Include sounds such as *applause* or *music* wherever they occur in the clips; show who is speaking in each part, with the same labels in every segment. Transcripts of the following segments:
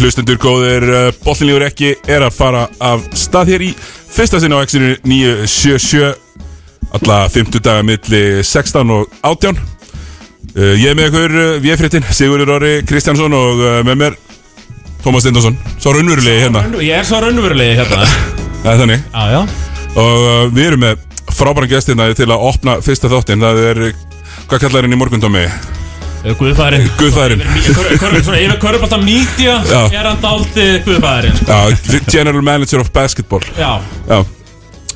Speaker 1: Hlustendur góðir, uh, bollinlífur ekki er að fara af stað hér í fyrsta sinna á X-inu 977 alla 50 daga milli 16 og 18 uh, Ég er með ykkur uh, VF-fréttin, Sigurður Orri Kristjánsson og með mér Tómas Steindorsson, svo raunverulegi hérna.
Speaker 2: Ég er svo raunverulegi *laughs* hérna.
Speaker 1: Það er þannig.
Speaker 2: Já, já.
Speaker 1: Og við erum með frábæran gestina til að opna fyrsta þáttinn. Það er, hvað kallar henni í morgundómi?
Speaker 2: Guðfæðurinn
Speaker 1: Guðfæðurinn
Speaker 2: Yfir Körbálta Media
Speaker 1: Já.
Speaker 2: er hann dálti Guðfæðurinn sko.
Speaker 1: Já, General Manager of Basketball.
Speaker 2: Já,
Speaker 1: Já,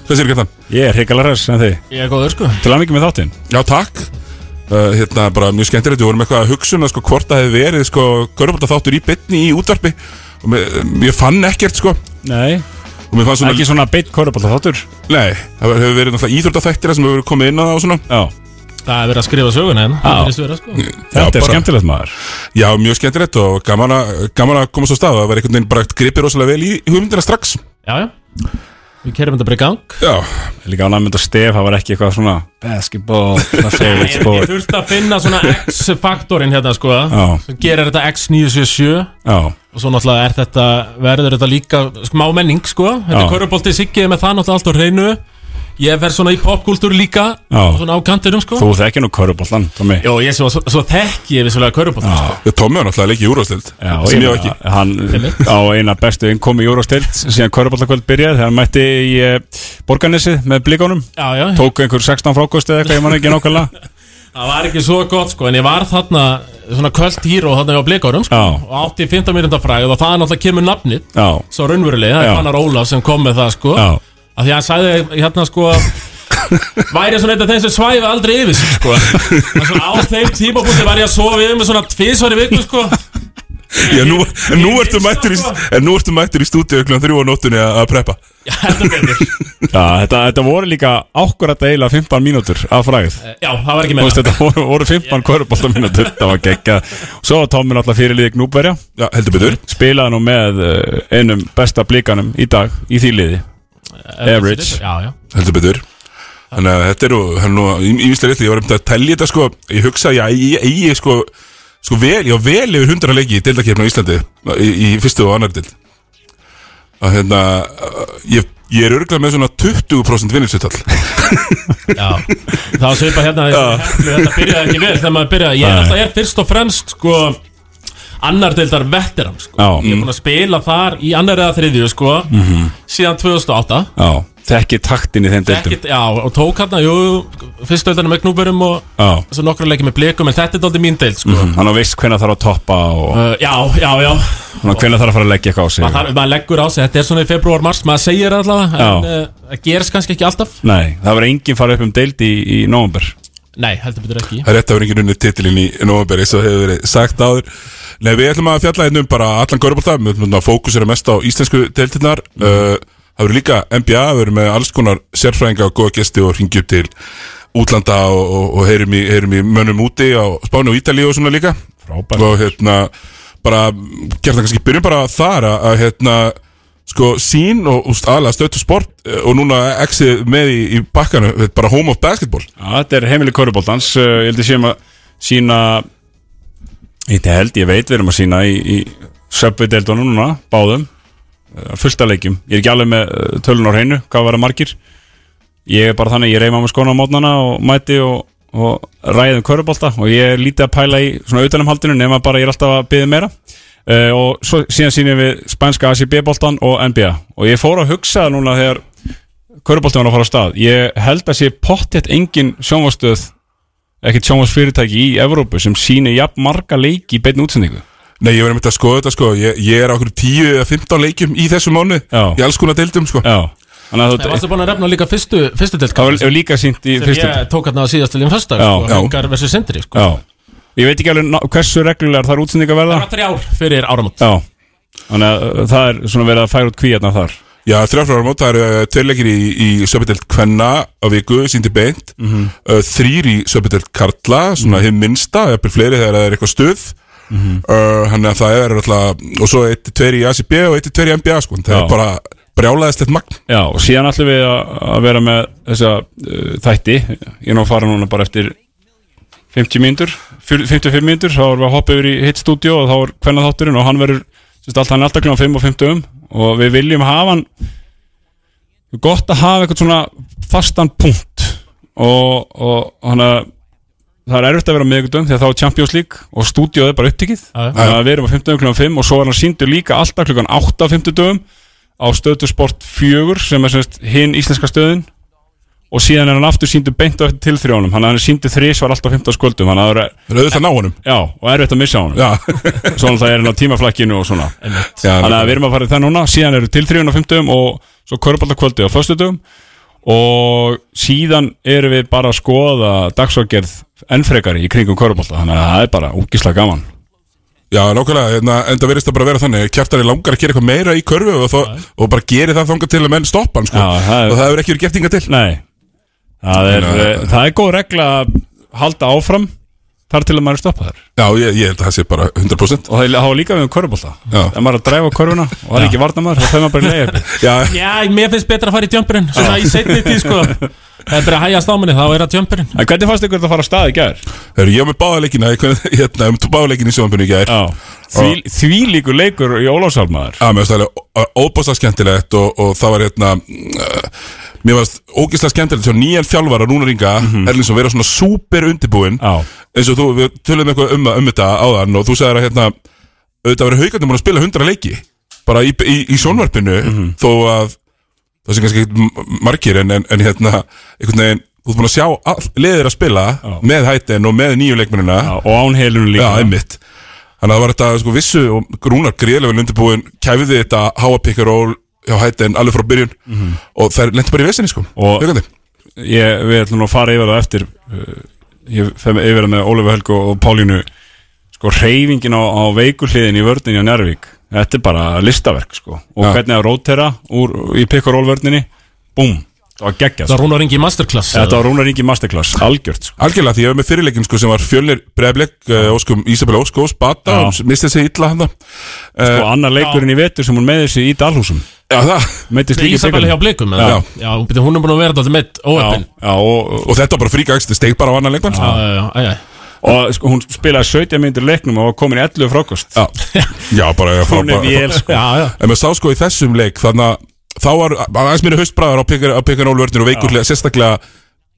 Speaker 1: hvað sér ekki þann?
Speaker 3: Ég er hrikalega ræðs en þið?
Speaker 2: Ég er góður sko.
Speaker 3: Til að mikið með þáttinn.
Speaker 1: Já, takk. Uh, Hérna, bara mjög skemmtilegt. Við vorum eitthvað að hugsa um það, sko, hvort það hefði verið sko, Körbólta þáttur í bytni í útvarpi. Og mér, ég fann ekkert sko.
Speaker 3: Nei.
Speaker 1: Mér svona,
Speaker 3: Ekki svona beitt korrupálta þáttur.
Speaker 1: Nei, það hefur verið á það
Speaker 2: er verið að skrifa söguna hérna. Það virðist vera, sko.
Speaker 3: Þetta
Speaker 1: Já,
Speaker 3: er skemmtilegt maður.
Speaker 1: Já, mjög skemmtilegt og gaman að, gaman að koma svo stað það var einhvern veginn bara gripið rosalega vel í hugmyndina strax.
Speaker 2: Já, já. Við kerum þetta bara í gang.
Speaker 1: Já,
Speaker 3: Líka á næmynda stef, það var ekki eitthvað svona Basketball, *laughs*
Speaker 2: Ég, ég
Speaker 3: sport.
Speaker 2: þurfti að finna svona X-faktorinn hérna sko.
Speaker 3: Já.
Speaker 2: sem gerir þetta X977
Speaker 3: Já,
Speaker 2: og svo náttúrulega er þetta verður þetta líka smá menning sko. Þetta er Körubolti Siggi með það náttúrulega allt á hreinu ég fer svona í popkultúr líka
Speaker 3: Já.
Speaker 2: og svona á kantinum sko.
Speaker 3: Þú þekkir nú korrupáltan Tommy
Speaker 2: Jó, ég svo, svo, svo þekki ég vissulega Körubolti sko.
Speaker 1: Tommi var náttúrulega leikið í úrvastild
Speaker 3: Já,
Speaker 1: sem ég ekki.
Speaker 3: Hann á eina bestu innkomi í Júrastild síðan korrupáltakvöld byrjaði þegar hann mætti í uh, Borgarnesið með blíkonum
Speaker 2: Já, já,
Speaker 3: Tók einhver 16 frákost eða eitthvað, ég man ekki nákvæmlega. *laughs*
Speaker 2: Það var ekki svo gott sko en ég var þarna svona kvöld híró þarna á blikarum sko
Speaker 3: Já.
Speaker 2: og átti 15 minúta fræð og það náttúrulega kemur nafnið.
Speaker 3: Já,
Speaker 2: svo raunverulega, það
Speaker 3: Já.
Speaker 2: er Fannar Ólaf sem kom með það sko.
Speaker 3: Já,
Speaker 2: að því að hann sagði hérna sko væri svona eitt af þeim sem svæfi aldrei yfir sig sko. En svona á þeim tímapunkti var ég að sofa yfir með svona tvisvar í viku sko.
Speaker 1: Já, nú, en nú ertu mættur í, en nú ertu mættur í stúdíu klukkan þrjú á nóttunni að að preppa.
Speaker 2: Já,
Speaker 3: þetta, þetta voru líka ákvörða eiginlega 15 mínútur af fræð
Speaker 2: já, það var ekki
Speaker 3: Þú
Speaker 2: meira.
Speaker 3: veist, þetta voru, voru 15 korrupálta mínútur Það var geggjað. Svo var Tommi náttúrulega fyrirliði Gnúbverja
Speaker 1: Já, heldur betur.
Speaker 3: Spilaði nú með uh, einum besta blíkanum í dag Í því liði Average.
Speaker 2: já, já.
Speaker 1: Heldur betur. Þannig að þetta eru, er nú ímislega rétt, ég var um að tellja þetta sko, ég hugsa að ég ég eigi sko, sko vel, ég var vel yfir hundra leiki í deildakefna á Íslandi í, í fyrstu og annar deild. Að hérna, ég, ég er örgulega með svona 20% vinningsutall. *laughs*
Speaker 2: Já, það var svipað hérna Þetta byrjaði ekki vel þegar maður byrjaði. Ég er alltaf er fyrst og fremst sko Annar deildar veteran sko.
Speaker 3: Já.
Speaker 2: Ég er búin að spila þar í annar eða þriðju sko Síðan 2008
Speaker 3: Já Þekki taktin í þeim deildum.
Speaker 2: Ekkit, Já, og tók hérna, jú Fyrst deildar með knúburum og
Speaker 3: Já.
Speaker 2: svo nokkru leikið með blikum En þetta er dálítið mín deild sko.
Speaker 3: Hann á veist hvenær þarf að toppa Og
Speaker 2: uh, Já, já, já.
Speaker 3: Svona hvenær þarf að fara að leggja eitthvað á sig
Speaker 2: maður, maður leggur á sig, þetta er svona í februar, mars Maður segir allavega En
Speaker 3: Já.
Speaker 2: uh, það gerist kannski ekki alltaf.
Speaker 3: Nei, það var enginn farið upp um deild í, í nóvumber
Speaker 2: Nei, heldur betur ekki
Speaker 1: Það er rétt að vera enginn unni titilinn í november eins og hefur verið sagt áður. Nei, við ætlum að fjalla hérna um bara allan ætlum að fókusera mest á íslensku deildirnar. Uh, það verður líka NBA, við verðum með alls konar sérfræðinga og góða gesti og ringi upp til útlanda og, og, og heyrum, í, heyrum í mönnum úti á Spáni og Ítalíu og svona líka.
Speaker 3: Frábært.
Speaker 1: Og hérna, bara, gerða kannski byrjum bara þar að hérna, sko, sín og úst, aðlega stötu sport eh, og núna exið með í, í bakkanu, bara home of basketball.
Speaker 3: Já, þetta er heimili korrupáltans Ég held ég séum að sína Ég held, ég veit, við erum að sína í, í söpvideildunum núna, báðum uh, fullt af leikjum, ég er ekki alveg með tölun á hreinu, hvað var að margir. Ég er bara þannig, ég reyma með skóna á mótnana og mæti og, og ræðum körubólta og ég er lítið að pæla í svona utanumhaldinu nema bara ég er alltaf að byggja meira uh, og svo, síðan sýnum við spænska ACB-bóltan og NBA og ég fór að hugsa núna þegar körubóltan var að fara á stað. Ég held að sé pottjett engin sjónvastöð ekkert sjónvastfyrirtæki í Evrópu sem sýnir jafn marga leiki í beinni útsendingu.
Speaker 1: Nei, ég var einmitt að skoða þetta sko. Ég, ég er á okkur 10 eða 15 leikjum í þessu mánu
Speaker 3: Já.
Speaker 1: Í alls konar deildum sko.
Speaker 3: Já, þannig að
Speaker 2: Það
Speaker 3: þú
Speaker 2: varstu búin að refna líka fyrstu, fyrstu deild
Speaker 3: Það var líka sínt í
Speaker 2: sem
Speaker 3: fyrstu
Speaker 2: ég tók hérna á síðast til í fyrsta sko. Haukar versus Sindri sko.
Speaker 3: Já, ég veit ekki alveg ná- hversu reglulegar þar útsendinga
Speaker 2: Það
Speaker 3: verða
Speaker 2: var þrjár fyrir áramót.
Speaker 3: Já, þannig að uh, það er svona verið að færa út kvíarnar þar.
Speaker 1: Já, þrjáfrar ára mót, það eru uh, tveir leikir í, í Söpidelt Kvenna á viku, síndi beint.
Speaker 3: Mhm.
Speaker 1: uh, Þrýr í Söpidelt Karla, svona mm. hinn minnsta Jafnir fleiri þegar það er eitthvað stuð.
Speaker 3: Mhm.
Speaker 1: uh, Þannig að það er alltaf Og svo eitt tveir í ACB og eitt tveir í NBA sko. Það
Speaker 3: Já.
Speaker 1: er bara brjálaðist eitt magn.
Speaker 3: Já, og síðan ætlum við að, að vera með þessa uh, þætti. Ég er nú að fara núna bara eftir 50 mínútur 55 mínútur, þá erum við að hoppa yfir í hitt stúdíu og þá er hvenna þátturinn og hann verður Sérst, allt, hann er alltaf kljóðan 5 og 50 og við viljum hafa hann gott að hafa eitthvað svona fastan punkt og, og hann að það er erfitt að vera meðgundum því að þá er Champions League og stúdíóð er bara upptikið þannig að við erum á 50 klukkan 5 og svo er hann síndur líka alltaf klukkan 8 á 50 dögum á stöðu sport 4 sem er hinn íslenska stöðin og síðan er hann aftur síndur beint á eftir til þrjónum hann er síndur þrís var alltaf 15 skuldum. Þannig að það er,
Speaker 1: auðvitað að ná honum.
Speaker 3: Já, og erfitt að missa honum.
Speaker 1: Já, *laughs*
Speaker 3: svona það er hann á tímaflakkinu og svona. Þannig að við erum að fara í það núna. Síðan eru til þrjónum á 50 og svo körbáltakvöldi á föstudum og síðan erum við bara að skoða dagsvargerð ennfrekari í kringum körbálta þannig að það er bara úkislega gaman.
Speaker 1: Já, nákvæmlega, hérna, en það verðist að bara vera þannig. Kjæftari langar að gera eitthvað meira í körfu og, þó, og bara geri það þangað til að menn stoppa sko. Og það hefur ekki verið gert inga til.
Speaker 3: Nei Það er,
Speaker 1: Nei.
Speaker 3: uh, það er góð regla að halda áfram þar til að maður er stoppaður.
Speaker 1: Já, ég, ég held að það sé bara 100%
Speaker 3: og það hafa líka við um körubólta
Speaker 1: Já.
Speaker 3: ef maður er að dræfa körfuna og það er ekki varnamæður þá þau maður bara leiði *laughs*
Speaker 1: Já,
Speaker 2: Já, mér finnst betra að fara í jumpurinn Svona í setni tíð sko. *laughs* Það er bara að hægast á minni, þá er það jumpurinn.
Speaker 3: En hvernig fannst ykkur þetta að fara að stað í gær?
Speaker 1: Heru, ég var með báðaleikina hérna, um báðaleikina í sjónbunni í gær.
Speaker 3: Já Því, því líkur leikur í Ólafsálmaður
Speaker 1: Já, mér finnst það óbásta skemmtilegt og, og það var hérna uh, Mér finnst ógislega skemmtilegt svo nýjan þjálfara Rúnar Inga mm -hmm. Erlingsson vera svona súper undirbúinn.
Speaker 3: Já.
Speaker 1: Eins og þú, við tölum eitthvað um, um þetta áðan og þú sagðir að hérna auðvitað verið haugandum búin að spila 100 leiki bara í, í, í sjónvarpinu þó að það sé kannski margir en, en, en hérna einhvern veginn, þú ert búin að sjá all, leðir að spila með hættin og með nýju leikmennina.
Speaker 3: Já, og án heilunum líka.
Speaker 1: Já, einmitt Þannig að það var þetta sko vissu og Rúnar greiðlega vel undirbúin kæfiði þetta háa pick and roll hjá hættin alveg frá byrjun og það lendi bara í vesinni sko.
Speaker 3: Ég, Við ætlum nú að fara yfir það eftir uh, Ég fem yfir það með Ólafur Helgu og Pálínu. Sko reyfingin á, á veikulliðin í vörninni á Njárvík Þetta er bara listaverk sko. Og
Speaker 1: Já.
Speaker 3: hvernig að rótera úr, í pick and roll vörninni? Búm, það var geggjast
Speaker 2: Það rúnar ringi í masterclass
Speaker 3: Þetta var Rúnar Ingi Masterclass, algjört sko.
Speaker 1: Algjörlega, því ég var með fyrirleikin sko, sem var fjölnir brefleik, uh, Óskum Ísabel Óskós, Bata,
Speaker 3: Já.
Speaker 1: hún mistið sig illa hann
Speaker 3: Og annar leikurinn í vetur sem hún meði sig í Dalhúsum.
Speaker 1: Já, það,
Speaker 3: Meittist líka
Speaker 2: Ísabella hjá blikum
Speaker 1: Já.
Speaker 2: eða? Já, já hún er búin að vera þetta með óöppin
Speaker 3: já, og, og,
Speaker 1: og þetta var bara fríkagst, það steg bara á annan leikmann
Speaker 2: Já, já, já, já,
Speaker 3: og sko, hún spilaði 17 myndir leiknum og var komin í 11 frákost.
Speaker 1: Já, já bara *laughs* ég
Speaker 3: Hún er vél sko.
Speaker 2: Já, já,
Speaker 1: En maður sá sko í þessum leik, þannig að þá var aðeins mér haustbræðar á Pekkanólvörnir og veikulega, sérstaklega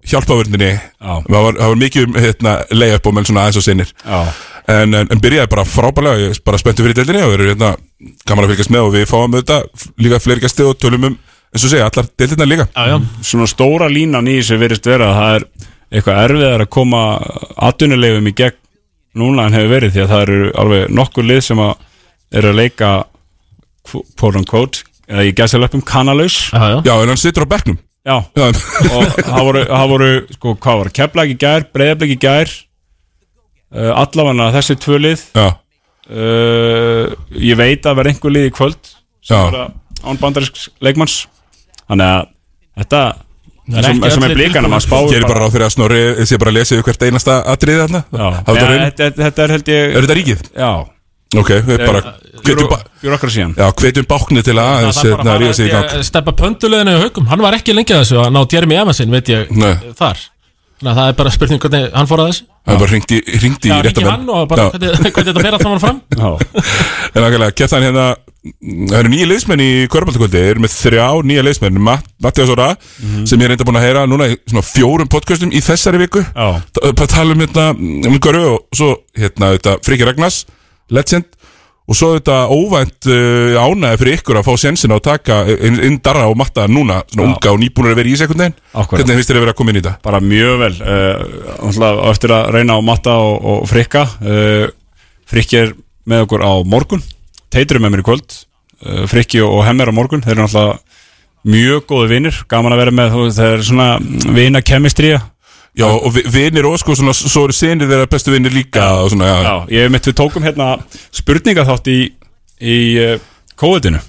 Speaker 1: hjálpavörninni
Speaker 3: Já.
Speaker 1: það var, það var mikið um hérna, layup og menn svona aðeins og sinnir.
Speaker 3: Já,
Speaker 1: en, en, en byrjaði bara frábælega ég er bara spenntu fyrir deildinni og við erum hérna gaman að fylgjast með og við fáum þetta líka fleiri gæsti og tölum um eins og segja, allar deildina líka.
Speaker 2: Já, já.
Speaker 3: svona stóra línan í þessu verist vera að það er eitthvað erfiðar að koma atvinnulegum í gegn núna en hefur verið því að það eru alveg nokkur lið sem að eru að leika quote unquote eða í gæsalöpum kanalaus
Speaker 2: já, já.
Speaker 1: Já, en hann situr á bekknum
Speaker 3: Já,
Speaker 1: Já,
Speaker 3: og það voru, það voru sko, hvað var, keflag í gær, breyðablik í gær uh, allavega þessi tvö lið
Speaker 1: já,
Speaker 3: uh, ég veit að vera einhver lið í kvöld sem
Speaker 1: Já.
Speaker 3: vera án bandarísk leikmanns þannig að þetta
Speaker 2: Það er
Speaker 3: sem,
Speaker 2: ekki
Speaker 3: sem er
Speaker 2: allir
Speaker 3: blíkana,
Speaker 2: tilbúnir.
Speaker 3: maður spáir
Speaker 1: gerir bara ráð fyrir að snorri sé bara að lesa yfir hvert einasta atriði þarna
Speaker 3: Já,
Speaker 1: Hafa þetta
Speaker 3: ja,
Speaker 1: hreinu?
Speaker 3: þetta, þetta er held ég
Speaker 1: Er þetta ríkið?
Speaker 3: Já,
Speaker 1: Ok, við bara
Speaker 3: bjúrokrasían
Speaker 1: já, hvetjum bákni til að
Speaker 2: Það
Speaker 1: hérna,
Speaker 2: bara að að steppa pönduleginu í haugum. Hann var ekki lengi að þessu að ná Jeremy Evansin, veit ég, þar. Þannig að það er bara spurning hvernig hann fór að þessu.
Speaker 1: Það er bara hringt í, hringt í
Speaker 2: Já,
Speaker 1: rétta
Speaker 2: ringi hann og bara
Speaker 1: Já.
Speaker 2: hvernig, þetta fer allt saman fram. *laughs*
Speaker 3: Já,
Speaker 1: En nákvæmlega, keftan hérna Það eru nýja liðsmenn í Körbáltakvöldi Þeir eru með þrjá nýja liðsmenn. Matt, Mattias Óra, sem ég er reynda búin að heyra Núna í fjórum podcastum í þessari viku.
Speaker 3: Já,
Speaker 1: Bara tala um hérna um Körfu og svo hérna Friki Ragnars Legend og svo þetta óvænt uh, ánæði fyrir ykkur að fá sensin á að taka inn, inn Darra og Matta núna svona
Speaker 3: Já.
Speaker 1: unga og nýbúnur að vera í sekundin hvernig finnst þér að vera að koma inn í þetta?
Speaker 3: bara mjög vel uh, eftir að reyna á matta og, og frikka uh, frikki er með okkur á morgun teitur er með mér í kvöld uh, frikki og hemmer á morgun, þeir eru alltaf mjög góði vinnir, gaman að vera með þeir eru svona vina kemistría
Speaker 1: Já, og vi- vinir og sko svona, svo eru sinir þeirra bestu vinir líka og svona, já,
Speaker 3: Já, ég mitt við tókum hérna spurningaþátt í, í uh, kóðinu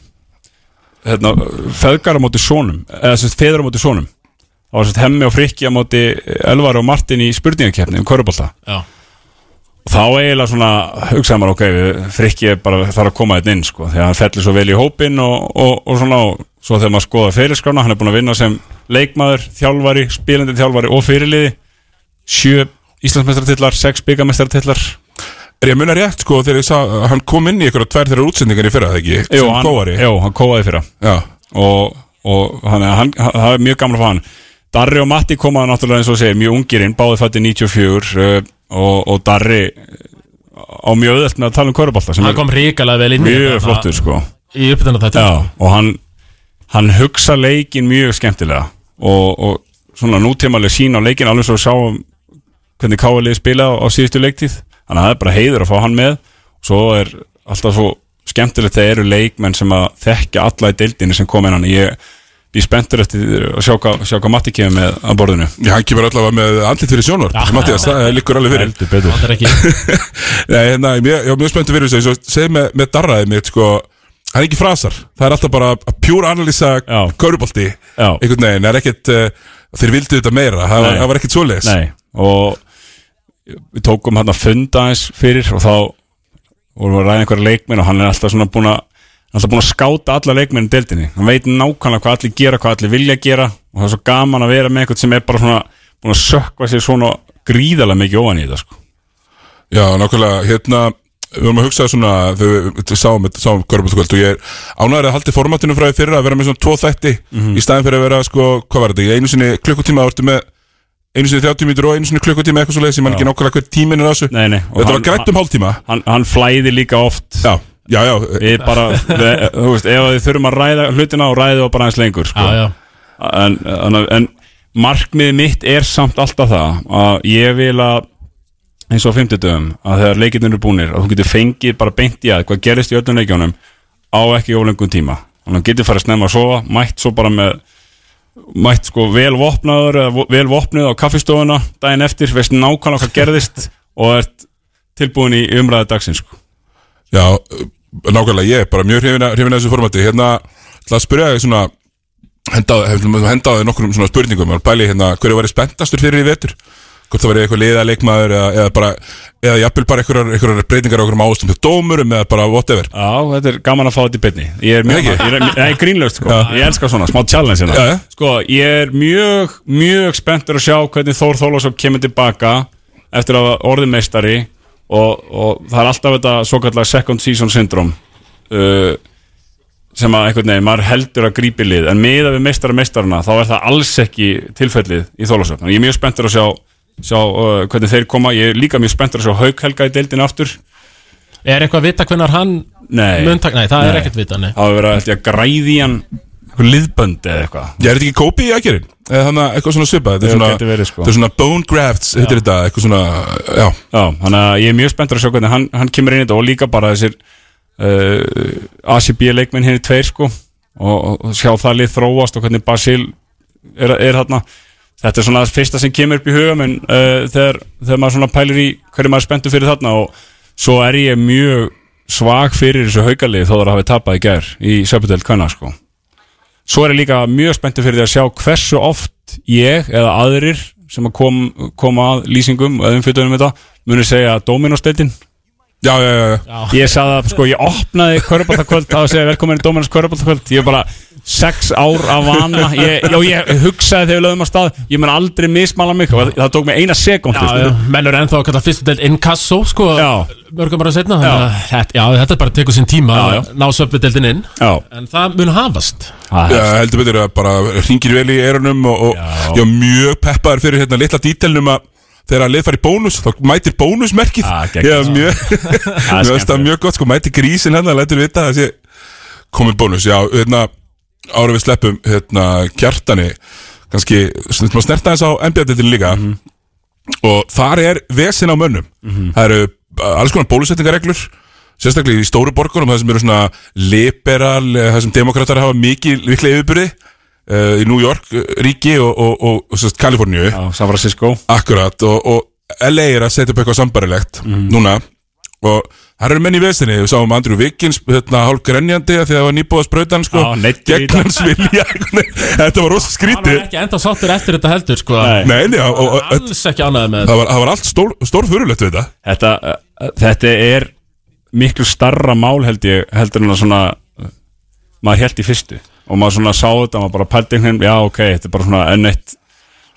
Speaker 3: hérna, feðgar á móti sónum eða sem sagt feður á móti sónum það var sem sagt hemmi og frikki á móti Elvar og Martin í spurningakeppni um körubólta
Speaker 2: Já,
Speaker 3: og þá eiginlega svona hugsaði maður ok, frikki er bara þarf að koma þetta inn sko, þegar hann fellir svo vel í hópin og, og, og svona og svo þegar maður skoða fyrirskrána, hann er búin að vinna sem leikmaður, þjálfari, spilandi þjálfari og fyrirliði. Sjö Íslandsmeistartillar, sex byggamestartillar
Speaker 1: Er ég að munna rétt sko þegar ég sá hann kom inn í einhverja tvær þeirra útsendingar í fyrra, það ekki?
Speaker 3: Jú,
Speaker 1: Sem
Speaker 3: hann,
Speaker 1: kóari
Speaker 3: jú, hann kóaði fyrra.
Speaker 1: Já,
Speaker 3: og, og hann, hann, hann, það er mjög gamla fann Darri og Matti komaði náttúrulega eins og segir mjög ungirinn, báði fætti 94 uh, og, og Darri á mjög auðvelt með að tala um körubolta sem
Speaker 2: Hann kom ríkalega vel inn í
Speaker 3: mjög flottur sko.
Speaker 2: Í uppbytuna þetta.
Speaker 3: Já, og hann, hann hugsa leikin mjög skemmtilega og, og svona nútímaleg sín á leikin alveg svo við sáum hvernig káalið spila á, á síðustu leiktíð. Þannig að það er bara heiður að fá hann með. Og svo er alltaf svo skemmtilegt þegar eru leikmenn sem að þekkja alla í deildinu sem kom innan. Ég er spenntur eftir að sjá hvað, sjá hvað Matti kemur með að borðinu.
Speaker 1: Já, hann kemur allavega með andlit fyrir sjónvarp. Mattias, það liggur alveg fyrir.
Speaker 3: Heldur betur.
Speaker 2: Það er ekki
Speaker 1: Nei, hérna, ég ég var mjög spenntur fyrir þessu. Svo segð með, með darraðið mitt, sko Hann er ekki frasar, það er alltaf bara að pjúra analýsa
Speaker 3: Já.
Speaker 1: Einhvern veginn, það er ekkert uh, Þeir vildu þetta meira, það það var ekkert svoleiðis.
Speaker 3: Nei, og við tókum hann að funda eins fyrir og þá vorum við að ræða einhverja leikminn og hann er alltaf svona búin að alltaf búin að skáta alla leikminn í deildinni. Hann veit nákvæmlega hvað allir gera, hvað allir vilja gera og það er svo gaman að vera með eitthvað sem er bara svona búin að sökva sér svona gríðarlega mikið óan í þetta sko.
Speaker 1: Já, nákvæmlega, hérna Við vorum að hugsa svona, þegar við- sáum, sáum Köruboltakvöld og ég er ánæður að haldi formatinu frá því fyrra að vera með svona tvo þætti í staðin fyrir að vera, sko, hvað var þetta, einu sinni klukkutíma, vartu með einu sinni 30 mítur og einu sinni klukkutíma eitthvað svo leiðis, ég man ekki nákvæmlega hver tíminn er á þessu.
Speaker 3: Nei, nei,
Speaker 1: Þetta
Speaker 3: hann-
Speaker 1: var grætt um hálftíma.
Speaker 3: hann, hann flæði líka oft.
Speaker 1: Já, já, já,
Speaker 3: við bara, við, þú veist, ef við þurfum að ræða hlutina og ræða og bara aðeins lengur sko.
Speaker 2: Já, já.
Speaker 3: En, en, en markmið mitt er samt alltaf það að ég vil að eins og á 50 dögum að þegar leikirnir eru búnir að þú getur fengið bara beint í að hvað gerist í öllum leikjónum á ekki ólengum tíma. Þannig að þú getur farið snemma að sofa mætt svo bara með mætt sko vel vopnaður eða vo- vel vopnuð á kaffistofuna daginn eftir, veist nákvæmlega hvað gerðist *laughs* og ert tilbúin í umræðu dagsins sko.
Speaker 1: já, nákvæmlega, ég er bara mjög hrifin að þessu formati. Hérna, ætla að spyrja þig svona hendaði henda nokkrum svona spurningum. Hérna, hverju væri spenntastur fyrir í vetur hvort það væri eitthvað liða leikmaður eða, eða bara, eða jafnvel bara einhverjar, einhverjar breytingar á einhverjum ástum til dómurum eða bara whatever.
Speaker 3: Já, þetta er gaman að fá þetta í byrni Ég er mjög, ég er, ég er grínlaust sko. Ég elska svona, smá challenge hérna.
Speaker 1: Já, já.
Speaker 3: Sko, ég er mjög, mjög spenntur að sjá hvernig Þór Þólasov kemur tilbaka eftir að orðið meistari og, og það er alltaf þetta svo kallar second season syndrome uh, sem að einhvern veginn, maður heldur að grípi lið. En miða við meistara meistarana þá er það alls ekki tilfellið í Þannig ég er mjög spenntur að sjá, sjá uh, hvernig þeir koma. Ég er líka mjög spenntur að sjá Hauk Helga í deildinu aftur.
Speaker 2: Er eitthvað að vita hvernig hann
Speaker 3: Nei,
Speaker 2: mun taka Nei, það er
Speaker 3: Nei.
Speaker 2: ekkert vita, nei.
Speaker 3: Það hafa verið að, græði hann eitthvað liðbönd eða eitthvað.
Speaker 1: Ég er þetta ekki Kobe í aðgerinn? Eða þannig að eitthvað svona svipað? Þetta er svona,
Speaker 3: gæti verið, sko.
Speaker 1: þetta er svona bone grafts Heitir þetta, eitthvað svona, já.
Speaker 3: Já, þannig að ég er mjög spenntur að sjá hvernig hann, hann kemur inn í þetta og líka bara þessir uh, ACB leikmenn henni tveir sko og, og sjá það lið þróast og hvernig Basil er, er þarna Þetta er svona það fyrsta sem kemur upp í huga menn uh, þegar, þegar maður svona pælir í hverju maður er spenntur fyrir þarna og svo er ég mjög svag fyrir þessu haukalið þó það hafi tapað í gær í Söpudeld Kvenna sko. Svo er ég líka mjög spenntur fyrir því að sjá hversu oft ég eða aðrir sem að kom, koma að lýsingum eða umfjöldunum þetta muni segja Dominos-deildin
Speaker 1: Já, já, já, já.
Speaker 3: Ég sagði að sko ég opnaði Körbáltakvöld að segja velkomin í Dominos Körbáltakvöld Ég bara sex ár af vana. Ég, já, ég hugsaði þegar við lögum að stað Ég mun aldrei mismala mig. Og það tók mig eina sekúndu
Speaker 2: Já, já, menn eru ennþá að kalla fyrstu deild inkasso, sko. Mörgum bara setna þetta, Já, þetta bara tekur sinn tíma
Speaker 3: Já, já.
Speaker 2: að ná söpvideildin inn.
Speaker 3: Já,
Speaker 2: En það mun hafast.
Speaker 3: Það
Speaker 1: Já,
Speaker 3: er
Speaker 1: heldur betur að bara ringir vel í eyrunum og, og
Speaker 3: Já.
Speaker 1: mjög peppaður fyrir hérna litla dítelnum að þegar að lið fari í bónus, þá mætir bónusmerkið. Ég var mjög, *laughs* mér það mjög gott, sko, mætir grísin hérna, lætur vita að þessi komið bónus, já, hérna ára við sleppum, hérna, kjartani kannski, snerta þess á NBA-deltinu líka.
Speaker 3: Mhm.
Speaker 1: og þar er vesin á mönnum. Það eru uh, alls konar bólusetningareglur sérstaklega í stóru borgunum það sem eru svona liberal eh, það sem demokrater hafa mikið viklega yfirbyrði uh, í New York uh, ríki og, og, og, og Kaliforníu.
Speaker 3: San Francisco.
Speaker 1: Akkurat og, og LA er að setja upp eitthvað sambarilegt núna. Og það eru menn í vesinni, við sáum Andrew Wiggins hérna, hálf grenjandi að því að það var nýbúið að sprauta hann sko,
Speaker 3: Já,
Speaker 1: gegn hans vilja þetta var rosa
Speaker 2: Hann
Speaker 1: skrítið.
Speaker 2: var ekki enda sáttur eftir þetta heldur, sko.
Speaker 3: Nei.
Speaker 1: Nei, nei, og, og,
Speaker 2: Alls ekki ánæði með
Speaker 1: það, var, það var allt stór, stór fyrirlegt við þetta.
Speaker 3: Þetta, uh, þetta er miklu starra mál held ég heldur en að svona maður held í fyrstu. Og maður svona sá þetta maður bara pældi einhvern veginn, já ok, þetta er bara svona enn eitt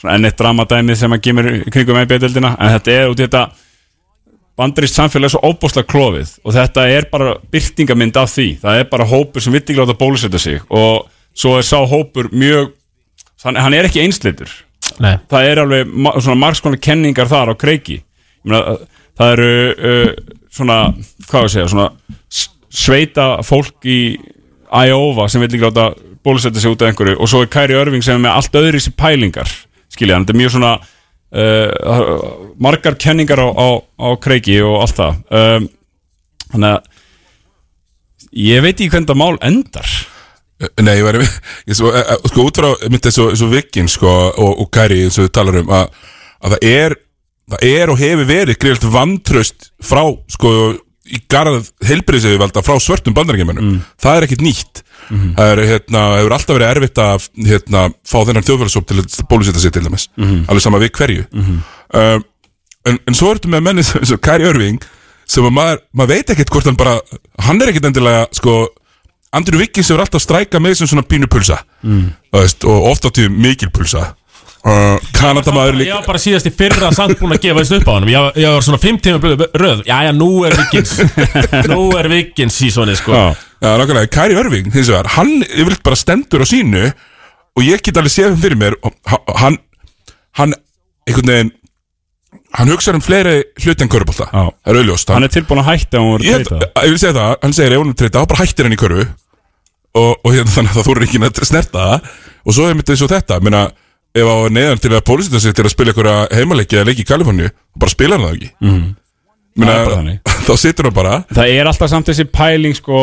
Speaker 3: svona enn eitt dramadæmið sem að gemur kringum með beðildina en þetta er út í þetta bandarist samfélag er svo óbúslega klófið og þetta er bara byrtingamind af því. Það er bara hópur sem vill ekki láta bólusetja sig og svo er sá hópur mjög hann, hann er ekki einsleitur.
Speaker 2: Nei,
Speaker 3: það er alveg svona margskonar kenningar þar á kreiki. Ég meina, það eru uh, svona, hvað við segja svona sveita fólk í Iowa sem vil ekki láta bólusetja sig út af einhverju og svo er Kæri Örving sem er með allt öðri sér pælingar skilja, hann, þetta er mjög svona uh, margar kenningar á, á, á kreiki og allt það. Um, þannig að ég veit ekki hvernig það mál endar.
Speaker 1: Nei, ég svo, eh, eh, sko, út frá mitt þessu, þessu vikinn sko, og, og Kæri eins og við talar um að, að það er það er og hefur verið greiðalt vantraust frá sko í garð heilbriðsauðvalda frá svörtum bandarækjumennum það er ekkit nýtt það er, hérna, hefur alltaf verið erfitt að hérna, fá þennan þjóðfélagsóp til að bólusetta sig til dæmis. Alveg sama við hverju. Um, en, en svo ertu með menni *laughs* eins og Kæri Örving sem að maður, maður veit ekkert hvort hann bara hann er ekkert endilega sko Andrew Wiggins hefur alltaf strækað með sem svona pínu pulsa. Mm. veist, og ofta til mikil pulsa. Uh, Kanadamaður
Speaker 2: Ég
Speaker 1: líka
Speaker 2: var bara síðast í fyrra samt búin að gefa þessu upp á hann Ég, ég var svona 5 tíma blöð röð. Jæja, nú er Vikins *laughs* Nú er Vikins í svona sko.
Speaker 3: Já.
Speaker 1: Já, nákvæmlega, Kæri Örving, hins vegar hann yfirleitt bara stendur á sínu og ég get alveg séð fyrir mér og ha- hann, hann einhvern veginn hann hugsaður um fleiri hluti en körubólta
Speaker 3: Já.
Speaker 1: það er auðljóst
Speaker 3: hann er tilbúin að hætta og
Speaker 1: ég, held,
Speaker 3: treyta
Speaker 1: ég vil segja það, hann segir ef hún er treyta, þá bara hættir hann í körfu. Og, og hérna, *laughs* þannig að það þúrur ekki að snerta það. Og svo er mitt eins og þetta minna, ef á neðan til að pólisita sig til að spila einhverja heimaleiki eða leiki í Kaliforníu bara spila hann það ekki. Mm.
Speaker 3: Það er bara þannig. *laughs*
Speaker 1: þá situr hann bara.
Speaker 3: Það er alltaf samt þessi pæling sko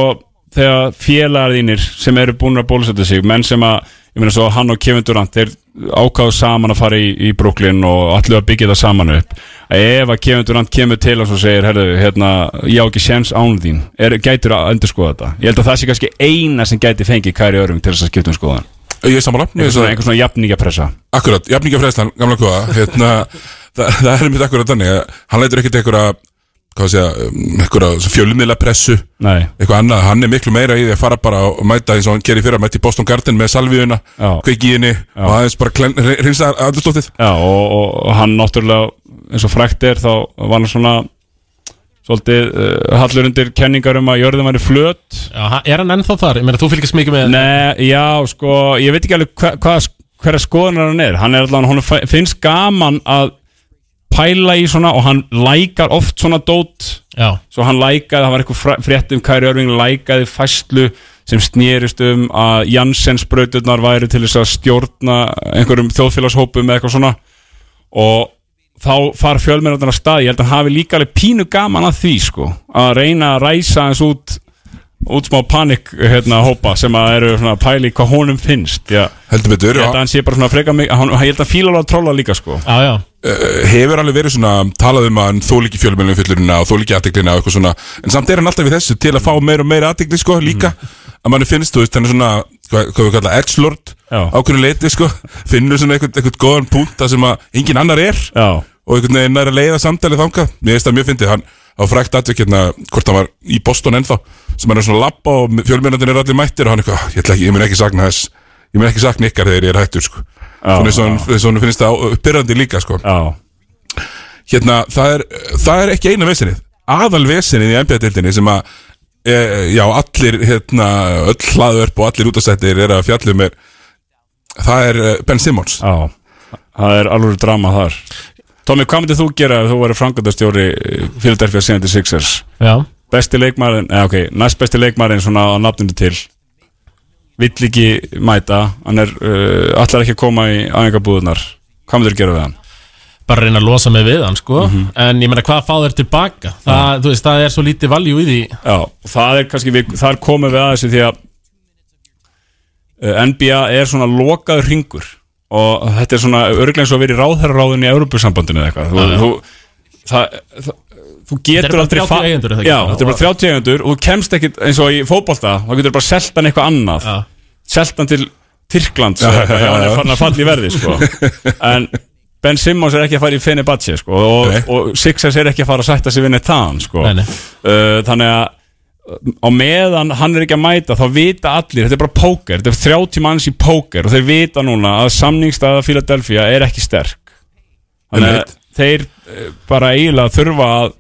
Speaker 3: þegar félagar þínir sem eru búin að bólusetja sig menn sem að, ég meina svo hann og Kevin Durant þeir ákáðu saman að fara í, í Brooklyn og allir að byggja það saman upp. Að ef að Kevin Durant kemur til og segir herðu, hérna, ég á ekki séns án þín. Er, gætur að endur skoða þetta? Ég held að það sé kannski eina sem gæti fengið Kæri Örving til þess að skipta um skoðan
Speaker 1: ég er sammála, ég er
Speaker 3: einhver svona,
Speaker 1: svo,
Speaker 3: einhver svona jafninga pressa
Speaker 1: akkurat, jafningafræðslan, gamla kóða hérna, *laughs* það, það er mitt akkurat þannig hann leitur ekkert einhverja hvað sé að, einhverja fjölumila pressu
Speaker 3: Nei,
Speaker 1: eitthvað annað, hann er miklu meira í því að fara bara og mæta eins og hann gerir fyrir að mæta í Boston Garden með í henni og aðeins bara hreinsa andlustóttið
Speaker 3: já og, og, og hann náttúrulega eins og frækt er þá var hann svona svolítið uh, hallur undir kenningar um að jörðin væri flöt.
Speaker 2: Já, Er hann ennþá þar? Ég meina, þú fylgist mikið með
Speaker 3: Nei, já, sko, ég veit ekki alveg hva, hva, hverja skoðunar hann er. Hann er allavega, hann finnst gaman að pæla í svona og hann lækar oft svona dót.
Speaker 2: Já,
Speaker 3: Svo hann lækaði, það var eitthvað fr- frétt um Kæri Örving lækaði fæslu sem snýrist um að Jansens brauturnar væri til þess að stjórna einhverjum þjóðfélagshópum eða eitthvað svona. Og þá far fjölmennarnar að stað. Ég held að hann hafi líka alveg pínu gaman að því sko, að reyna að ræsa eins út út smá panik hérna, hópa sem að eru svona að pæli hvað honum finnst. Já,
Speaker 1: heldur betur,
Speaker 3: ég held að hann sé bara svona freka mig hann, ég held að fíla alveg að trolla líka sko.
Speaker 2: Já, já
Speaker 1: hefur alveg verið svona talað um að þól ekki fjölmjölum fyllurina og þól ekki aðteklina og eitthvað svona en samt er hann alltaf við þessu til að fá meira og meira aðtekli sko líka. Að manni finnst, þú veist, hann er svona hvað, hvað við kalla edgelord ákveðinu leiti sko, finnur svona eitthvað, eitthvað góðan punkt það sem að engin annar er
Speaker 3: já,
Speaker 1: og einhvern veginn er að leiða samtalið þangað. Mér finnst það mjög fyndið, hann á frækt aðtök hérna, hvort hann var í Boston ennþá sem hann er svona lappa og fjölmjörnandinn er allir mættir og hann eitthvað, ég, ætla ekki, ég mun ekki sakna þess ég mun ekki sakna ykkar þegar ég er hættur sko. svona og hann finnst það uppbyrrandi líka sko.
Speaker 3: já,
Speaker 1: hérna, það er, það er ekki eina vesenið. Aðal vesenið í NBA-dildinni sem að e, já, allir hérna, öll hlaðvörp og allir útastættir er að fjallum er það er eh, Ben Simmons.
Speaker 3: Já. Það er alveg drama þar. Tommy, hvað myndir þú gera ef þú verið frangöndastjóri Philadelphia 76ers
Speaker 2: Já,
Speaker 3: besti leikmarin, eða ok, næst besti leikmarin svona á nafninu til vill ekki mæta hann er, uh, allar ekki að koma í aðengabúðunar hvað myndir gera við hann?
Speaker 2: bara reyna að losa mig við hann sko. En ég meina, hvað fá þér tilbaka? Það, þú veist, það er svo lítið valjú í því.
Speaker 3: Já, og það er kannski, við, þar komum við að þessu því að uh, NBA er svona lokaður ringur og þetta er svona örglega eins og að vera í ráðherraráðin í Európusambandinu eða eitthvað. Þú, þú, það, það, þú
Speaker 2: Þetta er
Speaker 3: getur
Speaker 2: bara
Speaker 3: aldrei
Speaker 2: 30
Speaker 3: fa-
Speaker 2: eigendur, er það ekki?
Speaker 3: Já, þetta er bara 30 eigendur og þú kemst ekkit eins og í fótbolta þá getur bara selt hann eitthvað annað
Speaker 2: Já.
Speaker 3: selt hann til
Speaker 1: Já, já,
Speaker 3: eitthvað, ef hann
Speaker 1: já.
Speaker 3: er farin að falla í verði sko. *laughs* en Ben Simmons er ekki að fara í Fenerbahce sko, og,
Speaker 1: Nei.
Speaker 3: og Sixers er ekki að fara að sætta sig við neitt þaðan sko.
Speaker 2: Nei, nei.
Speaker 3: Uh, þannig að á meðan hann er ekki að mæta þá vita allir, þetta er bara póker þetta er 30 manns í póker og þeir vita núna að samningstaða Philadelphia er ekki sterk þannig að þeir uh, bara eiginlega þurfa að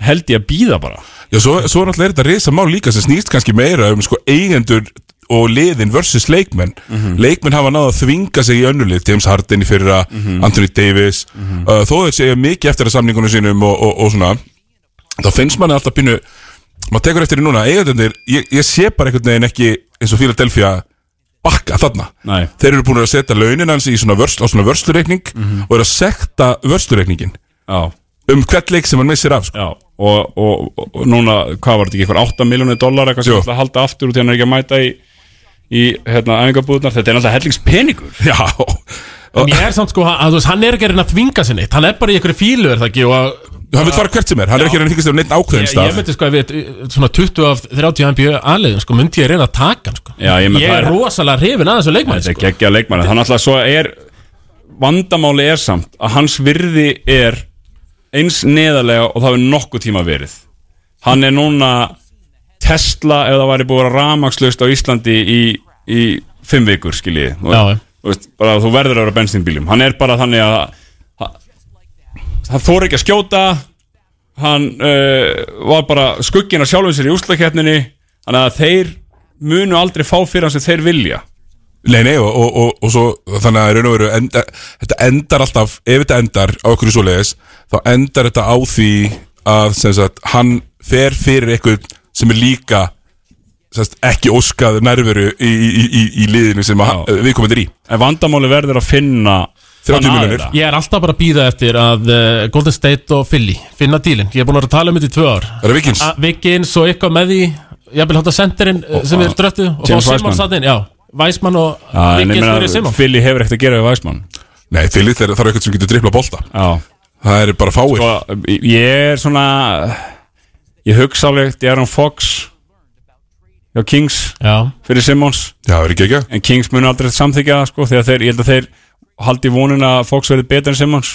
Speaker 3: held ég að býða bara.
Speaker 1: Já, svo, svo náttúrulega er þetta risa mál líka sem snýst kannski meira um sko eigendur og liðin versus leikmenn. Leikmenn hafa náða að þvinga sig í önnulið James Harden í fyrra, Anthony Davis. Uh, þó þeir segja mikið eftir að samningunum sínum og, og, og svona þá finnst manni alltaf pínu maður tekur eftir því núna, eigendunir ég, ég sé bara einhvern veginn ekki eins og Philadelphia bakka þarna.
Speaker 3: Nei.
Speaker 1: þeir eru búin að setja launin hans í svona vörsl, á svona vörslureikning og eru að sekta vörslureikningin
Speaker 3: Já,
Speaker 1: um hvert leik sem hann missir af sko.
Speaker 3: já Og, og, og, og núna, hvað var þetta ekki, eitthvað 8 miljónir dólar eitthvað sem
Speaker 1: Jú.
Speaker 3: ætla að halda aftur út í hann er ekki að mæta í, í hérna, æfingabúðnar Þetta er náttúrulega hellingspeningur.
Speaker 1: Já.
Speaker 2: En ég er samt sko, að, þú veist, hann er ekki að að þvinga sér neitt. Hann er bara í einhverju fílu, er það ekki Og að,
Speaker 1: Hann vil fara hvert sem er, hann er ekki að að þykast um neitt ákveðin
Speaker 2: ég, ég myndi sko, ef við, svona 20 af 30 NBA aðliðum, sko, myndi ég reyna að taka hann, sko.
Speaker 3: Já, ég
Speaker 2: Ég er rosalega hrifin að þessu leikmanni,
Speaker 3: Þetta er
Speaker 2: sko.
Speaker 3: geggja leikmann Þannig alltaf svo er Vandamáli er samt að hans virði er eins neðarlega og það hefur nokkuð tíma verið. Hann er núna Tesla ef það væri búið að vera ramagslaust á Íslandi í, í fimm vikur skiljið þú, verður að vera bensínbíljum Hann er bara þannig að hann þór ekki að skjóta. Hann uh, var bara skuggin að sjálfum sér í úslakeppninni þannig að þeir munu aldrei fá fyrir hann sem þeir vilja
Speaker 1: Nei, nei, og, og, og, og svo þannig að raun og veru enda, þetta endar alltaf ef þetta endar á okkur svo leiðis þá endar þetta á því að sem sagt, hann fer fyrir eitthvað sem er líka sem sagt, ekki óskað nærveru í, í, í, í, í liðinu sem að, við komum í
Speaker 3: en vandamáli verður að finna
Speaker 1: 30
Speaker 3: þann
Speaker 1: milljónir.
Speaker 3: aðila.
Speaker 2: Ég er alltaf bara að býða eftir að uh, Golden State og Philly finna dílinn Ég er búin að vera að tala um þetta í tvö ár
Speaker 1: Er það Vikings?
Speaker 2: A- Vikings og eitthvað með því Ég vil hátta senderinn uh, sem við dröttu Og
Speaker 3: James
Speaker 2: fá Simon
Speaker 3: Wiseman.
Speaker 2: satt inn, já Weisman og
Speaker 3: Já, ég
Speaker 2: Simon
Speaker 3: Philly hefur ekkert að gera við Væsmann
Speaker 1: Nei, Philly þeir þarf eitthvað sem getur drippla bolta.
Speaker 3: Já.
Speaker 1: Það er bara fáir
Speaker 3: og ég er svona ég hugsa alveg Darren Fox hjá Kings
Speaker 2: Já,
Speaker 3: fyrir Simmons.
Speaker 1: Já, það er
Speaker 3: en Kings munu aldrei samþykja það, sko, þegar þeir, ég held að þeir haldi vonin að Fox verði betur en Simmons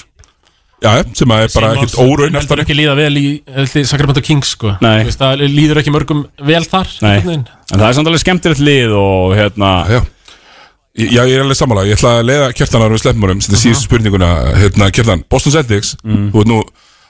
Speaker 1: Já, sem að er bara ekkert óraun
Speaker 2: heldur ekki líða vel í, í Sacramento Kings sko. Veist, Það líður ekki mörgum vel þar
Speaker 3: en það er samt alveg skemmtilegt lið og hérna
Speaker 1: Já Já, ég er alveg sammála, ég ætla að leiða kjartanar við sleppmálum, þetta er síðustu spurninguna hérna, kjartan, Boston Celtics þú ert nú,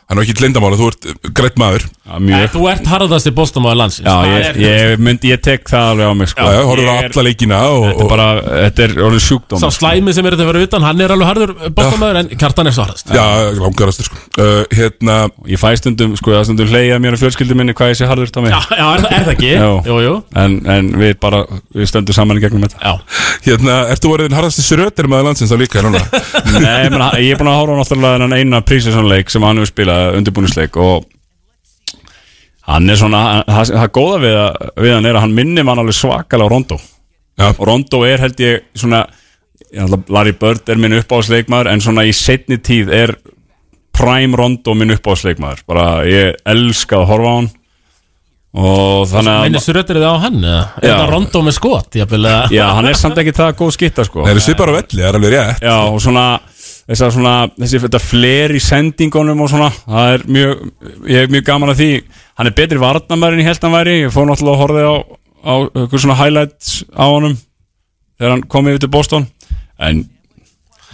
Speaker 1: hann er ekki lindamála, þú ert grætt maður,
Speaker 3: já, mjög.
Speaker 2: Þú ert harðast í bóstumæður landsins.
Speaker 3: Já,
Speaker 2: Það
Speaker 3: ég, ég, myndi, ég tek það alveg á mig sko.
Speaker 1: já, horfður á alla leikina og,
Speaker 3: Þetta er bara, þetta er orðin sjúkdóm
Speaker 2: Sá slæmi sem er þetta að vera utan Hann er alveg harður bóstumæður En kjartan er svo harðast.
Speaker 1: Já, langarastur sko. uh, hérna,
Speaker 3: Ég fæ stundum, sko, það stundum hleyja mér og fjölskyldu minni hvað ég sé harður það mig
Speaker 2: Já, já er, það- er það ekki?
Speaker 3: Já.
Speaker 2: Jú, jú.
Speaker 3: En, en við bara, við stöndum saman í gegnum þetta.
Speaker 2: Já,
Speaker 1: hérna, ertu orðin harðasti sröter
Speaker 3: er spilað undirbúnisleik og hann er svona, það, það góða við, að, við hann er að hann minnir mann alveg svakalega á Rondo.
Speaker 1: Já,
Speaker 3: og Rondo er held ég svona Larry Bird er minn uppáðsleikmaður en svona í setni tíð er Prime Rondo minn uppáðsleikmaður bara ég elska að horfa á hann. Og þannig að
Speaker 2: suröttir þið á hann eða? Er rondó með skot?
Speaker 3: Já, hann er samt ekki það góð skitta sko.
Speaker 1: Það eru svipar á velli, það er alveg rétt.
Speaker 3: Já, og svona þessar svona, þessi þetta fler í sendingunum og svona, það er mjög ég er mjög gaman að því, hann er betri ég held hann væri, ég fór náttúrulega að horfa á, á eitthvað svona highlights á honum þegar hann kom yfir til Boston. En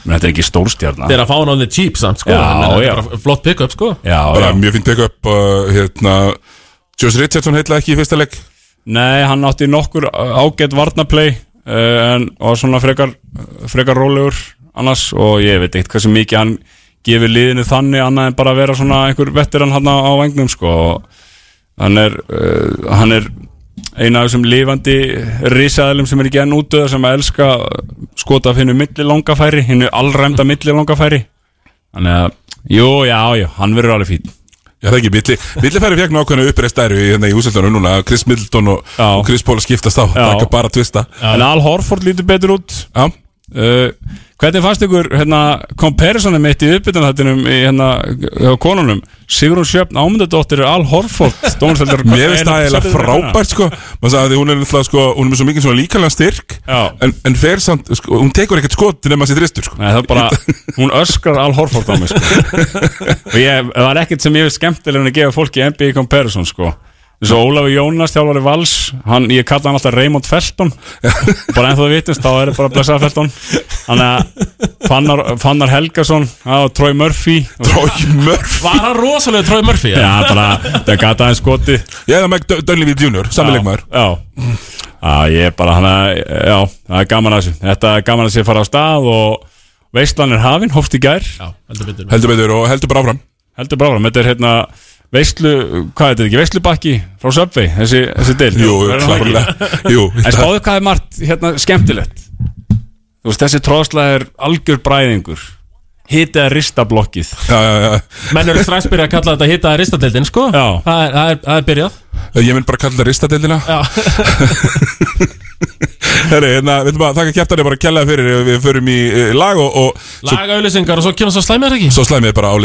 Speaker 3: menn, þetta er ekki stórstjarna.
Speaker 2: Þeir að fá hann on the cheap samt sko.
Speaker 3: Já,
Speaker 2: er
Speaker 3: já.
Speaker 2: bara Flott pick-up sko.
Speaker 3: Já,
Speaker 1: bara
Speaker 3: já,
Speaker 1: mjög fint pick-up uh, hérna, Josh Richardson heitla ekki í fyrsta leik?
Speaker 3: Nei, hann átti nokkur ágætt varnaplay uh, en var svona frekar frekar rólegur annars og ég veit ekkert hversu mikið hann gefur liðinu þannig annað en bara að vera svona einhver vettur hann á vengnum sko. Og hann er, uh, hann er eina af þessum lifandi risaðilum sem er ekki enn útöða sem að elska skota af hinnu millilongafæri hinnu allræmda millilongafæri. Þannig að, jú, já, já, hann verður alveg fín
Speaker 1: Já, það er ekki, Milli, Milli færi fjagn ákveðinu uppreist æru í, hérna, í úsildunum núna, Chris Middleton og, og Chris Paul skiptast á, það er ekki bara að tvista
Speaker 3: en Al Horford lítur betur út.
Speaker 1: Já,
Speaker 3: uh, hvernig fannst ykkur hérna, comparisonum mitt í uppbytunarhættinum í hérna, konunum Sigrun Sjöfn Ámyndadóttir er Al Horford *laughs* dómsveldur
Speaker 1: Mér finnst það eiginlega frábært sko Maður sagði að hún er náttúrulega sko Hún er með svo mikið svona líkalega styrk en, en fer samt, sko, hún tekur ekkert skot nema sér dristur sko
Speaker 3: Nei, það er bara, *laughs* hún öskrar Al Horford á mig sko. *laughs* og ég, það er ekkert sem ég veist skemmtilega en að gefa fólki NBA comparison sko. Svo Ólafur Jónas, þjálfari Vals hann, Ég kalla hann alltaf Raymond Felton. *laughs* Bara ennþá það vitust, þá er það bara blessaða Felton. Þannig að Fannar, Fannar Helgason, Troy Murphy.
Speaker 1: Trói mörf
Speaker 2: Var hann rosalega Troy Murphy?
Speaker 3: Já, bara, það gata aðeins skoti
Speaker 1: Ég hefði með Dönlífi Junior, sami leikmaður
Speaker 3: Já, já ég er bara hana, Já, það er gaman að þessu. Þetta er gaman að sé fara á stað og Veistlan er hafin, hófst í gær.
Speaker 2: Já, Heldur betur
Speaker 1: og heldur bara áfram.
Speaker 3: Heldur bara áfram, þetta er hérna Veistlu, hvað er þetta ekki, Veistlubakki frá Subway, þessi, þessi del
Speaker 1: Jú,
Speaker 3: er það
Speaker 1: klárlega. Jú,
Speaker 3: En spáðu hvað er margt hérna skemmtilegt. Þú veist, þessi tróðsla er algjör bræðingur. Hita að rista blokkið.
Speaker 1: Já, já, já.
Speaker 2: Menn eru strax byrja að kalla þetta hitta ristadeildin, sko.
Speaker 3: Já.
Speaker 2: Það er, það er, það er byrjað.
Speaker 1: Ég mynd bara að kalla það ristadeildina.
Speaker 2: Já, *laughs*
Speaker 1: Herri, hérna, við ætlum að þakka kjartanir bara kjallaði fyrir Við förum í uh, lag og, og svo,
Speaker 2: lagauðlýsingar og svo kemur svo slæmið ekki?
Speaker 1: Svo slæmið bara á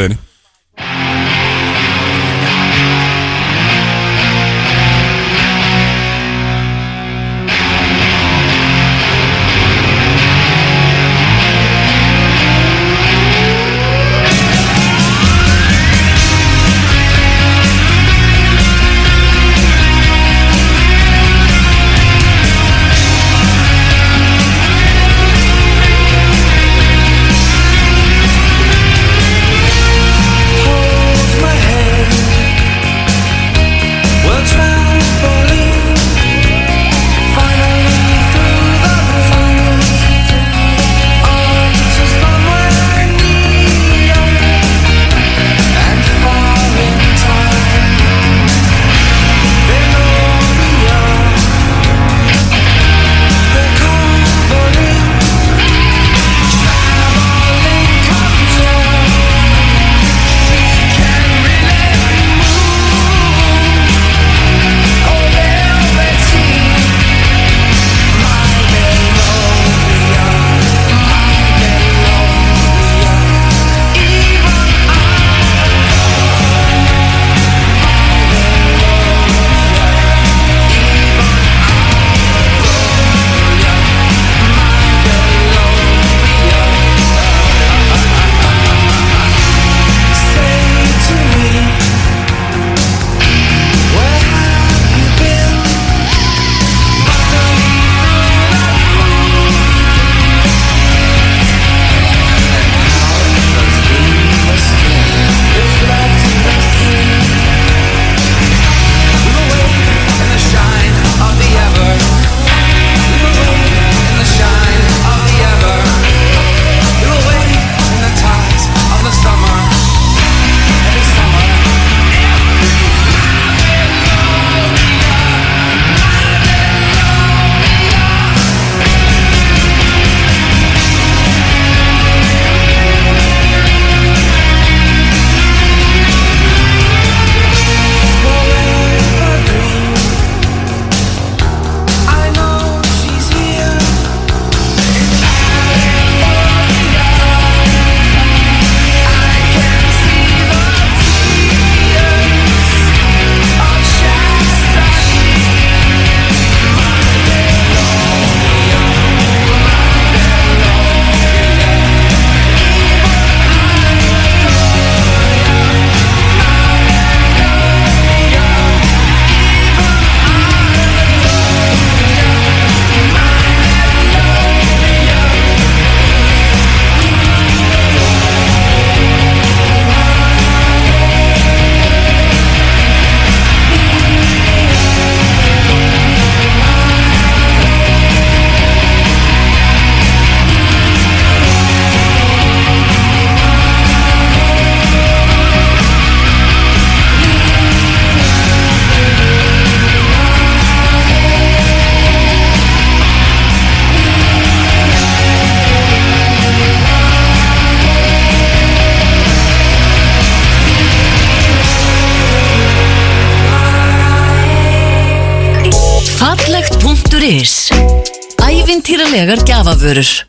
Speaker 4: Gjafavörur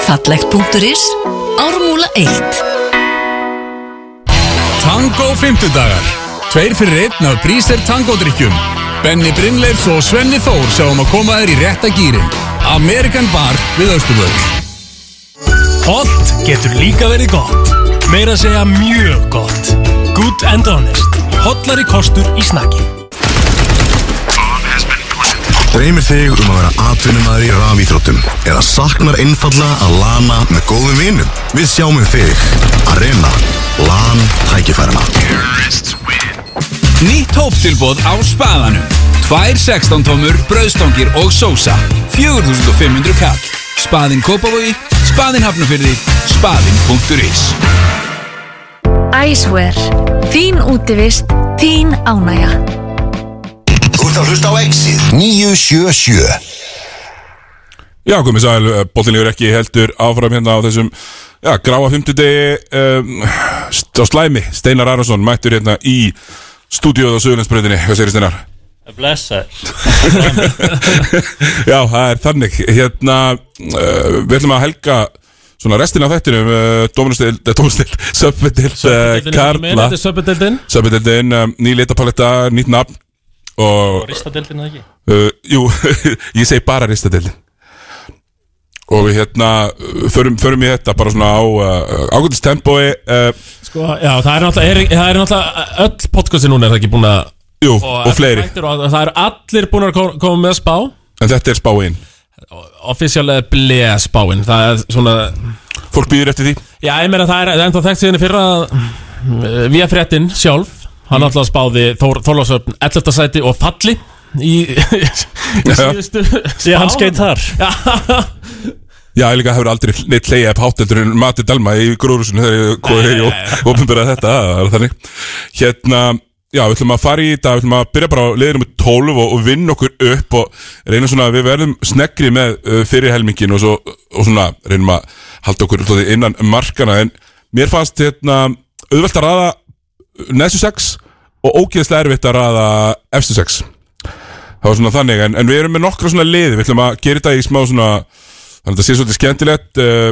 Speaker 4: Fallegt.is Ármúla 1
Speaker 5: Tango 50 dagar Tveir fyrir einn af Bríser Tango-drykkjum Benny Brynleifs og Svenni Þór sjáum að koma þér í rétta gýrin Amerikan Bar við Östuvöll
Speaker 6: Holt getur líka verið gott. Meira segja mjög gott. Good and honest. Hollari kostur í snakki
Speaker 7: Dreymir þig um að vera atvinnumæður í rafíþróttum eða saknar einfalla að lana með góðum vinum? Við sjáum um þig. Arena. LAN tækifærana.
Speaker 8: Nýtt hóptilbóð á spaðanum Tvær 16 tómur, brauðstangir og sósa 4500 kall Spaðinn Kópavogi, Spaðinn Hafnafyrði Spaðinn.is
Speaker 9: Æsver, þín útivist, þín ánægja.
Speaker 7: Þú ert að hlusta á Exið. 977.
Speaker 1: Já, komið sæl, bóttinlegur ekki heldur áfram hérna á þessum Já, gráa fymtudegi um, á slæmi, Steinar Arason mættur hérna í stúdíóð á Suðurlandsbröðinni, hvað segir Steinar?
Speaker 10: Blessa *laughs*
Speaker 1: Já, það er þannig. Hérna, uh, við ætlum að helga svona restina af þættinum uh, Dóminustil, uh, Dóminustil, Söpvidild uh, Karla. Söpvidildin, um, ný litapaletta, nýtt nafn og,
Speaker 10: Ristadeildin eða ekki?
Speaker 1: uh, jú, *laughs* ég segi bara ristadildin og við hérna uh, förum, förum í þetta bara svona á uh, ágættis tempói uh,
Speaker 2: Sko, já, það er náttúrulega, er, það er náttúrulega öll podcasti núna er það ekki búin að
Speaker 1: Jú, og, fleiri.
Speaker 2: Þættir og, það eru allir búin að kom- koma með spá.
Speaker 1: En þetta er spáin.
Speaker 2: Offisíalega bleið spáin. Það er svona
Speaker 1: Fólk býður eftir því.
Speaker 2: Já, ég meina það er ennþá þekkt síðan í fyrra uh, Vía fréttin sjálf Hann alltaf spáði Þór, Þorlásöfn 11. sæti og falli Í, í síðustu
Speaker 10: Síðan hann skeið þar.
Speaker 2: Já, *laughs*
Speaker 1: Já, ég líka hefur aldrei neitt hleyja upp hátteldur en Mati Dalma í gróðrúsinu þegar ég opinbyrða þetta, er Hérna, já, við ætlum að fara í þetta, við ætlum að byrja bara á leiðinu með 12 og, og vinna okkur upp og reyna svona að við verðum sneggri með uh, fyrir helmingin og, svo, og svona reynum að halda okkur svolítið innan markana en mér fannst hérna auðvelt að raða neðstu 6 og ógeðslega erfitt að raða efstu 6 það var svona þannig, en, en við erum með nokkra svona liði, við ætlum að gera þetta í smá svona þannig að það sé svolítið skemmtilegt uh,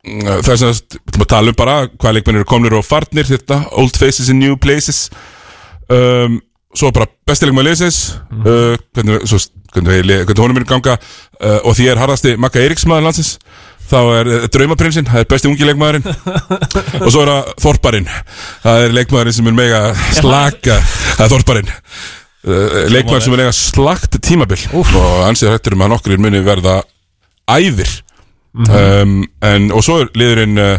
Speaker 1: það er svona, við ætlum að tala um bara hvað leikmenn eru komnir og farnir þetta, old faces in new places. Um, svo bara bestilegum að leysins uh, hvernig, svo, hvernig, hvernig, hvernig honum er ganga uh, og því er harðasti Magga Eiríks maður landsins þá er uh, draumaprinsinn, það er besti ungi leikmaðurinn. *laughs* Og svo er það Þorparinn. Það er leikmaðurinn sem er mega slaka það er Þorparinn. Uh, leikmaður sem er mega slagt tímabil. Og ansið hættur um að nokkur muni verða æðir. Um, en, og svo er liðurinn uh,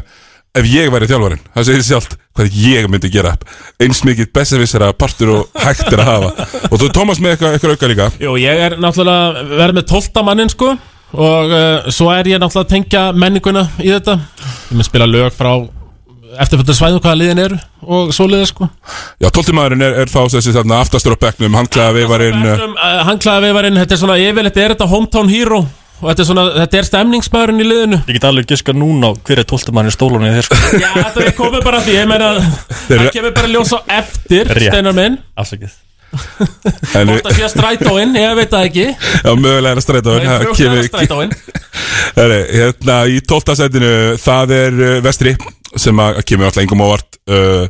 Speaker 1: ef ég væri þjálfarinn, það segir sjálft hvað ég myndi gera. Eins mikið besservissara partur og hægt er að hafa. Og þú er Tómas með eitthvað, auka líka.
Speaker 2: Jú, ég er náttúrulega verið með 12 mannin sko Og uh, svo er ég náttúrulega að tengja menninguna í þetta. Ég mun spila lög frá eftirföldu svæðum hvaða liðin eru Og svo liðið sko.
Speaker 1: Já, tóltimaðurinn er, er þá þessi þarna aftastur á bekknum, handklæða veifarinn uh,
Speaker 2: um, uh, Handklæða veifarinn, þetta er svona yfirleitt er þetta hometown hero. Og þetta er svona, þetta er stemningsmæðurinn í liðinu.
Speaker 10: Ég get alveg giska núna hver er í stólunni þér sko.
Speaker 2: Já, þetta er komið bara því, ég meina Það kemur bara ljós á eftir, steinar minn.
Speaker 10: Afsakið
Speaker 2: Hvort að strætóinn, ég veit það ekki.
Speaker 1: Já, mögulega er að stræta
Speaker 2: Það er að strætóinn
Speaker 1: hérna í tóltasætinu það er vestri sem að kemur alltaf engum ávart uh,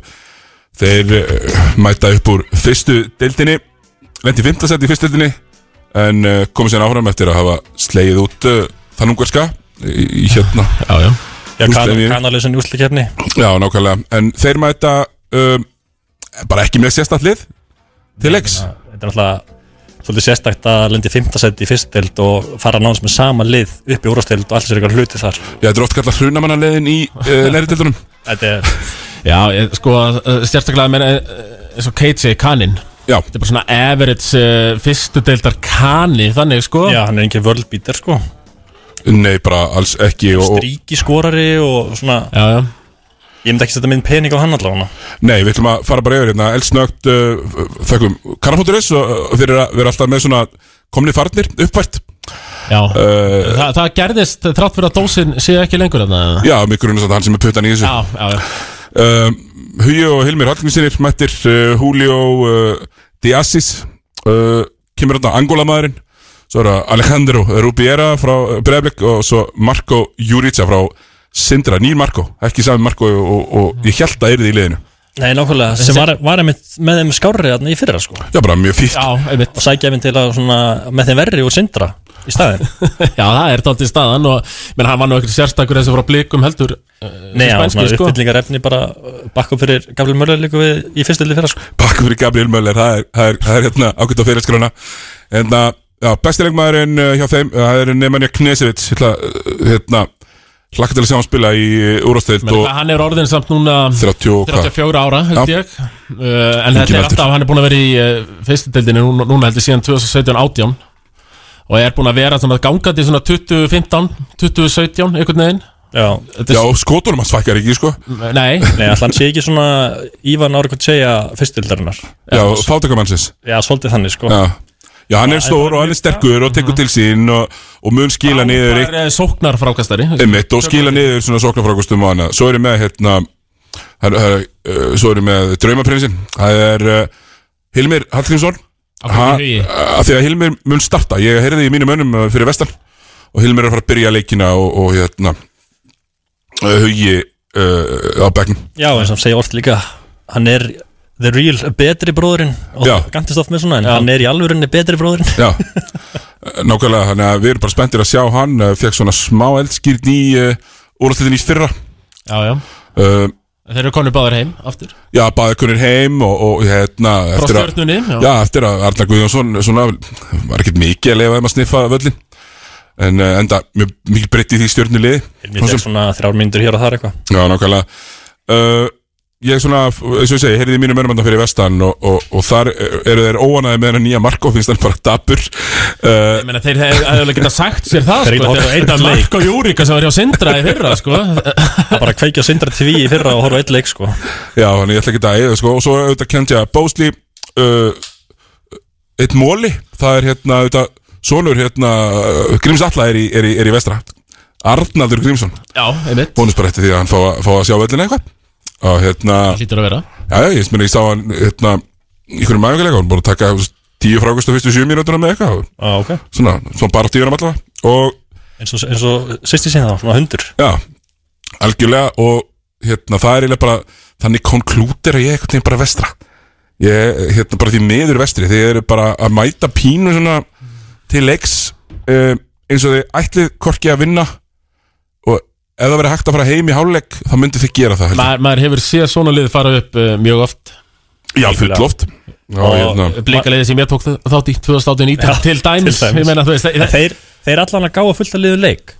Speaker 1: þeir uh, mæta upp úr fyrstu deildinni lendi í fymtasæti í fyrstu deildinni en komið sér áfram eftir að hafa slegið út uh, þann ungarska í, hérna.
Speaker 2: Já, já.
Speaker 10: Já, kan,
Speaker 1: Úrslitin í-
Speaker 10: úslikefni
Speaker 1: Já, nákvæmlega, en þeir mæta um, bara ekki með sérstætt lið til leiks?
Speaker 10: Þetta er náttúrulega svolítið sérstakt að lendi fymtasæti í fyrstild og fara náðans með sama lið upp í úrastild og alls er eitthvað hluti þar.
Speaker 1: Já, þetta er oft kallar hrunamannaleiðin í *laughs* uh, næri deildunum.
Speaker 10: Þetta er
Speaker 2: Já, ég, sko, sérstaklega meina, uh, eins og segi, kaninn
Speaker 1: Já,
Speaker 2: Þetta er bara svona average uh, fyrstu deildar kani, þannig sko.
Speaker 10: Já, hann er engin worldbeater sko.
Speaker 1: Nei, bara alls ekki og, og,
Speaker 10: Stríki skorari og svona
Speaker 2: Já, já
Speaker 10: Ég myndi ekki setja minn pening á hann allavega.
Speaker 1: Nei, við ætlum að fara bara yfir hérna Eldsnögt uh, þakkum Karnafótturis og fyrir að vera alltaf með svona komni farnir uppvært
Speaker 2: Já,
Speaker 1: uh,
Speaker 2: Þa, það gerðist þrátt fyrir að dósin sé ekki lengur þarna eða?
Speaker 1: Já, mig grunast að hann sem er puttan í þessu.
Speaker 2: Já, já, já.
Speaker 1: Uh, Hugi og Hilmir Hallgrímsinir mættir uh, Julio uh, Diassis uh, kemur hérna Angola maðurinn svo er það Alejandro Rubiera frá Breiðblik og svo Marco Jurica frá Sindra, nýr Marco, ekki sami Marco og, og, og ég held að yrði í liðinu.
Speaker 10: Nei, nákvæmlega, sem var, var einmitt með þeim skárri þarna í fyrra sko.
Speaker 1: Já, bara mjög
Speaker 2: einmitt.
Speaker 10: Og sækja einmitt til að svona með þeim verri og sindra í staðin *laughs*
Speaker 2: Já, það er tótt í staðan og menn hann var nú ekkert sérstakur þessi frá blikum heldur uh,
Speaker 10: Nei, já,
Speaker 2: spænski,
Speaker 10: svona
Speaker 2: sko.
Speaker 10: uppfyllingar efni bara bakka upp fyrir Gabriel Möller líka við í fyrstili fyrra sko.
Speaker 1: Pakkum fyrir Gabriel Möller, það er, það er, það er hérna ákveðt á fyrirskrána. En það, já, besti leikmaðurinn uh, hjá þeim Það er Nemanja Knesevits Hérna, hérna Hlakka til að sjá hann spila í
Speaker 2: Men
Speaker 1: og
Speaker 2: hann er orðin samt núna
Speaker 1: 30 og hvað?
Speaker 2: 34 ára, held ég. Uh, En þetta er alltaf, hann er búin að vera í uh, fyrstudildinni núna, núna held ég síðan 2017-18 Og er búin að vera svona gangandi svona 2015, 2017, einhvern veginn.
Speaker 10: Já,
Speaker 2: Þetta
Speaker 1: Já, skotunum hann svækkar ekki, sko.
Speaker 2: Nei, *laughs*
Speaker 10: nei, hann sé ekki svona Ívan hvað segja fyrstildarinnar
Speaker 1: Já, fátakamannsins
Speaker 10: Já, svolítið þannig sko.
Speaker 1: Já Já, hann er stór og hann er sterkur og tekur til sín og, og mun skila niður
Speaker 2: það er sóknar frákastari
Speaker 1: einmitt og skila niður svona sóknarfrákustum og hana. Svo er ég með hérna það er, uh, Svo er ég með Draumaprinsinn Það er uh, Hilmir Hallgrímsson.
Speaker 2: Af hverju
Speaker 1: Ha-
Speaker 2: í hugi?
Speaker 1: Af því að Hilmir mun starta. Ég heyrði í mínum önum fyrir vestan. Og Hilmir er að fara að byrja leikina og, og hérna Hugi uh, á bekknum.
Speaker 10: Já, eins og hann segja oft líka Hann er the real betri bróðurinn Og
Speaker 1: Já.
Speaker 10: gantist oft með svona En
Speaker 2: Já.
Speaker 10: hann er í alvörinni betri bróðurinn
Speaker 1: Já, *laughs* Eh, nákvæmlega, þannig að við erum bara spenntir að sjá hann uh, Fekk svona smá eldskýrn í uh, Úrlaslitin í fyrra.
Speaker 2: Já, já.
Speaker 1: Uh,
Speaker 2: Þeir eru konur báður heim, aftur.
Speaker 1: Já, bæði kunnir heim og, og hérna eftir að,
Speaker 2: já.
Speaker 1: já, eftir að Arnar Guðjónsson svona, var ekkert mikið að leifa þeim að sniffa völlin en uh, enda mjög mikið breytt í því stjörnuliði.
Speaker 10: Mér tek svona þrjár myndur hér og þar eitthvað.
Speaker 1: Já, nákvæmlega. Uh, Ég svona, eins og ég segi, heyrði í mínum önum fyrir vestan og, og, og þar eru þeir óanaði með hennar nýja Marko, finnst hann bara dabur uh,
Speaker 2: Ég meina, þeir hefðu alveg geta sagt sér það,
Speaker 10: Þeir
Speaker 2: sko
Speaker 10: geta horft á
Speaker 2: Þetta
Speaker 10: einn
Speaker 2: er
Speaker 10: leik.
Speaker 2: Marko Júrika sem var hjá Sindra í fyrra, sko.
Speaker 10: Það bara að kveikja sindra TV í fyrra og horfa eitt leik sko.
Speaker 1: Já, þannig ég ætla ekki að eða sko og svo auðvitað Kendja Bósli uh, eitt móli það er hérna auðvitað sonur hérna uh, Gríms Alla er í, er í, er í vestra. Arnaldur Grímsson.
Speaker 2: Já, einmitt.
Speaker 1: Bónus bara eftir því að hann fá, að- fá að sjá völlina eitthvað og hérna,
Speaker 2: Hlýtur að vera.
Speaker 1: Já, ég sminni ég sá hann hérna, í hvernig mæfingarleika hann búin að taka tíu frákust á fyrstu sjö mínútur með eitthvað. Og
Speaker 10: Já, ok.
Speaker 1: Svona, svona bara tíunum allavega og
Speaker 10: Eins og, eins og sýsti síðan þá, svona hundur.
Speaker 1: Já, algjörlega og hérna það er eiginlega bara þannig konklútir að ég eitthvað tegum bara vestra. Ég, hérna bara því miður vestri þeir eru bara að mæta pínu svona til leiks um, eins og þeir ætlið korki að vinna og ef það verið hægt að fara heim í hálfleik þá myndi þið gera það.
Speaker 2: Ma, Maður hefur séð svona lið fara upp uh, mjög oft.
Speaker 1: Já, fullt loft. Og, hérna,
Speaker 2: Blíkaliðið sem ég tók þátt í 2019
Speaker 10: Já,
Speaker 2: til dæmis,
Speaker 10: til dæmis.
Speaker 2: Ég meina, þú veist, það,
Speaker 10: Þeir, þeir allan að gáða fullt að liðu leik.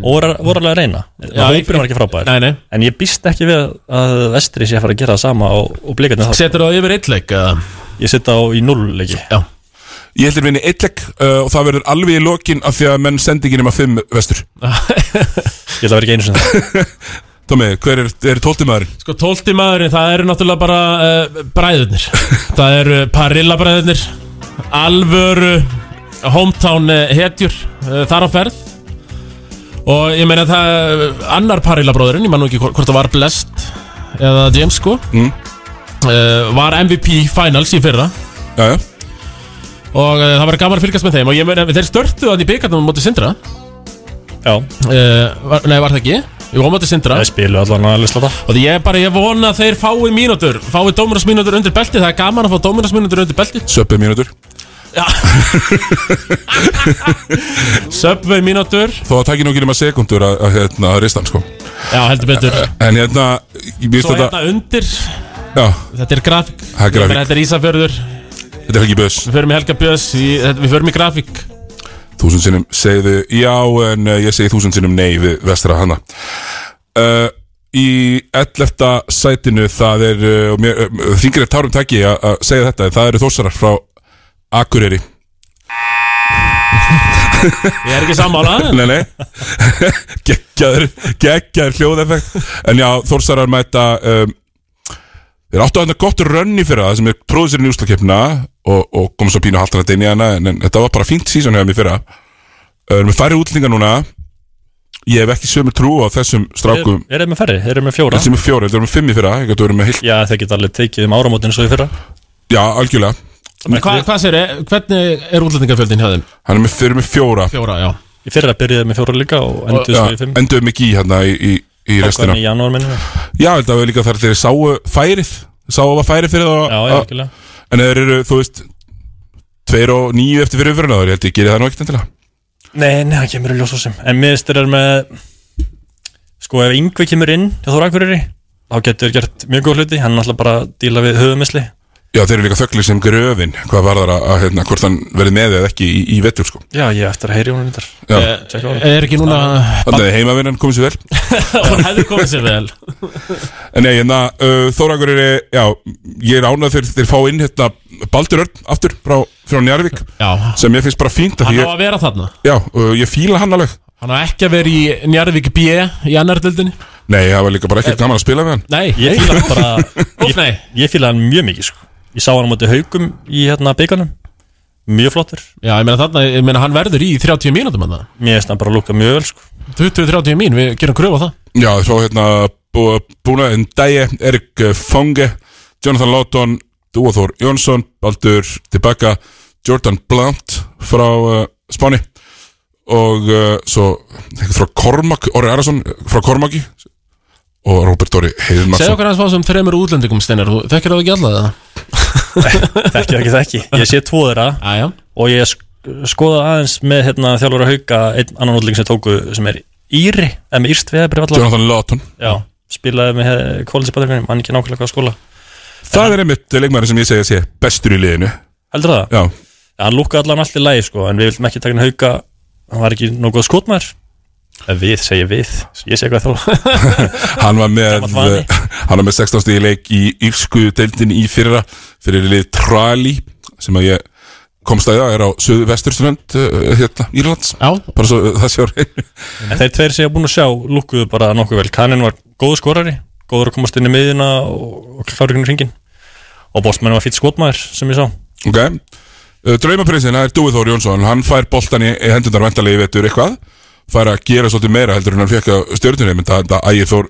Speaker 10: Og voru, alveg að reyna.
Speaker 2: Já,
Speaker 10: Hópurinn var ekki frábær.
Speaker 2: Nei, nei.
Speaker 10: En ég býst ekki við að vestri sé að fara að gera það sama og, og blikarnir það
Speaker 2: Setur það yfir eitt leik eða?
Speaker 10: Ég sitt á í null leiki.
Speaker 2: Já
Speaker 1: ég heldur vinni eitt leik uh, og það verður alveg í lokin af því að menn sendi ekki nema fimm vestur. *laughs*
Speaker 10: Ég ætla að vera ekki einu sinni það. *laughs*
Speaker 1: Tómi, hver er, er tóltimæðurinn?
Speaker 2: Sko, tólti maðurinn, það eru náttúrulega bara uh, bræðurnir. Það eru Parilla bræðurnir Alvöru Hometown uh, hetjur uh, Þar á ferð. Og ég meina það Annar Parilla bróðurinn, ég man nú ekki hvort það var Blest Eða James sko
Speaker 1: Mm.
Speaker 2: uh, Var MVP Finals í fyrra.
Speaker 1: Já, já
Speaker 2: Og uh, það var gaman að fylgjast með þeim. Og ég meina, þeir störtu þannig í byggarnum móti Sindra.
Speaker 10: Já,
Speaker 2: uh, var, Nei, var það ekki? Jú, móti Sindra.
Speaker 10: Það spilu allan að lisla það.
Speaker 2: Og ég bara, ég vona að þeir fái mínútur Fái dóminasmínútur undir belti Það er gaman að fá dóminasmínútur undir belti
Speaker 1: Söppi mínútur.
Speaker 2: Subway *laughs* mínútur.
Speaker 1: Þó að taki nú ekki nema sekundur að, að, hérna, að ristan sko.
Speaker 2: Já, heldur betur.
Speaker 1: En hérna, ég býst
Speaker 2: Svo
Speaker 1: þetta
Speaker 2: hérna undir.
Speaker 1: Já,
Speaker 2: Þetta er grafík.
Speaker 1: Það er grafík.
Speaker 2: Ég meina, Þetta er Ísafjörður
Speaker 1: þetta er ekki börs
Speaker 2: Við förum í Helga Björns í, Við förum í grafík.
Speaker 1: Þúsund sinnum segðu já En uh, ég segi þúsund sinnum nei við vestra hana. Uh, Í 11. sætinu Það er uh, og mér, uh, Þingir er tárum taki að segja þetta en Það eru þórsarar frá Akureyri.
Speaker 2: Ég er ekki sammála. *laughs*
Speaker 1: Nei, nei. *laughs* Geggjaður, geggjaður hljóðeffekt. En já, Þórsarar mæta um, Þeir áttu að þetta gott rönni fyrir það sem er tróðið sér í úslakefna og, og komið svo pínu haltan að deynja hana en, en þetta var bara fínt sísón hefur mér fyrra. Við erum með færri útlendingar núna? Ég hef ekki sömu trú á þessum strákum.
Speaker 10: Er þeir með færri? Þeir eru með fjóra?
Speaker 1: Þessi með fjóri, þetta erum með fimm í fyrra. Ég gæti verið með heilt
Speaker 10: Já, þeir geta alveg tekið um áramótin svo í fyrra.
Speaker 1: Já, algjörlega.
Speaker 2: Men Hvað hva segir þið? Hvernig er útlendingafjöldin hjá þeim?
Speaker 1: Hann er með, þeir eru með fjóra.
Speaker 2: Fjóra, já.
Speaker 10: Í fyrra byrjuði með fjóra líka og
Speaker 1: Já,
Speaker 10: svo í fimm.
Speaker 1: Enduðum ekki í hérna í, í, í restina.
Speaker 10: í janúar
Speaker 1: Já, þetta var líka þar þeir sáu færið Sáu að færið fyrir það
Speaker 10: Já, já,
Speaker 1: En þeir eru, þú veist Tveir og níu eftir fyrir umfyrirna Ég held ég gerir það nú ekkert endilega.
Speaker 10: Nei, nei, það kemur í ljós sem. En miðstur er með Sko, ef Yngvi kemur inn hjá Þóra Akureyri þá getur gert mjög góð hluti. Hann er alltaf bara að díla við höfumisli
Speaker 1: Já, þeir eru líka þögglir sem gröfin Hvað var það að, að hérna, hvort hann verið með eða ekki í, í vettur sko.
Speaker 10: Já, ég eftir að heyri hún
Speaker 2: Eh, Er ekki núna
Speaker 1: þannig að heimavinnan komið sér vel. *laughs*
Speaker 2: Hún hefði komið sér vel.
Speaker 1: En nei, hérna, uh, Þórakur er, já, ég er ánað þeir, þeir fá inn hérna Baldur Örn aftur frá, frá Njarvík
Speaker 2: Já,
Speaker 1: sem ég finnst bara fínt af
Speaker 2: hann á
Speaker 1: ég,
Speaker 2: að vera þarna.
Speaker 1: Já, uh, ég fíla hann alveg.
Speaker 2: Hann á ekki að vera í Njarðvík B í annar dildinni
Speaker 1: Nei, það var líka bara ekkert gaman að spila með hann.
Speaker 2: Nei,
Speaker 10: Ég fíla hann bara. *laughs* Ég, ég fíla hann mjög mikið sko Ég sá hann á móti haugum í hérna byggarnum Mjög flottur.
Speaker 2: Já, ég meina þarna, ég meina hann verður í 30 mínútum hann
Speaker 10: Mér finnst hann bara að lúka mjög vel sko.
Speaker 2: 20-30 mín, við gerum kröfu á það.
Speaker 1: Já, þá hérna bú- Búna Ndæje, Erik uh, Fonge Jonathan Lawton, Dúaþór Jónsson Baldur Tibaka Jordan Blunt frá uh, Spáni. Og uh, svo eitthvað frá Kormak, Orri Arason frá Kormaki og Róbert Dóri
Speaker 2: Segð
Speaker 1: Heiðmarsson
Speaker 2: okkur hans fá sem þreymur útlendingum steinar. Þú þekkir það ekki alla *laughs* það?
Speaker 10: Þekki, þekki, þekki. Ég sé tvo þeirra.
Speaker 2: Æja
Speaker 10: Og ég sk skoða aðeins með hérna þjálfur að hauka Einn annan útling sem tóku sem er Íri Eða með Írst veðabrif allavega.
Speaker 1: Jonathan Lawton
Speaker 10: Já, spilaði með kvólisibæðurinn Man ekki nákvæmlega hvað skóla.
Speaker 1: Það er einmitt leikmæri sem ég segja að sé bestur í liðinu.
Speaker 10: Heldur það?
Speaker 1: Já,
Speaker 10: Já, hann lúkkaði allan allt í lagi sko En við viljum ekki taka hann hauka. Hann var ekki skotmær Við segja við Ég segi hvað þá *laughs*
Speaker 1: hann var með hann var með 16 stíði leik í írsku deildin í fyrra fyrir lið Trali sem að ég komst að það er á söðu vesturströnd uh, hérna, Írlands. Bara svo það sé á reynu
Speaker 10: þeir tveir sem ég hafa búin að sjá lúkkuðu bara nokkuð vel. Kanin var góðu skorari Góður að komast inn í miðina og, klára ykkur hringin Og bóstmenn var fýtt skotmaður sem ég sá.
Speaker 1: Ok. Draumaprinsinn, það er Dúi Þór Jónsson. Hann fær boltan í, í hendunar ventalegi vetur eitthvað fær að gera svolítið meira heldur en hann fekk að stjórnunni menn það ægir Þór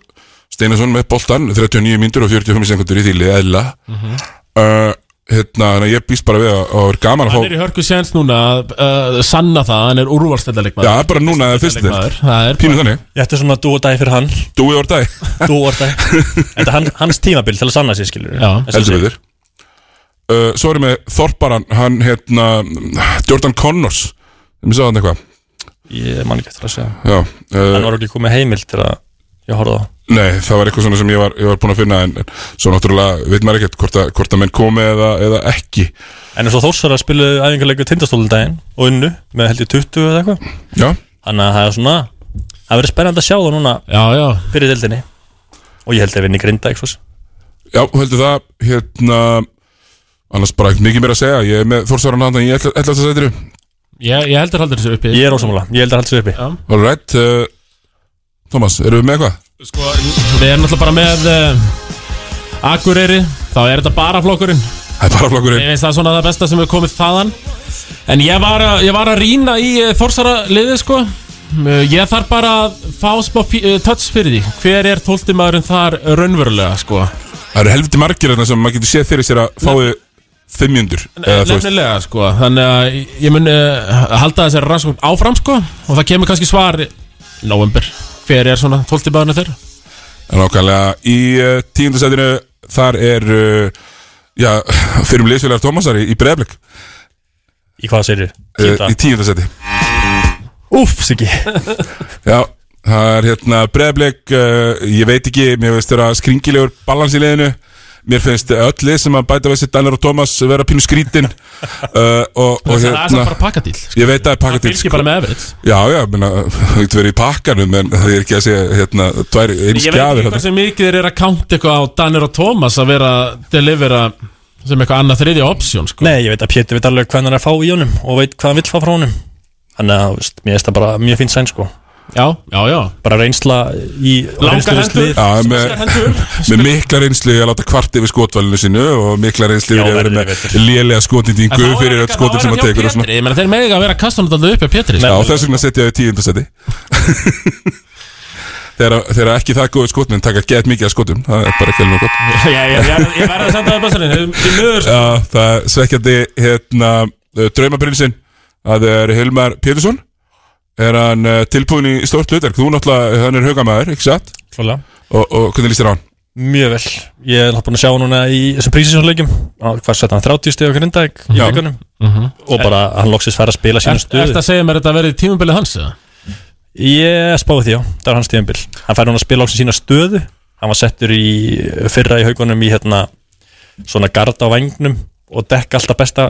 Speaker 1: Steinarsson með boltan 39 mínútur og 45 sekundur í þýli eðla
Speaker 2: Mhm.
Speaker 1: uh, hérna, þannig að ég býst bara við að það er gaman að
Speaker 2: hann
Speaker 1: fá
Speaker 2: er í hörku séns núna að uh, sanna það, hann er úrvalstættarleikmaður
Speaker 1: Já, bara núna eða fyrst
Speaker 2: er
Speaker 1: Pínu þannig.
Speaker 10: Ég ætti svona dú og dæ fyrir hann. Dú og dæ Þetta er hann, hans tímabil til að sanna sig skilur
Speaker 2: Já.
Speaker 1: Heldur við þér uh, Svo erum við Þorparan Hann hérna Jordan Connors. Sem ég sá hann eitthvað
Speaker 10: Ég man ekki eftir að segja.
Speaker 1: Já
Speaker 10: Hann
Speaker 1: uh,
Speaker 10: var ekki komið heimild til að ég horfði á?
Speaker 1: Nei, það var eitthvað svona sem ég var, ég var búin að finna En en svo náttúrulega veit maður ekkert Hvort að, hvort að menn komi eða, eða ekki.
Speaker 10: En Þórsar að spilu æfingarleiku tindastólundaginn og unnu með held ég 20 eða eitthvað.
Speaker 1: Já.
Speaker 10: Þannig að það er svona Það verður spennandi að sjá það núna
Speaker 2: Já, já.
Speaker 10: fyrir deildinni. Og ég held að vinni grinda svo
Speaker 1: Já, heldur það Hérna Annars bara ekkert mikið meira að segja. Ég er með Þórsaran hann í 11. sætiru
Speaker 2: Ég, ég heldur haldur þessu uppi.
Speaker 10: Ég er ósamlega, ég held að halda sér uppi.
Speaker 2: Já.
Speaker 1: All right uh, Thomas, erum við með eitthvað?
Speaker 2: Sko, við erum náttúrulega bara með uh, Akureyri. Þá er þetta bara flokkurinn.
Speaker 1: Það er bara flokkurinn.
Speaker 2: Ég veist það er svona það besta sem er komið þaðan. En ég var að, ég var að rýna í uh, Þórsara liðið sko. Uh, Ég þarf bara að fá smá fí- uh, touch fyrir því. Hver er tóltimaðurinn þar raunverulega sko?
Speaker 1: Það eru helviti margir þarna sem maður getur séð fyrir sér að fái 500 eða þú veist.
Speaker 2: Nefnilega sko Þannig að ég mun uh, halda þessari rannsókn áfram sko Og það kemur kannski svar í November Hver er svona tóltimaðurinn þeirra?
Speaker 1: En ákvæmlega í uh, tíundasætinu þar er uh, já, *laughs* fyrir um liðsfélagar Tómasar í, í Breiðblik
Speaker 10: Í hvað segir
Speaker 1: uh, í tíundasæti
Speaker 10: Úff, Siggi. *laughs*
Speaker 1: Já, það er hérna Breiðblik uh, ég veit ekki, mér finnst þeirra skringilegur balans í liðinu mér finnst öll lið sem að bæta við sér Danir og Tómas vera pínu skrítin. *laughs* Uh, og, og
Speaker 2: Það er samt bara pakkadíl sko.
Speaker 1: Ég veit að það er
Speaker 2: Það
Speaker 1: pakkadíl
Speaker 2: fylgir bara með efrið
Speaker 1: Já, já, það getur verið í pakkanum en það er ekki að segja, hérna, tvær, einn
Speaker 2: Ég veit
Speaker 1: skjafir
Speaker 2: ekki hversu mikið þeir eru að count eitthvað á Danir og Thomas að vera delivera sem eitthvað annað þriðja option sko.
Speaker 10: Nei, ég veit að Pétur veit alveg hvað hann er að fá í honum Og veit hvað hann vill fá frá honum. Þannig að, mér finnst það bara mjög fínt sæn sko
Speaker 2: Já, já, já.
Speaker 10: Bara reynsla í
Speaker 2: Langar hendur.
Speaker 1: Já,
Speaker 2: Skar hendur.
Speaker 1: með mikla reynslu að láta kvart yfir skotvalinu sínu og mikla reynslu
Speaker 10: Já,
Speaker 1: í að vera með lélega skotindingu fyrir öll skotin sem
Speaker 2: hjá
Speaker 1: tekur.
Speaker 2: Ég meina þeir mega að vera kastunum alltaf upp hjá Pétri
Speaker 1: Já,
Speaker 2: sko.
Speaker 1: þess vegna setja ég í tíundasæti *laughs* þegar, ekki það góði skotminn taka gett mikið af skotum. Það er bara ekki alveg gott. *laughs*
Speaker 2: Já, já, já, ég verði að senda það bæsarinn Því miður sko.
Speaker 1: Já, það er svekkjandi hérna, draumaprinsinn að það er Hilmar Pétursson er hann uh, tilbúin í stórt hlutverk? Þú náttúrulega, hann er haugamæður, ekki satt?
Speaker 10: Klálega
Speaker 1: og, og hvernig líst þér á hann?
Speaker 10: Mjög vel. Ég er náttúrulega búin að sjá hann núna í þessum prísisjónleikjum Hvað sett hann 30 stíð á grindæk í
Speaker 1: Já.
Speaker 10: vikunum? Og bara hann loksist fær að spila sínu
Speaker 2: Ertu
Speaker 10: stöðu
Speaker 2: að segja mér þetta að verði tímabilið hans eða?
Speaker 10: Ég spáði því já, það er hans tíðanbill Hann fær núna að spila loksist sína stöðu Hann var settur í fyrra í haugunum í hérna svona gard á vangnum og dekka alltaf besta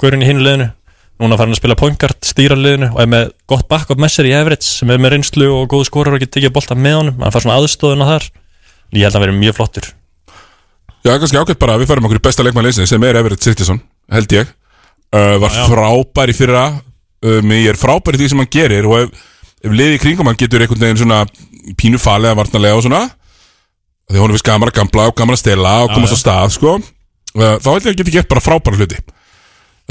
Speaker 10: gaurin í hinu liðinu núna fara hann að spila pointgard, stýra liðinu og er með gott backup með sér í Everett sem er með reynslu og góð skorar og getur tekið bolta með honum. Hann fær svona aðstóðuna þar. Ég held að hann verið mjög flottur.
Speaker 1: Já, kannski ágætt bara að við færum okkur í besta leikmann leysins sem er Everett Citizen, held ég. Uh, Var frábær í fyrra. Um, Ég er frábær í því sem hann gerir og ef, ef liði í kringum hann getur einhvern veginn svona pínu falega, varnarlega og svona. Því hún er vist gaman að gamla og gaman að stela og komast á stað, sko. Uh, þá held ég að geti gert bara frábæra hluti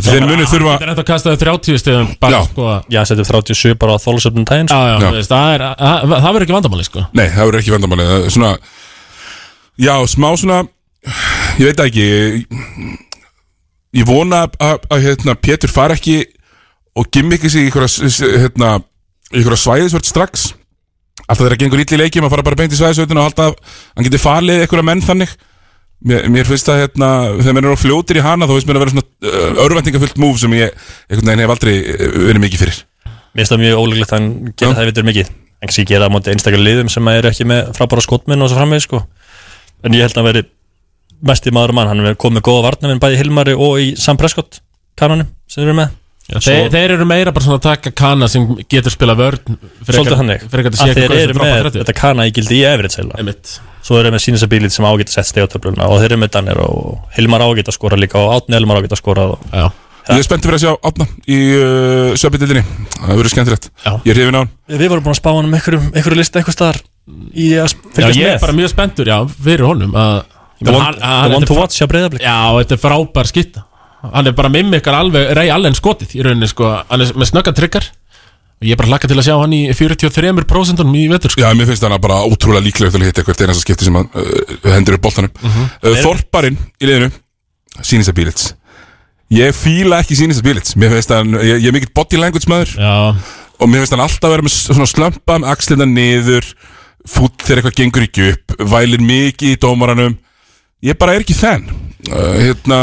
Speaker 1: þeir munið þurfa
Speaker 2: Þetta er eftir að kasta þau 30 stegum
Speaker 1: Já.
Speaker 2: bara, sko.
Speaker 10: Já, setjum 37 bara á þólusöfnum daginn sko.
Speaker 2: Já, já, veist, það er Það það verður ekki vandamáli, sko.
Speaker 1: Nei, það verður ekki vandamáli Það er Svona, já, smá svona Ég veit það ekki. Ég, ég vona að, að, að hérna, Pétur fari ekki og gimmi ekki sig í einhverja hérna, í einhverja svæðisvörd strax. Alltaf þegar það gengur ítli í leikjum að fara bara beint í svæðisvördinu og halda að hann geti falið einhverja menn þannig Mér, mér finnst það hérna, þegar mér er á fljótir í hana þá finnst mér að vera svona örvæntingafullt múf sem ég einhvern veginn hef aldrei verið mikið fyrir.
Speaker 10: Mér finnst það mjög ólíklegt að hann gera það vitur mikið. En kannski gera það á móti einstaklega liðum sem eru ekki með frábæra skotminn og svo framvegis sko. en ég held að hann veri mest í maður og mann, hann komið með góða varnavinn bæði Hilmari og í Sam Prescott kanonum sem þeir eru með
Speaker 2: Já, þeir, þeir eru meira bara svona að taka kana sem getur spila vörn
Speaker 10: Svolítið
Speaker 2: að sé
Speaker 10: þeir eru með þetta kana í gildi í Everett svo eru með sínusabilit sem ágætt að setja steg á töfluna og þeir eru með Danir og Hilmar ágætt að skora líka og Átni Hilmar ágætt að skora og...
Speaker 2: Já.
Speaker 1: Ég er spenntið fyrir að sjá Átna í uh, söpindildinni Það verður skemmtilegt.
Speaker 2: Já.
Speaker 1: Ég er hrifin á hann.
Speaker 10: Við vorum búin að spá hann um einhverju, listi eitthvað staðar
Speaker 2: Já, ég er bara mjög spenntur, já, fyrir honum þetta er frábær skitta Hann er bara mimikkar alveg rey allen skotið í rauninni, sko. Hann er með snöggan tryggar Og ég er bara hlakka til að sjá hann í 43% í vetur, sko.
Speaker 1: Já, mér finnst hann bara ótrúlega líklegt til að hitta eitthvað einasta skipti sem hann uh, hendur upp boltanum.
Speaker 2: Mhm.
Speaker 1: uh, Þorparinn í liðinu Sýnisa Bílits Ég fíla ekki Sýnisa Bílits Mér finnst hann, ég, ég er mikill body language maður.
Speaker 2: Já,
Speaker 1: Og mér finnst hann alltaf vera með svona slömpa með axlina niður Fúll þegar eitthvað gengur ekki upp Vælir mikið í dómaranum. Ég bara er ekki þenn uh, Hérna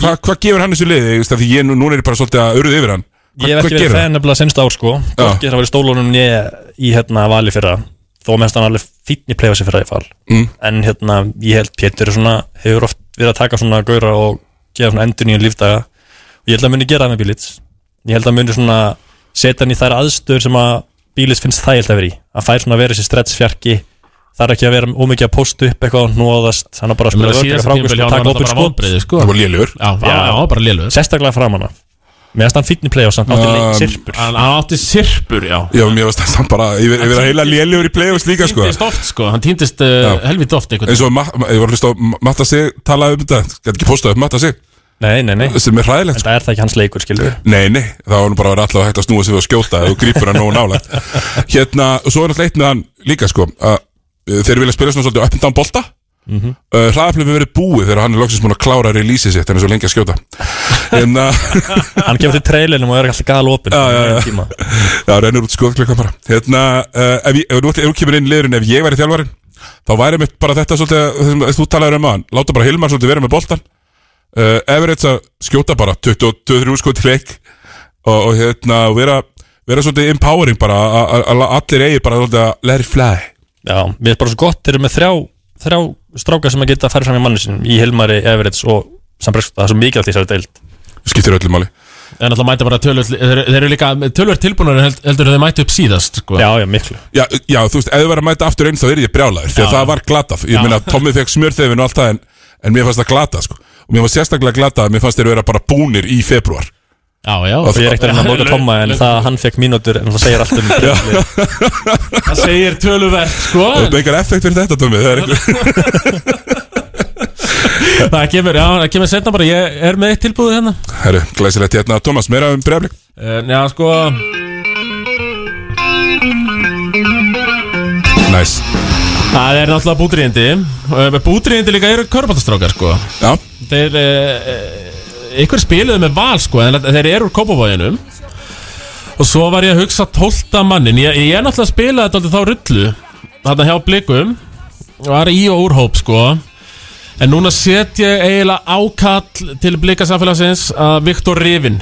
Speaker 1: Hvað hva gefur hann þessu liði? Ég að Því ég, nú, núna er ég bara svolítið að urðu yfir hann. Hva,
Speaker 10: Ég hef ekki
Speaker 1: hvað
Speaker 10: verið fæn nefnilega senst ár sko. Hvorki það var í stólunum nýja í hérna vali fyrra. Þó mennst hann alveg fínn í play-offsi fyrra í fall.
Speaker 1: Mm.
Speaker 10: En hérna, ég held Pétur svona Hefur oft verið að taka svona gaura og Gefa svona endur nýjum lífdaga. Og ég held að muni gera það með Bílits. Ég held að muni svona setja hann í þær aðstöður Sem að Bílits finnst þægilt að vera í. Að fær svona að vera þessi fjarki Þarf ekki að vera ómikið að posta upp eitthvað Nóðast, hann er bara að
Speaker 2: meina,
Speaker 10: spila vörn,
Speaker 2: tímabil hjá
Speaker 10: taka
Speaker 2: bara
Speaker 10: skot.
Speaker 2: vonbrigði, sko.
Speaker 1: Það var lélugur
Speaker 2: já, bara lélugur
Speaker 10: Sérstaklega framan af. Mér finnst hann fínn í play-offs, hann átti leik sirpur
Speaker 2: Hann hann átti sirpur, já.
Speaker 1: Já, mér finnst það samt bara Ég verið að heila lélugur í play-offs líka sko.
Speaker 2: Týndist oft, sko, hann týndist uh, helvít oft
Speaker 1: og Ma- Ma- ég var að hlusta á Ma- Matta sig talaði um þetta, gæti ekki postað upp Matta sig?
Speaker 10: Nei, nei, nei.
Speaker 1: Sem er hræðilegt
Speaker 10: En það er það ekki hans leikur, skilur
Speaker 1: Nei, nei, það var nú bara að vera alltaf hægt að snúa sig við að skjóta og grípur hann nógu nálægt. *laughs* Hérna, og svo er náttúrulega eitt með hann líka sko. Að þeir vilja spila svona svolítið down bolta. Mm
Speaker 10: Mhm.
Speaker 1: uh, Hraðaflöfum verið búið þegar hann er loksins múin að klára release sitt en er svo lengi að skjóta. Hérna, *laughs*
Speaker 10: Hann kemur til trailinum og er alltaf gal opinn.
Speaker 1: Já, rennur út skoðklukka bara. Hérna, uh, ef, ef, nú- ef þú kemur inn í liðurinn ef ég væri þjálfarinn þá væri mitt bara þetta svolítið það þú talaður um hann láta bara Hilmar svolítið vera með boltan uh, Everett að skjóta bara 22-23 skot leik. Og, og hérna vera, vera svolítið empowering bara að- allir eigi bara svolítið að let it fly
Speaker 10: Já, mér er bara svo gott Þeir eru með þrjá, þrjá stráka sem að geta að fara fram í mannu sinum Í Hilmari, Everett og Sambreysk Það er svo mikið allt í þessari deild
Speaker 1: skiptir öllu máli.
Speaker 2: En alltaf mæta bara tölvöld Þeir, þeir eru líka tölvöld tilbúinari held, heldur en þeir mæta upp síðast sko.
Speaker 10: Já, já, miklu.
Speaker 1: Já, já, þú veist, ef þið verður að mæta aftur einn þá er ég brjálaður því að það var glatað. Ég meina, Tommi fekk smjörþefin og allt það en, en mér fannst það glatað, sko. Og mér fannst sérstaklega glatað að mér fannst þeir vera bara búnir í februar
Speaker 2: Já, já.
Speaker 10: Og ég er ekkert að móta Tomma En það að hann fekk mínútur En það segir allt um breyðlið. *laughs*
Speaker 2: Það segir töluvert sko.
Speaker 1: Það er engar effekt fyrir þetta, Tommi Það er *laughs*
Speaker 2: Það kemur, já, það kemur setna bara. Ég er með eitt tilbúið hérna.
Speaker 1: Herru, glæsilegt hérna, Thomas, meira um breyflik
Speaker 2: uh, Já, sko.
Speaker 1: Næs
Speaker 2: Það er náttúrulega bútriðindi uh, Bútriðindi líka eru körbáttastrákar sko.
Speaker 1: Já,
Speaker 2: Þeir uh, Ykkur spiluðu með val sko En þeir eru úr kópavóginum Og svo var ég að hugsa tólta mannin Ég, ég er náttúrulega að spila þetta aldrei þá rullu Þarna hjá blikum. Var í og úr hóp sko. En núna set ég eiginlega ákall Til blikasamfélagsins Að Viktor Rivin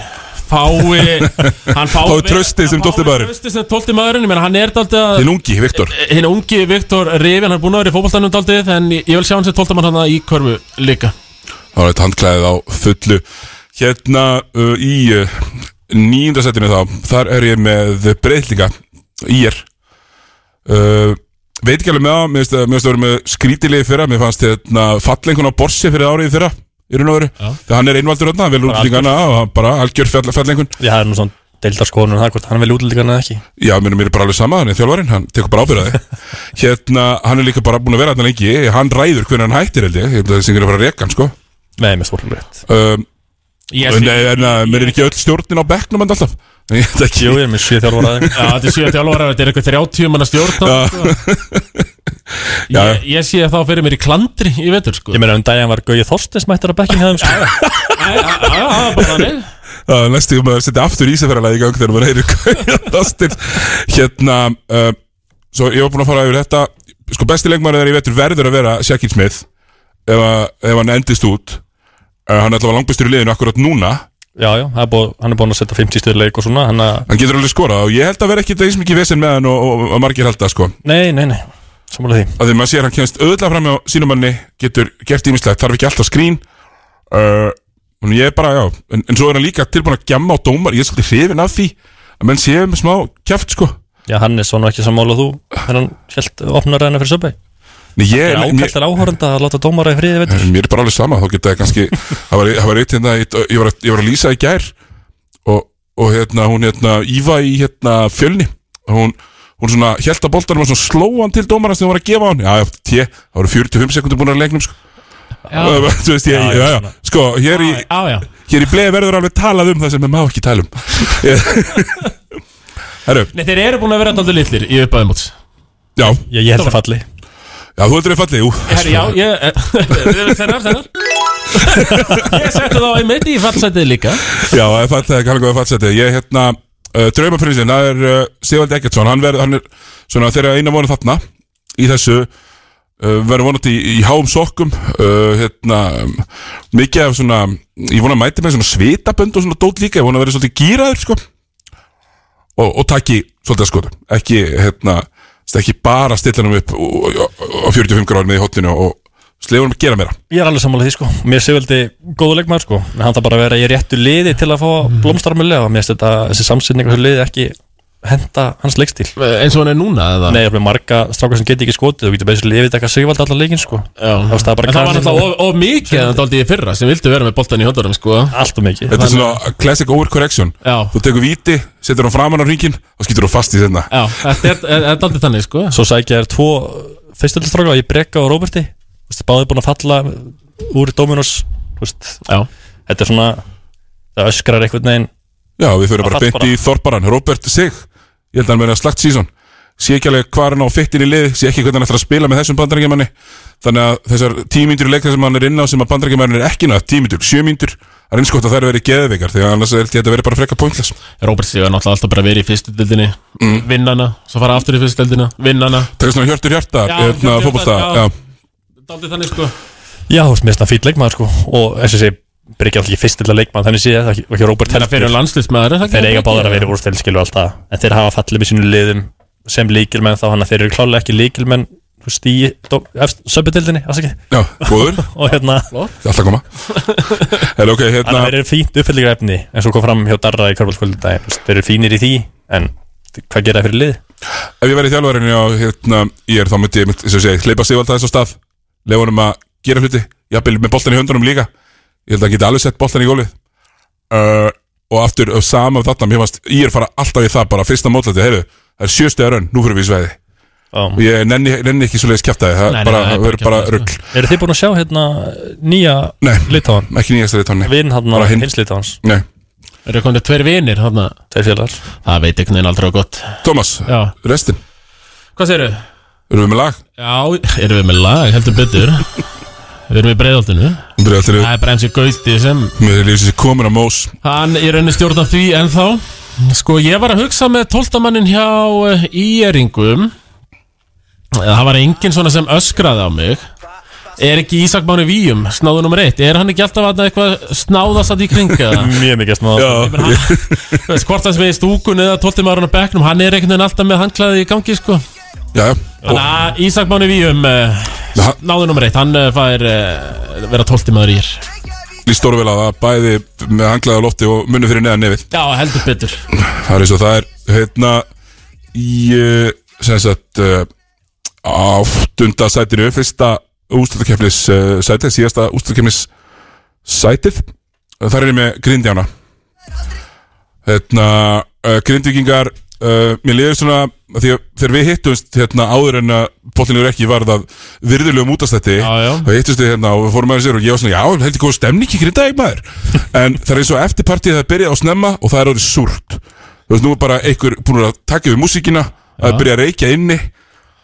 Speaker 2: Fái *laughs* Hann fái
Speaker 1: traustið sem 12. maðurinn.
Speaker 2: Tröstið sem tólti maðurinn. Hann er daldið að
Speaker 1: þinn ungi, Viktor.
Speaker 2: Hinn ungi Viktor Rivin, hann er búin að vera í fótballtænum daldið En ég vil sjá hann sem tóltamann hann í körfu líka
Speaker 1: Það var eitt handklæðið á fullu. Hérna uh, í uh, nýjunda setinu þá Þar er ég með breyðlinga Ír. Uh, Veit ekki alveg með það Mér finnst að- mér finnst að vera með skrítilegi fyrra. Mér fannst hérna fallengun á Borsi fyrir árið fyrra Í raun og veru. Þegar hann er einvaldur þarna, hann vel útlendingana og bara algjör fall, fallengun
Speaker 10: Ég hafði nú svona deildarskoðun um það hvort hann vil útlendingarna eða ekki.
Speaker 1: Já, mér, er bara alveg sama, hann er þjálfarinn, hann tekur bara ábyrðaði *laughs* Hérna, hann er líka bara búin að vera þarna lengi. Hann ræður hvernig hann hættir held ég. Ég held að það að að sko
Speaker 10: Nei, mér stórlega rétt
Speaker 1: um,
Speaker 2: Ég
Speaker 1: En en, en, mér er ekki öll stjórnin á bekknum hann alltaf? *laughs*
Speaker 10: Jú, ég er með sjö þjálfaraði
Speaker 2: Já, þetta er 7 þjálfara, þetta er eitthvað 30 manna stjórn
Speaker 1: Já. *laughs* Já.
Speaker 2: ég, ég sé þá fyrir mér í klandri í vetur sko.
Speaker 10: Ég meina um daginn var Gauði Þorstins mættur að bekking hefðum sko.
Speaker 2: Já, já, bara þannig. *laughs*
Speaker 1: Já, næstu um að setja aftur ísafæralega í gang þegar maður heyrir Dustin Hérna uh, Svo ég var búin að fara yfir þetta. Sko besti leikmaður þegar ég vetur verður að vera Shaquille Smith ef, að, ef hann endist út Hann er alltaf langbestur í liðinu akkurat núna.
Speaker 10: Já, já, hann er búin, hann er búin að setja 50 stöður leik og svona hann að,
Speaker 1: Hann getur alveg skorað og ég held að vera ekki eins mikið vesen með hann og, og, og margir held að sko.
Speaker 10: Nei, nei, nei, samanlega því.
Speaker 1: Að því maður sér hann kemst auðvitað fram á sínum manni getur gert ímislegt, þarf ekki alltaf skrín. Uh, og ég er bara, já en, en svo er hann líka tilbúin að gemma á dómar ég er svolítið hrifin af því að menn séu með smá kjæft sko.
Speaker 10: Já, hann er svona ekki sammála þú þegar hann held opnar ræðina fyrir
Speaker 1: ég,
Speaker 10: Það er er áhóranda að láta dómara í friði veitur
Speaker 1: mér er bara alveg sama þá geta það kannski, það var, það var eitt hérna ég, var ég var að lýsa í gær og, og hérna hún hérna Íva í hérna fjölni hún, hún svona held að boltanum og svona sló hann til dómarans þegar hún var að gefa hann. Já, já, tje, það voru 45 sekundur búin að leiknum sko.
Speaker 2: Já, *laughs*
Speaker 1: þú veist, ég,
Speaker 10: Já,
Speaker 1: já,
Speaker 10: já,
Speaker 1: já, sko, hér í
Speaker 2: já, já.
Speaker 1: Hér í bleið verður alveg talað um það sem við má ekki tala um. *laughs*
Speaker 2: Nei, þeir eru búin að vera alltaf litlir í uppæðum móts.
Speaker 1: Já,
Speaker 10: Ég, ég held að falli
Speaker 1: já, þú heldur þið fallið, jú.
Speaker 2: Herri, já, ég *laughs* Þennar, þennar Ég setti þá einmitt í fallsætið líka.
Speaker 1: Já, það er fallið, kannan góða fallseti Ég, hérna, uh, draumaprinsinn, það er uh, Sigvaldi Eggertsson, hann verður, hann er svona þeirra eina vonu þarna í þessu. Uh, verður vonandi í, í háum sokkum. Uh, hérna um, mikið af svona, ég vona að mæti með svona svitabönd og svona dót líka, ég vona að vera svolítið gýraður, sko. Og, og taki svolítið að skoða. Ekki, hérna, ekki bara stilla hann upp á 45 gráður með í hotninu og slefa hann að gera meira.
Speaker 10: Ég er alveg sammála því sko. Mér sé veldi góðu leikmaður sko. En hann þarf bara að vera í réttu liði til að fá blómstarmulega og mér finnst þetta, þessi samsynning og þessi liði ekki henda hans leikstíl.
Speaker 2: Eins og hann er núna, eða?
Speaker 10: Nei, ég er marga strákar sem geti ekki skotið Þú getur þessi lifið eitthvað sigvald allar leikin sko. Það er
Speaker 2: en það var náttúrulega of, of mikið en það aldrei í fyrra sem vildu vera með boltan í höndunum sko.
Speaker 10: Allt og mikið.
Speaker 1: Þetta er svona classic overcorrection.
Speaker 2: Já.
Speaker 1: Þú tekur víti, setur hann framan á ringin og skýtur þú fast í þennan
Speaker 2: Já, þetta er- er aldrei þannig sko.
Speaker 10: Svo sækja þér tvo fyrstöldstráka Ég Brekka og Róberti. Báði búin að falla úr Dominos Þetta er svona Það öskrar einhvern veginn
Speaker 1: Já, við fyrir bara
Speaker 10: Það
Speaker 1: beint í Þorparan Robert Sig, ég held að hann verið að slagt sísón sé ekki alveg hvað er hann á fittin í lið sé ekki hvernig hann ætlar að spila með þessum bandarækjumanni þannig að þessar tímyndur í leik sem hann er inn á sem að bandarækjumanni er ekki nátt tímyndur, sjömyndur það er einskott að þær verið geðveikar þegar annars held ég að þetta verið bara frekka pointless.
Speaker 2: Robert Sigur náttúrulega alltaf bara verið í fyrstu dildinni mm. Vinnana, svo fara aftur í fyrstu dildina Vinnana.
Speaker 1: Það er svona hjörtur hérna
Speaker 2: Hjörtur
Speaker 1: fótbolta
Speaker 2: Hjartar,
Speaker 1: já.
Speaker 2: já. Daldið þannig
Speaker 10: finnst það Og og alltaf ekki ég ekki, ekki
Speaker 2: Þannig að fyrir landslismæður er það
Speaker 10: Þeir
Speaker 2: ekki
Speaker 10: eiga
Speaker 2: ekki,
Speaker 10: báðar að vera úrstil skilu alltaf. En þeir hafa fallið með sínu liðum sem líkilmenn þá hann að þeir eru klálega ekki líkilmenn þú veist, í söpudildinni
Speaker 1: Já, góður, *laughs*
Speaker 10: og hérna
Speaker 1: alltaf koma. *laughs* Ok,
Speaker 10: Þannig
Speaker 1: hérna
Speaker 10: að þeir eru fínt uppfyllingarefni eins og kom fram hjá Darra í Körbálskvöldin þeir eru fínir í því en hvað gera fyrir lið?
Speaker 1: Ef ég væri þjálfarinn á hérna, ég er þá myndi ég, og segi, hleypa Sigvalda þess á stað lefa honum að gera hluti jafnvel með boltan í höndunum líka ég held að hann geti alveg sett boltan í gólfið. Uh, og aftur og sama af þarna, mér fannst, ég er fara alltaf í það bara fyrsta mótlæti, heyrðu, það er sjöstegar raun nú fyrir við í sveiði
Speaker 10: Um,
Speaker 1: og ég nenni, nenni ekki svo leiðis kjæftæði það
Speaker 2: Nei, nei,
Speaker 1: bara,
Speaker 2: nei, bara
Speaker 1: bara
Speaker 2: kjaftaði,
Speaker 1: rugg
Speaker 10: eru þið búin að sjá hérna nýja
Speaker 1: Nei,
Speaker 10: litáan?
Speaker 1: ekki nýjasta litáni
Speaker 10: Vinn
Speaker 1: hinn.
Speaker 10: hins litáans
Speaker 1: Nei,
Speaker 2: Eru komið tveir vinir þarna?
Speaker 10: Tveir félagar.
Speaker 2: Það veit einhvern veginn aldrei á gott.
Speaker 1: Tómas,
Speaker 2: Já.
Speaker 1: restin,
Speaker 2: Hvað segirðu?
Speaker 1: erum við með lag?
Speaker 2: Já, erum við með lag, heldur betur. *laughs* Við erum í
Speaker 1: er alltaf
Speaker 2: Það er bara eins og Gauti sem
Speaker 1: með lífið sér komin á mós.
Speaker 2: Hann er rauninni stjórn af því ennþá. Sko, ég var að hugsa með tóltamannin hjá Íeringum Það var enginn svona sem öskraði á mig. Er ekki Ísak Máni Víum snáðu nummer eitt? Er hann ekki alltaf að eitthvað snáðast að í kringa? *laughs*
Speaker 10: mjög mikið *laughs*
Speaker 2: veist, hvort það sem er í stúkun eða tóltimaðurinn á bekknum Hann er einhvern veginn alltaf með handklæði í gangi, sko Þannig að Ísak Máni Víum uh,
Speaker 1: Ha-
Speaker 2: Náðu nummer eitt, hann uh, fær uh, vera tóltimaður í hér.
Speaker 1: Líst stórvel að það bæði með hanglaða lofti og munni fyrir neðan nefið.
Speaker 2: Já, heldur betur.
Speaker 1: Það er eins og það er. Hérna í sem sagt uh, áttunda sætinu fyrsta ústöldakefnis sætið, síðasta ústöldakefnis sætið. Þar er með grindjána hérna grindvikingar uh, mér liður svona því að þegar við hittumst hérna áður en að bollinu er ekki varð að virðulegum útastætti þá hittumst við hérna og við fórum að sér og ég var svona já, heldur góð stemning í grindaðið maður. En það er eins og eftirpartið það byrjaði á snemma og það er orðið súrt. Þú veist, nú er bara einhver búin að taka við músíkina að byrja að reykja inni.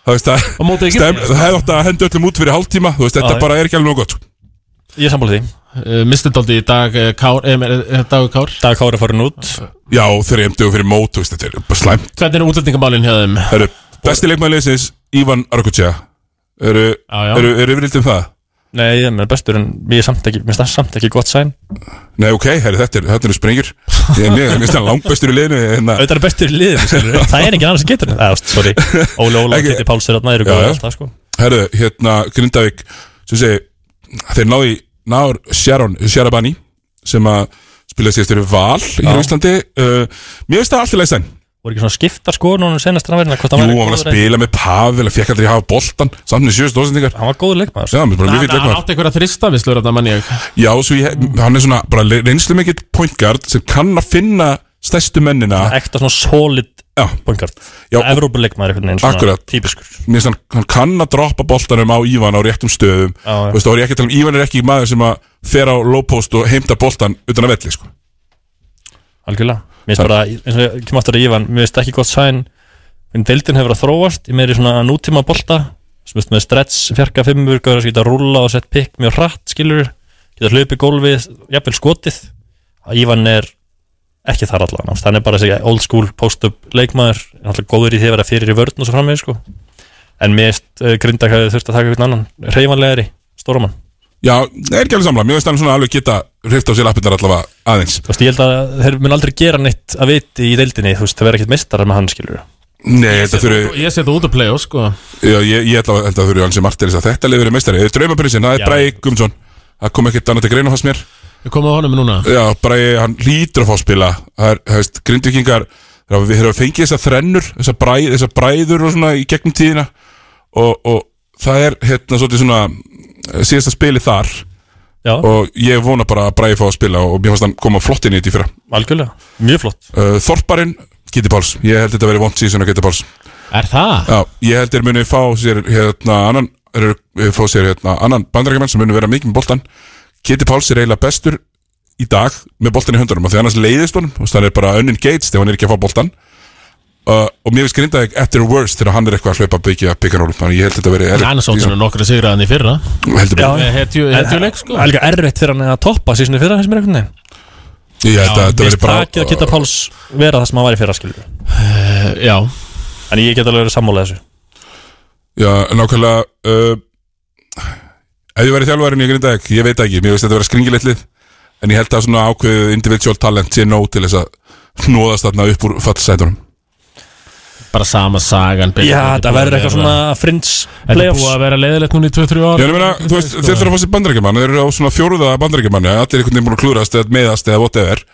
Speaker 1: Það veist að
Speaker 2: ekki-
Speaker 1: stem, það hefði átt að henda öllum út fyrir hálftíma þú veist, þetta bara er ekki alveg nóg gott
Speaker 10: er
Speaker 2: Misti dálítið í dag uh, Kár eh, er, er Dagur Kár.
Speaker 10: Dag Kári farin út.
Speaker 1: Já, emdi og fyrir mót, þetta er bara slæmt.
Speaker 2: Hvernig er útlendingamálin hjá þeim?
Speaker 1: Heru, besti leikmæliðsins, Ívan Arkutsja eru, eru, eru yfirleitt um það?
Speaker 10: Nei, ég er bestur en mér er samt ekki, mér er samt ekki gott sæn.
Speaker 1: Nei, ok, herri, þetta er, þetta er sprengjur. Ég er mér finnst það langbestur í liðinu hérna.
Speaker 10: Auðvitað er bestur í liðinu. *laughs* Það er engin annars sem getur þetta. Eða, sorry, Óli Óla og
Speaker 1: Ekki-
Speaker 10: Kitty Páls er þarna eru
Speaker 1: Já,
Speaker 10: góða
Speaker 1: já.
Speaker 10: alltaf, sko.
Speaker 1: Herru, hérna, Grindavík sem segi, þeir náði náður Sharon Sharabani sem að spila fyrir Val í
Speaker 10: Já.
Speaker 1: Íslandi uh, Mér finnst það alltaf leið sæn.
Speaker 10: Voru ekki svona skiptar sko núna senast hann verðina Hvort
Speaker 1: Jú,
Speaker 10: hann
Speaker 1: var að spila með Pavel að fekk aldrei hafa boltan samt með sjöst dósendingar
Speaker 10: Hann var góður leikmaður.
Speaker 1: Já, hann
Speaker 2: átti einhverja þristavislur Þetta mann ég.
Speaker 1: Já, svo ég, hann er svona bara reynslu mikill point guard sem kann að finna stærstu mennina.
Speaker 10: Ekta svona solid
Speaker 1: Já, og-
Speaker 10: Evrópuleikmaður einhvern veginn svona
Speaker 1: Akkurat.
Speaker 10: Típiskur.
Speaker 1: Mér finnst hann, hann kann að droppa boltanum á Ívan á réttum stöðum.
Speaker 10: Já, já.
Speaker 1: Þú veist, þá er ég ekki að tala um Ívan er ekki maður sem að fer á low post og heimta boltan utan að velli, sko.
Speaker 10: Algjörlega. Mér finnst bara, eins og ég kem aftur að Ívan Mér finnst ekki gott sæn Minn deildin hefur að þróast Í meiri svona nútíma bolta. Sem veist með stretch, fjarka fimmur Gauður að geta rúlla og sett pikk mjög hratt Skilur Geta hlupið gólfið, jafnvel skotið. Að Ívan er ekki þar allan Þannig er bara þessi old school post-up leikmaður Er alltaf góður í því að vera fyrir í vörn og svo framvegis sko. En finnst uh, grinda hvað þurft að taka einhvern annan Reyfanlegari, stóramann.
Speaker 1: Já, það er ekki alveg samla, mér finnst hann svona alveg geta hrift á sér lappirnar allavega aðeins.
Speaker 10: Þú veist, ég held að þeir mun aldrei gera neitt að viti í deildinni, þú veist, það verður ekkert mistarar með hann, skilur
Speaker 1: Nei, þetta þurfi,
Speaker 2: Ég seti út að play sko.
Speaker 1: Já, ég, ég ætla að þetta þurfi hans sem margt til þess að þetta liður er meistari. Draumaprinsinn, það er. Bræði Gumsson Það kom ekkert annað til greina fannst mér
Speaker 2: Við komum á honum núna.
Speaker 1: Já, Bræði, hann lítur að fá að spila. Það er, það veist, grindvikingar Við höfum fengið þessar þrennur Þessar, bræð, þessar bræður og svona í gegnum tíðina. Og, og það er hérna svolítið svona eh, Síðasta spili þar.
Speaker 10: Já,
Speaker 1: Og ég vona bara að Bræði fá að spila Og mér fannst hann koma flott inn í þetta í fyrra.
Speaker 10: Algjörlega, mjög flott.
Speaker 1: Uh, Þorparinn, Kitty Páls. Ég held þetta að vera vond síðan á Kitty Páls.
Speaker 2: Er það?
Speaker 1: Já, ég held þeir muni fá sér hérna annan er, fá sér hérna annan Kitty Páls er eiginlega bestur í dag með boltan í höndunum og því annars leiðist honum. Og það er bara unengaged ef hann er ekki að fá boltan uh, og mér finnst grindaði eftir worst þegar hann er eitthvað að hlaupa að byggja byggarólum þannig ég held þetta að vera
Speaker 2: Hann er svolítið nokkru sigraðan í fyrra.
Speaker 10: Já.
Speaker 2: Hetju, hetjuleik sko
Speaker 10: Það er líka erfitt fyrir hann að toppa sísinu fyrra þessum er einhvern veginn.
Speaker 1: Ég held að þetta
Speaker 10: Mér
Speaker 1: veri
Speaker 10: finnst
Speaker 1: bara
Speaker 10: takið að geta Páls vera það sem hann var í fyrra, skilur
Speaker 2: Eh, Já.
Speaker 10: En ég get alveg verið sammála þessu.
Speaker 1: Já, nákvæmlega uh, ef ég væri þjálfarinn í grindaði ég veit ekki, mér finnst þetta að vera skringilegt lið en ég held að svona ákveðið individual talent sé nóg til þess að hnóðast þarna upp úr fallsætunum.
Speaker 2: Bara sama sagan
Speaker 10: Já, það verður eitthvað svona
Speaker 2: Þetta er
Speaker 10: playoffs.
Speaker 2: búið að vera leiðilegt núna í 2-3 ára
Speaker 1: Já, ég meina, þú veist, þeir þurfa að fá sér bandarækjumann Þeir eru á svona fjóruða bandarækjumann Allir einhvern veginn búin að klúrast eða meðast eða whatever.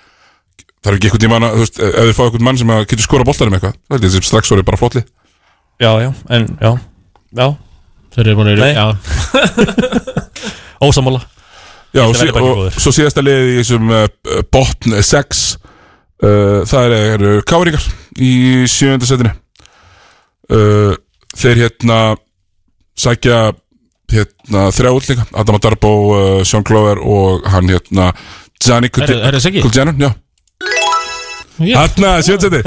Speaker 1: Það er ekki einhvern að, þú veist, ef þeir fá einhvern mann sem að getur skora boltanum eitthvað Það er strax orðið bara flottli
Speaker 10: Já, já, en, já Já,
Speaker 2: Þeir eru búin að
Speaker 10: Nei.
Speaker 2: Já. *laughs*
Speaker 10: Ósammála.
Speaker 1: Já, og, sí, og svo síðasta liðið í þessum uh, botn 6 uh, Það eru káringar í sjönda setinu. Uh, Þeir hérna sækja hérna þrjá útlíka Adam Darbo, uh, Sean Clover og hann hérna Gianni
Speaker 2: Er er?
Speaker 1: Kultjanon, já.
Speaker 2: Já.
Speaker 1: Hanna, sjöndsetti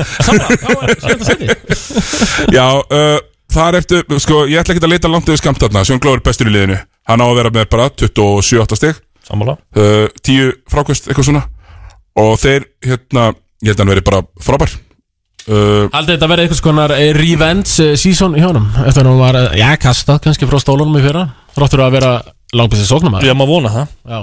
Speaker 1: Já, *laughs* þar eftir Sko, ég ætla ekki að leita langt yfir skamt þarna Sjón Glóður bestur í liðinu. Hann á að vera með bara 27 stig.
Speaker 10: Sammála.
Speaker 1: Uh, 10 frákvist, eitthvað svona. Og þeir, hérna Ég held að hann veri bara frábær. Uh,
Speaker 2: Haldið þetta verið eitthvað skonar eh, revenge eh, season í honum? Eftir að hann var, eh, já, kastað kannski frá stólunum í fyrra Þráttur að vera langbæsið sóknumar
Speaker 10: Ég má vona það.
Speaker 2: Já.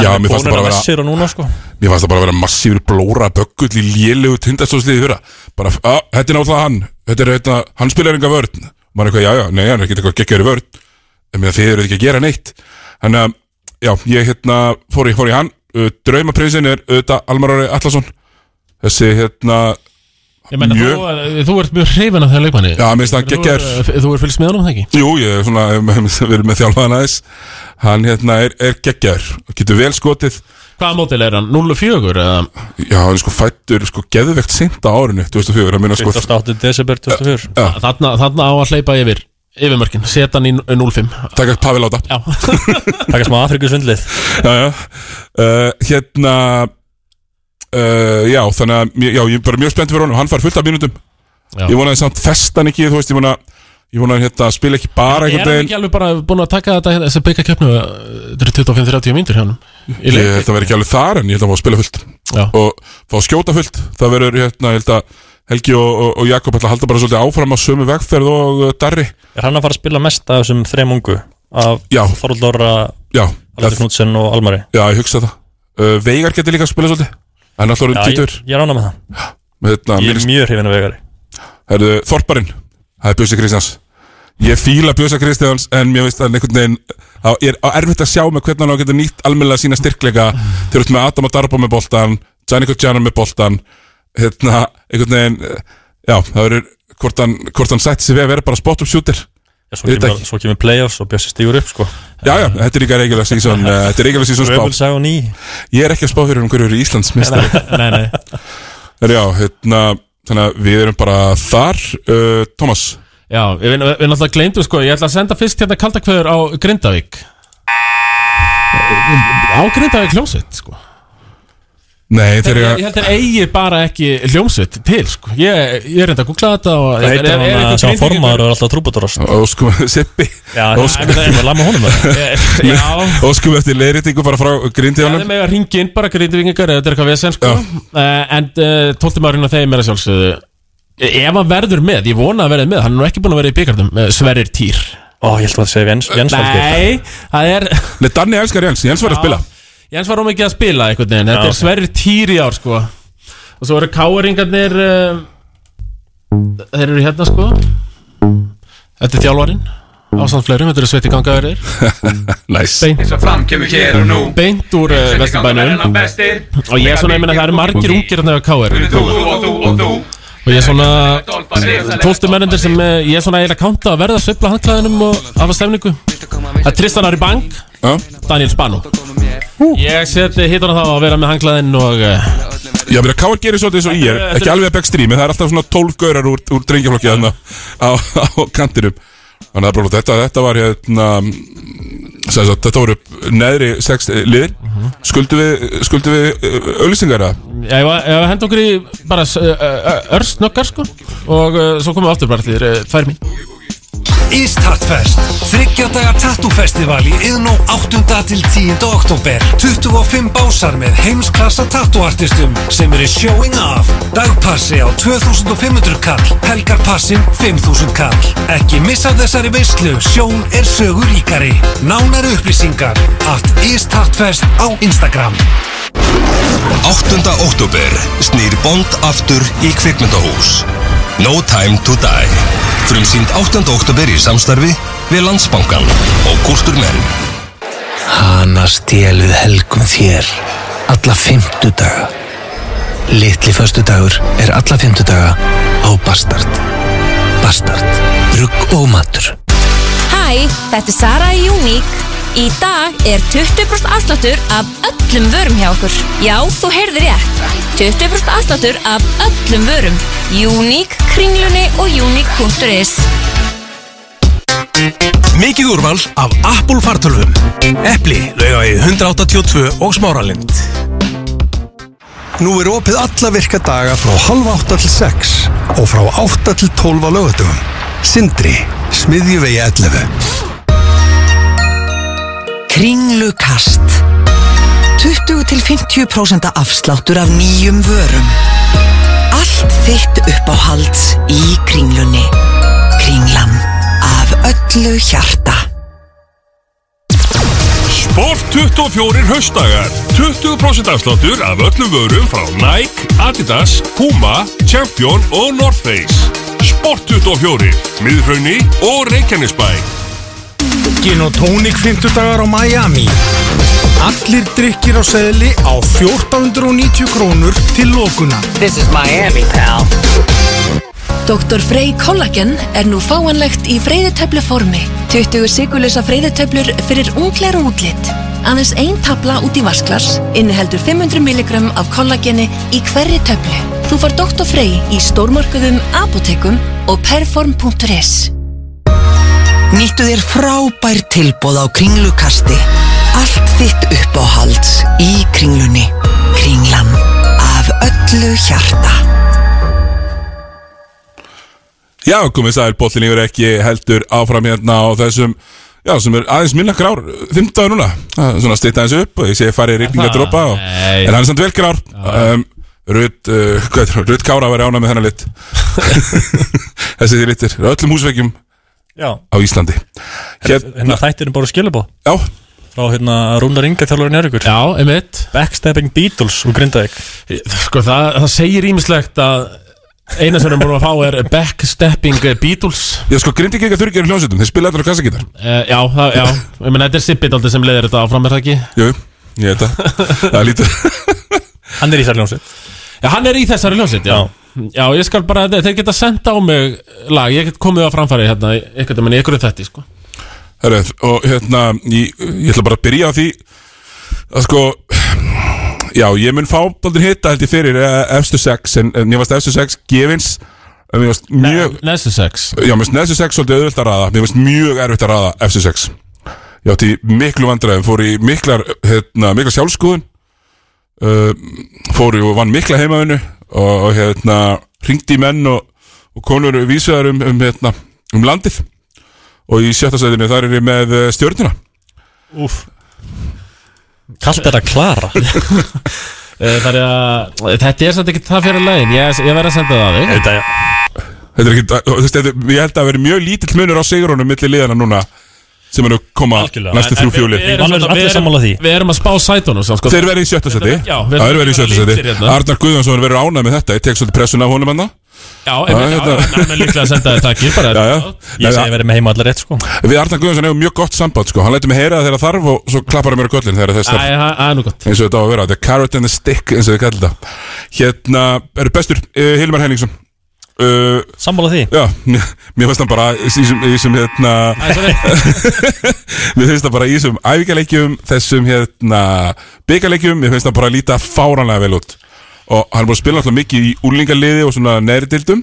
Speaker 1: Já, mér fannst það bara að vera
Speaker 10: núna, sko.
Speaker 1: Mér fannst það bara að vera massífur blóra Böggull í lélegu tindastóðsliði fyrra. Bara, að, þetta er náttúrulega hann. Þetta er, hérna, hann spilar enga Maður er eitthvað, já, já, nei, hann er ekki eitthvað geggjari vörn. En mér þið eru ekki að gera neitt. Þannig að, já, ég hérna Fór í, fór í hann. Draumaprinsin er auðvitað Almar Ári Allarsson Þessi hérna
Speaker 2: Ég menna,
Speaker 1: Mjög-
Speaker 2: þú, eh, þú ert mjög hrifin af þegar leikmanni
Speaker 1: Já, mér finnst það
Speaker 2: Þú
Speaker 1: geggjaður.
Speaker 2: er- Þú er fylgst með honum, það ekki?
Speaker 1: Jú, ég er svona, *laughs* við erum með þjálfaðan aðeins. Hann hérna er, er geggjaður. Getur vel skotið.
Speaker 2: Hvaða mótil er hann? 0-4 eða?
Speaker 1: Já, hann er sko fættur sko geðvegt sint á árinu 2004, hann minna sko
Speaker 10: 28. desember 2004
Speaker 1: Já.
Speaker 2: Þarna, þarna á að hleypa yfir Yfirmörkin, setja hann í 0-5
Speaker 1: Takk að Pavel áta.
Speaker 2: Já.
Speaker 10: Takk smá Afrikusvindlið
Speaker 1: Já, já. Uh, Hérna uh, Já, þannig að Já, ég er bara mjög spennt fyrir honum. Hann far fullt af mínútum.
Speaker 2: Já.
Speaker 1: Ég vonaði samt festan ekki, þú veist, ég vona Ég vona hérna spila ekki bara
Speaker 2: Er
Speaker 1: einhvern
Speaker 2: hann
Speaker 1: veginn.
Speaker 2: ekki alveg bara búin að taka þetta þessi byggja keppnu Þetta eru 25-30 mínútur hjá hann
Speaker 1: Ég held að vera ekki alveg þar en ég held að fá að spila fullt.
Speaker 2: Já.
Speaker 1: Og fá að skjóta fullt. Það verður hérna, ég held að Helgi og, og, og Jakob ætla að halda bara svolítið áfram á sömu vegferð og uh, Darri.
Speaker 10: Er hann að fara að spila mest af þessum þrem ungu? Af
Speaker 1: Já.
Speaker 10: Þorvald Lóra,
Speaker 1: Já,
Speaker 10: Alfred Knudsen og Almari?
Speaker 1: Já, ég hugsa það. Uh, Veigar getur líka að spila svolítið Hann er
Speaker 10: ég,
Speaker 1: títur
Speaker 10: ég rána með það.
Speaker 1: Með, hérna,
Speaker 10: Ég er mjög hrifin af vegari.
Speaker 1: Herðu, Þorparinn, það er Bjössi Kristjáns. Ég fíla Bjössi Kristjáns En mér veist að einhvern veginn Ég er á erfitt að sjá með hvernig hann á geta nýtt almennilega sína styrkleika. Eru út með Adam og Darbo með boltan Gianni Kutjana með boltan Hérna, einhvern veginn eh, Já, það verður Hvort hann, hvort hann sætti sig við að vera bara spot up shooter
Speaker 10: Svo kemur, svo kemur playoffs og Bjössi stígur upp sko.
Speaker 1: Já, já, þetta er líka regular season uh, *laughs* Þetta er regular season spá. Ég er ekki að spá fyrir um hverju eru Íslands mistari *laughs*
Speaker 2: Nei, nei.
Speaker 1: Já, hérna Þannig að við erum bara þar. Uh, Thomas?
Speaker 2: Já, við, við, við náttúrulega gleymdum sko Ég ætla að senda fyrst hérna kaldakveður á Grindavík. Á Grindavík hljómsveit sko
Speaker 1: Nei,
Speaker 2: Ég,
Speaker 1: þeir eru
Speaker 2: ég held þeir eigi bara ekki hljómsveit til sko. Ég, ég er reynda að googla þetta og
Speaker 10: Það heitir hann að sá formaður og er alltaf trúbadorost
Speaker 1: Óskum *laughs* Sippi
Speaker 10: Já,
Speaker 1: Óskum
Speaker 10: það það *laughs*
Speaker 1: eftir leiðréttingu bara frá
Speaker 2: það
Speaker 1: grindjónum
Speaker 2: er með að ringa inn bara Grindavíkingar Þetta er eitthvað vesen sko. Uh, En uh, tólti maðurinn á þeim er að sjálfsögðu Ef hann verður með, ég vona að verður með Hann er nú ekki búin að vera í byggardum uh, Sverrir Týr.
Speaker 10: Ó, ég held að það segja Jens, Jens Valgeir.
Speaker 2: Nei, það er
Speaker 1: Nei, Danni elskar Jens, Jens var að spila
Speaker 2: Jens var ómikið að spila einhvern veginn Þetta
Speaker 10: Já,
Speaker 2: er
Speaker 10: ok.
Speaker 2: Sverrir Týr í ár sko. Og svo eru káeringarnir uh, Þeir eru hérna sko. Þetta er þjálfarinn Ásamt fleirum, þetta eru sveti gangaðurir
Speaker 1: Næs *laughs*
Speaker 2: Beint,
Speaker 11: Eins og fram kemur hér og nú.
Speaker 2: beint úr uh, Vesturbænum.
Speaker 11: Bestir.
Speaker 2: Og ég er svona, ég meina það eru margir ungir hérna á káir
Speaker 11: Þú og þú og þú.
Speaker 2: Og ég er svona Tólti mennendur sem uh, ég er svona eiginlega kánta að verða að sveifla handklæðinum og hafa stefningu Það er Tristan Ari Bang Daniel Spano Ég seti hittan á það að vera með handklæðin og uh,
Speaker 1: Já, mér að Káar gerir svolítið eins og ég er. Ekki alveg að backstreami, það er alltaf svona 12 gaurar úr, úr drengjaflokki þarna á, á kantinum. Þannig að bara, þetta, þetta var hérna sagt, Þetta voru neðri sex eh, liðir Skuldu við, skuldu við eh, auglýsingar að
Speaker 2: Já, ég var, ég var hend okkur í bara uh, örsnöggar sko. Og svo komum við aftur bara til uh, tvær mín
Speaker 12: Ístartfest Þryggjardaga tattúfestival í Iðnó 8. til 10. oktober 25 básar með heimsklassa tattúartistum sem eru showing off Dagpassi á 2500 kall Helgarpassin 5000 kall Ekki missa þessari veislu Sjón er sögur ríkari Nánari upplýsingar Allt Ístartfest á Instagram
Speaker 7: 8. oktober snýr Bond aftur í kvikmyndahús No Time to Die Frumsýnd 8. oktober í samstarfi við Landsbankan og Kulturmenn
Speaker 12: Hana stjeluð helgum þér Alla fymtudaga Litli föstudagur er alla fymtudaga á Bastard Bastard, brugg og matur
Speaker 9: Hæ, þetta er Sara í Unique. Í dag er 20% afsláttur af öllum vörum hjá okkur. Já, þú heyrðir rétt. 20% afsláttur af öllum vörum. Unique, kringlunni og unique.is.
Speaker 12: Mikið úrval af Apple fartölvum Epli, laugagi 182 og smáralind
Speaker 13: Nú er opið alla virka daga frá halv átta til sex og frá átta til tólf á lögatugum. Sindri, smiðjuvegi 11.
Speaker 14: Kringlukast. 20-50% afsláttur af nýjum vörum. Allt þitt upp á halds í kringlunni. Kringlan af öllu hjarta.
Speaker 5: Sport 24 haustdagar. 20% afsláttur af öllum vörum frá Nike, Adidas, Puma, Champion og North Face. Sport 24, Miðhraunni og Reykjanesbæ
Speaker 12: Gin og tónik 50 dagar á Miami
Speaker 15: Allir drikkir á seðli á 1490 krónur til lókuna.
Speaker 16: This is Miami, pal.
Speaker 17: Dr. Frey Collagen er nú fáanlegt í freyðitöflu formi. 20 sigurlösa freyðitöflur fyrir ungleira útlitt. Aðeins ein tabla út í vasklas inniheldur 500 mg af kollageni í hverri töflu. Þú far Dr. Frey í stórmarkuðum, apotekum og perform.is.
Speaker 14: Nýttu þér frábær tilbóð á kringlukasti. Allt þitt uppáhalds í kringlunni. Kringlan af öllu hjarta.
Speaker 1: Já, komið sæl, bollin yfir ekki heldur áfram hérna á þessum Já, sem er aðeins minna grár, 15 núna Svona stýta aðeins upp og ég sé farið rigninga dropa og. En hann er samt vel grár um, Rut, uh, hvað er það, Rut Kára var ána með þennan lit *laughs* Þessi litir, öllum húsveikjum
Speaker 10: Já.
Speaker 1: á Íslandi.
Speaker 10: Hérna þættirinn bara skilabóð
Speaker 1: Já.
Speaker 10: Frá hérna Rúnar Inga þjálfur Njörgur
Speaker 2: Já, einmitt.
Speaker 10: Backstabbing Beatles úr Grindavík.
Speaker 2: Sko það, það segir ímislegt að eina sem við erum búin að fá er Backstepping Beatles.
Speaker 1: Já, sko, grindi ekki að þurfi gerir hljómsveitum, þeir spila allir á kassagítar
Speaker 2: uh, Já, það, já, ég meina þetta er Sippit aldrei sem leiðir þetta áfram, er það ekki?
Speaker 1: Jú, ég veit það *laughs* Það er lítið
Speaker 10: Hann er í þessari hljómsveit.
Speaker 2: Já, hann er í þessari hljómsveit, já. Já, ég skal bara, þeir geta senda á mig lag, ég get komið á framfæri hérna, eitthvað, menn í einhverju þetta, sko.
Speaker 1: Herru, og hérna, ég, ég ætla bara að byrja á því að sko, já, ég mun fá bóldur hitta held ég fyrir eh, efstu sex, en, en mér varst efstu sex gefins, en mér varst mjög
Speaker 2: Nestu sex.
Speaker 1: Já, mér varst neðstu sex svolítið auðvöld að raða, mér varst mjög erfitt að raða efstu sex. Ég átti miklu vandræðum, fór í miklar, hérna, mikla sjálfskoðun uh, fór í og vann mikla heimaðinu og, og hérna, ringdi í menn og, og konur vísveðar um, um, hérna, um landið. Og í sjötta sætinu þar er ég með eh, stjörnuna.
Speaker 10: Úf Kallt er að klara. *laughs*
Speaker 2: Eh, Það er að, þetta er samt ekki það fyrir legin, ég, ég verð að senda það
Speaker 10: Þetta, já
Speaker 1: Þetta er ekki, þetta- ég held að veri mjög lítill munur á sigurunum milli liðana núna sem eru að koma næstu þrjú fjóli
Speaker 2: Við erum að spá sætunum sko.
Speaker 1: Þeir verið í sjötta seti Það
Speaker 2: erum
Speaker 1: er verið í sjötta seti
Speaker 2: hérna.
Speaker 1: Arnar Guðjónsson verður ánægð með þetta. Ég tek svolítið pressun af honum
Speaker 2: Já, einmitt, já, hann er líklega að senda þetta ekki bara
Speaker 1: Já, já.
Speaker 10: Ég segi verið með heima allar rétt sko.
Speaker 1: Við Arnar Guðjónsson hefum mjög gott samband sko. Hann lætur mig heyra þegar þarf og svo klappar hann mér á göllin þegar þess þarf.
Speaker 2: Það það er nú gott.
Speaker 1: Eins og þetta á að vera. The carrot and the stick eins og þið kallir þetta. Hérna eru bestur? Uh, Hilmar Henningsson uh,
Speaker 10: Sammála því?
Speaker 1: Já, mér, mér finnst það bara í þessum, hérna *laughs* Mér finnst það bara í þessum æfingaleikjum þessum hérna byggarleikjum, mér finnst það bara að líta fáranlega vel út. Og hann er búin að spila alltaf mikið í úlingaliði og svona neðri dildum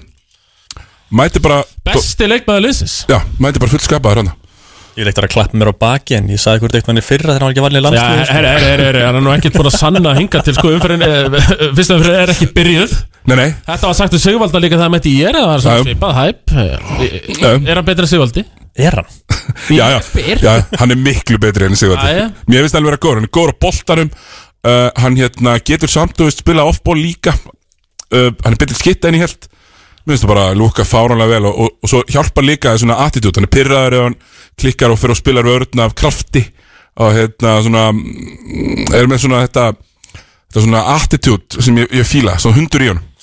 Speaker 1: mæti bara
Speaker 2: Besti leikmaður liðsins.
Speaker 1: Já, mæti bara full skapaður hann
Speaker 10: Ég leitt að klappa mér á baki en ég sagði hvort eitthvað hann í fyrra þegar hann var ekki valin í
Speaker 2: Já,
Speaker 10: landsliði
Speaker 2: herri, herri, herri, hann er nú ekkert búin að sanna hinga til sko umferðin eh, *laughs* Fyrst er byrjuð
Speaker 1: Nei, nei.
Speaker 2: Þetta var sagt um Sigvalda líka það mætti ég er eða var svona svipað hæp Eh, Er hann betri en Sigvaldi?
Speaker 10: Er hann? *laughs*
Speaker 1: já, já, já, hann er miklu betri enn Sigvaldi. Mér finnst það alveg vera góður, hann er góður á boltanum. Uh, Hann hérna getur samt og veist spila off-ball líka. Uh, Hann er betur skitta enn í held. Mér finnst það bara lúka fáránlega vel og, og, og svo hjálpar líka svona attitude. Hann er pyrraður ef hann klikkar og fyrir og spilar vörðna af krafti. Og hérna svona mm, Er með svona þetta Þetta svona attitude sem ég, ég fíla Svona hundur í hann
Speaker 2: Já.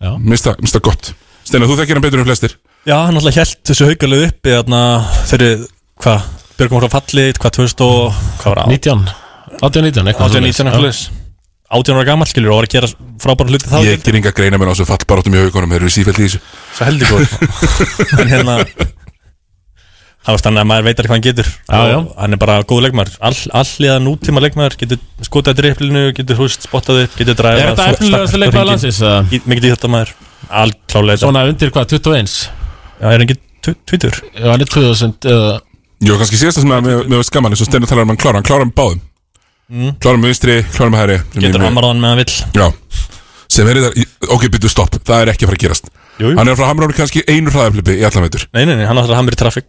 Speaker 1: Mér finnst það- gott. Steinar, þú þekkir hann betur en flestir.
Speaker 10: Já, hann alltaf held þessu haugalegu uppi þarna fyrir, hvað, Björgum frá falli hvað, 2000 og, hvað var það?
Speaker 2: 19 18, 19, eitthvað
Speaker 10: 18, 19, eitthvað leis 18 ára gammal, skilur, og var að gera frábæra hluti þá
Speaker 1: Ég ger inga greina mér á þessu fallbaróttum í haugunum Þeir eru sífælt í þessu.
Speaker 10: Svo heldur góð. *laughs* En hérna Það var þannig að maður veit alveg hvað hann getur.
Speaker 2: Já, já.
Speaker 10: Hann er bara góð leikmaður. All, Alliða nútíma leikmaður Getur skotað driplinu Getur húst spottað upp Getur dræða
Speaker 2: Er þetta efnilegasti leikmaður landsins?
Speaker 10: Mikið í þetta maður Allklálega
Speaker 2: Svona undir hvað, 21?
Speaker 10: Já, er ekki tvítur?
Speaker 2: Já, hann er 2000 eða?
Speaker 1: Jú, kannski síðast það sem að mér veist gaman og Steinar talar um hann klára, hann klára með báðum.
Speaker 10: Mm.
Speaker 1: Klára með vinstri, klára með hæri
Speaker 10: Getur hann með hann vill.
Speaker 1: Já, sem er þetta, ok, byrju stopp. Það er ekki að fara að gerast.
Speaker 10: Jú, jú.
Speaker 1: Hann er að fara að hamra hann kannski einu hraðaflipi í allan veitur
Speaker 10: Nei, nei, nei, hann átti að hamra í trafík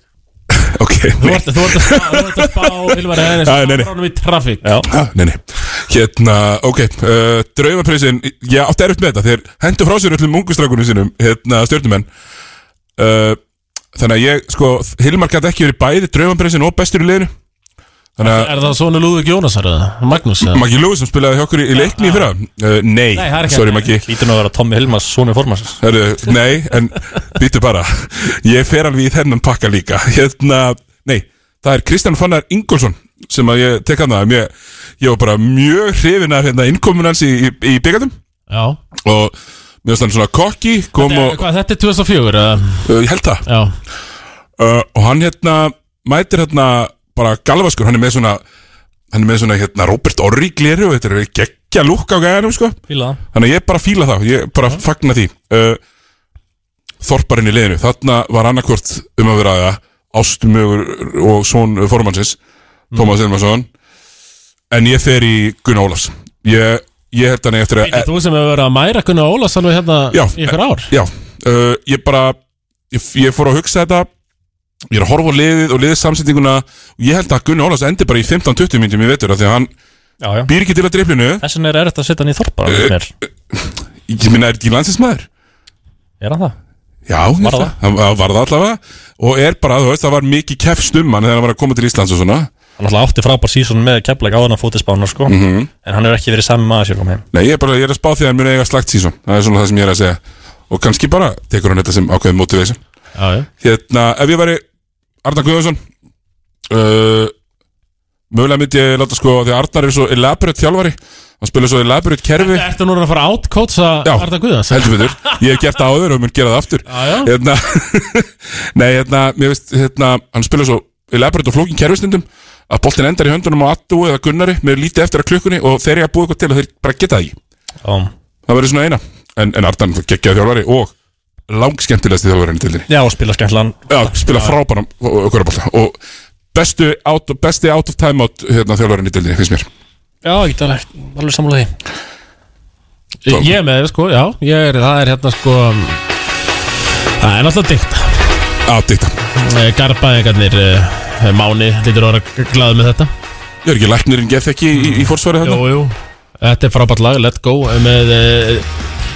Speaker 1: Ok,
Speaker 2: Þú ert að spá, þú ert að spá Ylvar
Speaker 1: nei.
Speaker 2: Frárum í trafík
Speaker 1: nei, nei. Hérna, ok, uh, draumaprisin Ég átti erfitt með þetta Þeir hendur frá sér öllum ungustrákunum sínum Hérna, stjórnumenn uh, Þannig að ég, sko, Hilmar gæti ekki verið bæði draumaprisin og bestur í liðinu
Speaker 2: Er það svona Lúðvík Jónasar eða? Magnús eða?
Speaker 1: Maggi Lewis sem spilaði hjá okkur í, leikni í fyrra. Uh, Nei, sorry. Maggi.
Speaker 10: Lítur nú að vera Tommy Hilmas, Sónu Formansins
Speaker 1: Herru, Nei, en býtu bara. Ég fer alveg í þennan pakka líka. Hérna, nei, það er Kristján Fannar Ingolson sem að ég tek hann það ég, ég var bara mjög hrifin af hérna innkomun hans í, í, í byggandum
Speaker 2: Já.
Speaker 1: Og mér finnst hann svona kokki
Speaker 2: Þetta er-
Speaker 1: og
Speaker 2: Hvað, þetta er 2004 eða?
Speaker 1: uh, ég held það.
Speaker 2: Já.
Speaker 1: Uh, og hann hérna mætir hérna bara galvaskur hann er með svona hann er með svona hérna Robert Orri gleri og þetta er geggja lúk á gæðanum sko.
Speaker 10: Fíla
Speaker 1: þannig að ég bara fíla það ég bara fagna því. Uh, Þorparinn í liðinu. Þarna var annarkvort um að vera ástumögur og svon formannsins Tómas Elmarsson en ég fer í Gunnar Ólafs. Ég, ég held hann eftir að
Speaker 2: Býtu, Þú sem hefur verið að mæra Gunnar Ólafs alveg hérna
Speaker 1: Já,
Speaker 2: í ykkur ár.
Speaker 1: Já, uh, ég bara ég, ég fór að hugsa þetta Ég er að horfa á liðið og liðið samsetninguna og ég held að Gunnar Ólafs endi bara í 15-20 myndum í vetur af því að hann
Speaker 10: Já, já.
Speaker 1: býr ekki til að driplinu
Speaker 10: Þess vegna er erfitt að setja hann í þorpa uh,
Speaker 1: Ég minna, er ekki landsinsmaður?
Speaker 10: Er hann það?
Speaker 1: Já,
Speaker 10: Var það?
Speaker 1: Hann hann var það allavega. Og er bara, þú veist, það var mikið kefst um hann þegar hann var að koma til Íslands og svona.
Speaker 10: Hann alltaf átti frábær sísón með keflæk áðan að fótispána sko.
Speaker 1: Mhm.
Speaker 10: En hann hefur ekki verið sami maður sér kom heim
Speaker 1: Nei, ég er bara, ég er að spá því að hann muni eiga slagt sísón Það er svona það sem ég er að segja. Og kannski bara tekur hann þetta sem ákveðin motivation.
Speaker 2: Já, já.
Speaker 1: Hérna, ef ég væri Arnar Guðjónsson. Uh, Mögulega myndi ég láta sko Því að Arnar er svo elaborate þjálfari. Hann spila svo elaborate kerfi.
Speaker 2: Ertu núna að fara að átkótsa Arda Guðans?
Speaker 1: heldur betur. Ég hef gert það áður og mun gera það aftur.
Speaker 2: Já, já.
Speaker 1: Hérna, *laughs* Nei, hérna, mér veist hérna, Hann spila svo elaborate og flókin kerfistundum Að boltin endar í höndunum á Attu eða Gunnari. Með lítið eftir að klukkunni Og þeir eru að búa eitthvað til og þeir bara geta það ekki.
Speaker 10: Já,
Speaker 1: Það verður svona eina. En, en Arnar geggjaði þjálfari og langskemmtilegasti þjálfarinn í tildinni
Speaker 10: já og spila skemmtlan
Speaker 1: Já, spila frábæran körubólta og bestu out, besti out of time out hérna, þjálfarinn í dildinni, finnst mér.
Speaker 10: Já, ég get alveg, sammála því.
Speaker 2: Ég er með þér sko, já ég er, Það er hérna sko Það er náttúrulega dykta
Speaker 1: Já, dykta
Speaker 2: Garbaðingarnir uh, Máni lítur vera glaðu með þetta.
Speaker 1: Ég er ekki læknirinn gef ekki í, í fórsvari þarna.
Speaker 2: Jú, jú. Þetta er frábært lag, Let Go Með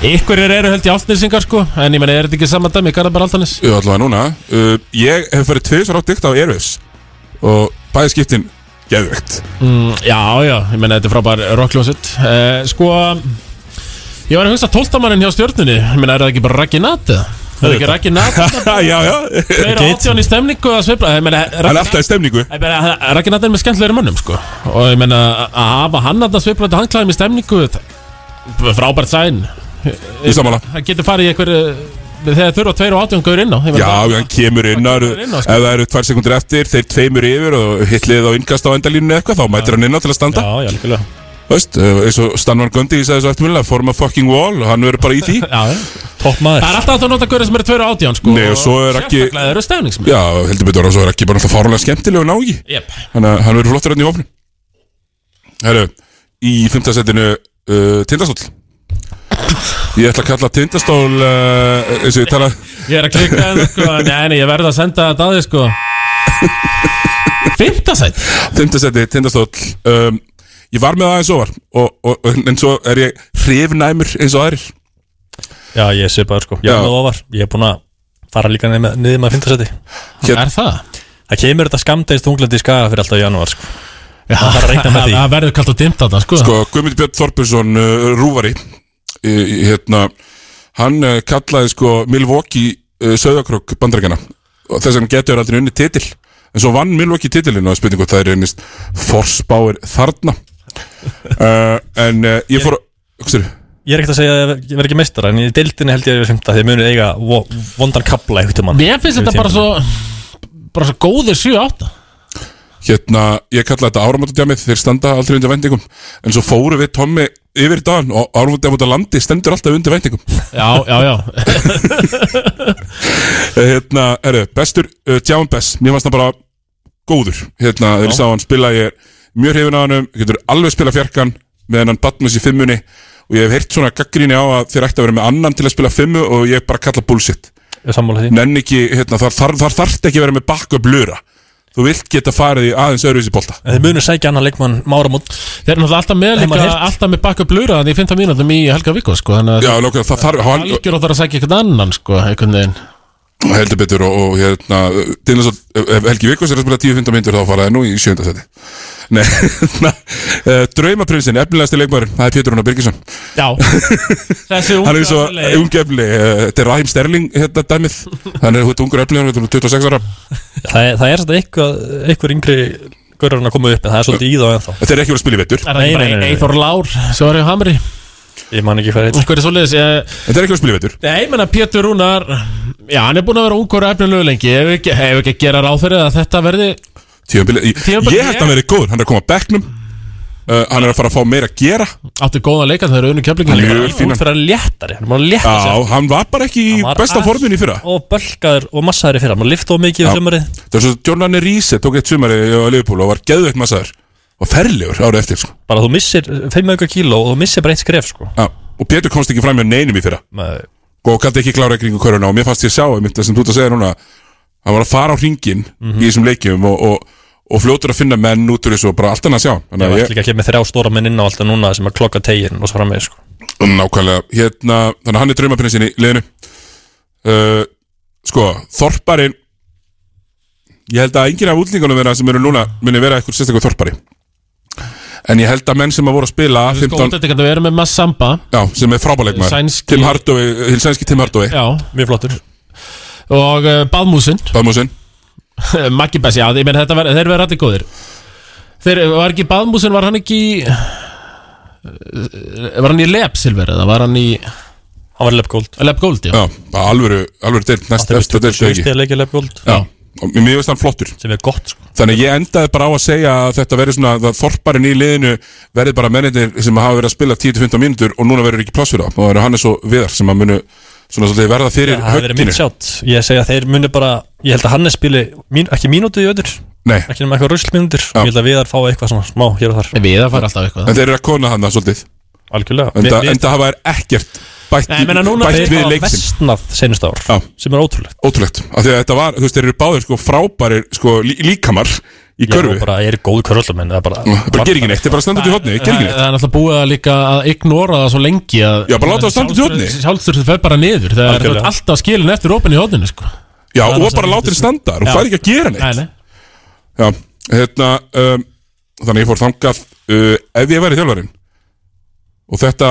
Speaker 2: uh, Ykkurir eru held í áltnýsingar sko En ég menn, er þetta ekki saman dæmi Garðar Altanis
Speaker 1: Já, allavega núna. Uh, Ég hef farið tveisar á dykta á Airwaves og bæði skiptin geðvegt
Speaker 2: mm, Já, já, ég menn, þetta er frábær rockljósitt uh, Sko Ég var að hugsa tóltamannin hjá stjórnunni Ég menn, er það ekki bara Raggi Nat eða? Er það ekki Raggi Nat? *laughs*
Speaker 1: Já, já.
Speaker 2: Þeir átján í stemningu að Ég menn,
Speaker 1: Hann er alltaf í stemningu.
Speaker 2: Ég meina, Raggi Nat er með skemmtlegri mönnum sko. Og ég meina, að hafa hann að svipla þetta handklæðum í stemningu það- Frábært sæn
Speaker 1: Í sammála.
Speaker 2: Það getur farið í einhver Þegar þurfa tveir og átján gaur inn á
Speaker 1: Já, hann kemur inn og
Speaker 2: á,
Speaker 1: ef
Speaker 2: sko.
Speaker 1: það eru tvær sekundur eftir þeir tveimur yfir og hitlið á innkast á endalínu eitthvað þá mætir hann inn á til að standa.
Speaker 10: Já, já, líkulega
Speaker 1: Þú veist, eh, eins og Stanvan Gundi í sagði svo eftirmjöla form a fucking wall og hann verður bara í því. *laughs*
Speaker 2: Já,
Speaker 10: Topp
Speaker 2: Það
Speaker 10: maður
Speaker 2: er alltaf að nota gaurið sem eru tveir og átján sko
Speaker 1: Nei, og svo er ekki-
Speaker 2: Sérstaklega eru stefningsmenn
Speaker 1: Já, heldur betur og svo er ekki bara alltaf fárlega skemmtileg og nági
Speaker 2: Jep.
Speaker 1: Þannig að hann verður flottur hérna í hófnum Herru, í fimmtasettinu uh, Tindastóll Ég ætla að kalla Tindastól uh, eins og ég tala
Speaker 2: Ég er að klikka en sko. *laughs* Nei, nei, ég verð að senda þetta að þið sko. Fymta sætt
Speaker 1: Fimmtasetti, Tindastóll um, Ég var með aðeins ofar og, og, og, en svo er ég hrifnæmur eins og aðrir.
Speaker 10: Já, ég sé bara sko, ég er með ofar. Ég er búin að fara líka niður með, með fintasæti
Speaker 1: Hér-
Speaker 2: Er það?
Speaker 10: Það kemur þetta skamdegist unglandi í skaga fyrir alltaf janúar sko.
Speaker 2: Já,
Speaker 10: Það. *laughs*
Speaker 2: Það verður kallt og dimmt þarna sko.
Speaker 1: Sko, Guðmundur Björn Þorpjursson uh, Rúvari hérna, Hann uh, kallaði sko Milwaukee uh, Söðakrok bandarækjana og þess vegna getur aldrei unni titil. En svo vann Milwaukee titilin og spurningu það er einist forspáir þarna. Uh, *laughs* en uh, ég fór Hugsaðu,
Speaker 10: Ég er ekkert að segja að ég verð ekki meistara En í deildinni held ég að ég er fymta Því að munið eiga vo- vondan kapla einhvern tímann.
Speaker 2: Mér finnst þetta bara svo Bara svo góðir 7-8
Speaker 1: hérna, ég kallaði þetta áramátadjamið þeir standa aldrei undir vendingum en svo fóru við Tommi yfir dagann og áramátadjamið landi stendur alltaf undir vendingum
Speaker 2: Já, já, já. *laughs*
Speaker 1: Hérna, herru, bestur uh, Djáman Bess, mér fannst það bara góður, hérna, þegar ég sá hann spila ég er mjög hrifin á hann, getur alveg spila fjarkan með hennan Batmus í fimmunni og ég hef heyrt svona gaggríni á að þeir ætti að vera með annan til að spila fimmu og ég bara kalla bullshit. Nenn ekki, hérna, þar, þar, þar þarf ekki vera með backup lura þú vilt geta farið í aðeins öðruvísi bolta.
Speaker 10: En þið munið sækja annan leikmann Máramót
Speaker 2: Þeir eru alltaf með. Alltaf með bakka blura Þannig í 15 mínútum í Helga Vikko sko Þannig
Speaker 1: Já, lókað, það þarf hann,
Speaker 2: Algjör og það að sækja eitthvað annan sko veginn
Speaker 1: heldur betur og, og hérna, til þess að ef Helgi Vikos er að spila 10-15 myndur þá fara það nú í sjönda seti. Nei, *laughs* uh, Draumaprinsinn, efnilegasti leikmaður það er Pétur Rúnar Birgisson.
Speaker 2: Já. *laughs* Þessi
Speaker 1: Hann er svo
Speaker 2: unga
Speaker 1: ungefli, uh, þetta er Rahim Sterling hérna dæmið, hann er hútt ungur efnilegur, hann er 26 ára.
Speaker 10: Það er, það er þetta eitthvað, eitthvað yngri gaurarinn að koma upp en það er svolítið í þá ennþá.
Speaker 1: Þetta er ekki verið að spila í vetur.
Speaker 2: Er það ekki bara Eithor Lár? Í Hamri
Speaker 10: Ég man ekki hvað heit
Speaker 2: Hvað er svoleiðis? Ég...
Speaker 1: Þetta er ekki verið að spila í vetur
Speaker 2: Nei, ég menna Pétur Rúnar Já, hann er búin að vera ungur og efnilegu lengi. Ef ekki, hef ekki að gera ráð fyrir að þetta verði
Speaker 1: Tímabili, ég, held að hann verið góður, hann er að koma að bekknum. Uh, Hann er að fara að fá meira að gera.
Speaker 2: Áttu góða leika þegar unnu keflingin
Speaker 1: Hann er mjög fínan.
Speaker 10: Út fyrir að léttari, hann er bara að létta
Speaker 1: Já,
Speaker 10: sér.
Speaker 1: hann var bara ekki í
Speaker 10: var
Speaker 1: besta
Speaker 10: allt
Speaker 1: forminu í fyrra.
Speaker 10: Og bölkaður og massaður í fyrra. Hann lift of mikið
Speaker 1: Já.
Speaker 10: í sumarið.
Speaker 1: Það er svo Jordan Riese tók eitt sumari á Liverpool og var geðveitt massaður og ferlegur árið eftir sko.
Speaker 10: Bara þú missir 5 auka kíló og þú missir bara eitt skref sko.
Speaker 1: Já, og Pétur komst ekki fram með neinum í fyrra.
Speaker 10: Nei.
Speaker 1: og gæti ekki klára kringu köruna? Og mér fannst ég sjá einmitt það sem þú ert að segja núna. Hann var að fara á hringin
Speaker 10: Mhm.
Speaker 1: í þessum leikjum og, og, og fljótur að finna menn út úr þessu og bara allt annað að sjá.
Speaker 10: Ég
Speaker 1: Þannig
Speaker 10: var
Speaker 1: að
Speaker 10: líka ekki með þrjá stóra menn inn á alltaf núna sem að klokka tegin og svo fram með sko.
Speaker 1: Nákvæmlega, hérna, þannig að hann er draumaprinsinn í liðinu. Uh, Sko, Þorparinn Ég held að enginn af útlendingunum vera sem eru núna muni vera eitthvað sérstaklega Þorpari En ég held að menn sem að voru að spila 15,
Speaker 2: Góð, þetta kannu vera með Massamba
Speaker 1: Já, sem er frábæleikmaður
Speaker 2: Sænski-
Speaker 1: Tim Hardaway, sænski Tim Hardaway.
Speaker 2: Já,
Speaker 10: mjög flottur.
Speaker 2: Og uh, Baðmúsin
Speaker 1: Baðmúsin
Speaker 2: Maggi Bess, já, ég menn þetta ver, þeir verða allir góðir. Þeir, var ekki Baðmúsin, var hann ekki Var hann í Lepsilver eða var hann í
Speaker 10: Hann var Lep Gold.
Speaker 2: Lep Gold, já.
Speaker 1: Já, bara alvöru, alvöru næst
Speaker 10: Það
Speaker 1: eftir deild
Speaker 10: 27
Speaker 1: ekki
Speaker 10: stíða leikja Lep Gold.
Speaker 1: Já, og mér finnst hann flottur.
Speaker 10: Sem er gott sko
Speaker 1: Þannig ég endaði bara á að segja að þetta verði svona að Þorparinn í liðinu verði bara mennir sem hafa verið að spila 10-15 mínútur og núna verður ekki pláss fyrir það og það eru Hannes og Viðar sem að munu svona svolítið verða fyrir
Speaker 10: Það hefur verið mitt
Speaker 1: högginu.
Speaker 10: sjátt Ég segi að þeir muni bara Ég held að Hannes spili mín, ekki mínútu í öður
Speaker 1: Nei,
Speaker 10: Ekki nema eitthvað ruslmínútur. Og ég held að Viðar fá eitthvað svona smá hér og þar.
Speaker 2: Viðar fær alltaf eitthvað.
Speaker 1: En þeir eru að kona hann svolítið.
Speaker 10: Algjörlega.
Speaker 1: En
Speaker 10: Við-
Speaker 1: það hafa þær ekkert bætt,
Speaker 2: Nei, menna núna
Speaker 1: bætt við leiksin
Speaker 10: vestnað senust ár
Speaker 1: Já.
Speaker 10: Sem er ótrúlegt
Speaker 1: Ótrúlegt, af því að þetta var, þú veist, þeir eru báðir sko frábærir sko lí líkamar í
Speaker 10: Já,
Speaker 1: körfu
Speaker 10: og bara er góð körlamenn Það er bara
Speaker 1: bara gerir ekki neitt, þeir bara standa út í hodni, gerir ekki
Speaker 2: Það
Speaker 1: neitt
Speaker 2: það er náttúrulega búið að líka að ignora það svo lengi að
Speaker 1: Já, bara láta það standa út í horni.
Speaker 2: Sjálfstöður fer bara niður Það er
Speaker 10: Algjörlega.
Speaker 2: alltaf skilin eftir opin í hodninu sko.
Speaker 1: Já, og bara
Speaker 2: ég
Speaker 1: láta þeir standa og
Speaker 2: Já.
Speaker 1: fær ekki að gera neitt
Speaker 2: Nei, nei.
Speaker 1: Já, hérna um, Þannig ég fór þangað uh, Ef ég væri þjálfarinn Og þetta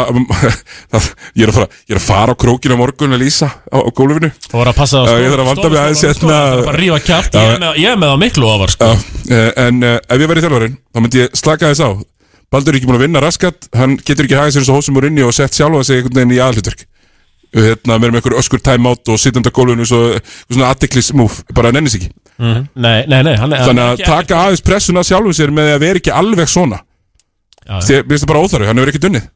Speaker 1: *laughs* það, ég, er að fara, ég er að fara á krókinu á morgun að lýsa á, á gólfinu.
Speaker 2: Það voru að passa
Speaker 1: Já, ég þarf að vanda mig aðeins hérna.
Speaker 2: Það er bara að rífa kjátt
Speaker 1: Já,
Speaker 2: Ég er með- ég er með það miklu ofar sko.
Speaker 1: Uh, en uh, ef ég væri þjálfarinn Þá myndi ég slaka þess á. Baldur er ekki búin að vinna raskat Hann getur ekki hagað sér eins og hósum úr inni Og sett sjálfa sig einhvern veginn í aðhlutverk Hérna, með einhver öskur timeout og sittandi á gólfinu Svo svo svona addeklis move Bara nennis ekki.
Speaker 2: Nei, nei, nei hann,
Speaker 1: Þannig að taka aðeins pressuna sjálfum sér með að vera ekki alveg svona. Þið finnst það bara óþarfi, hann hefur ekki dunnið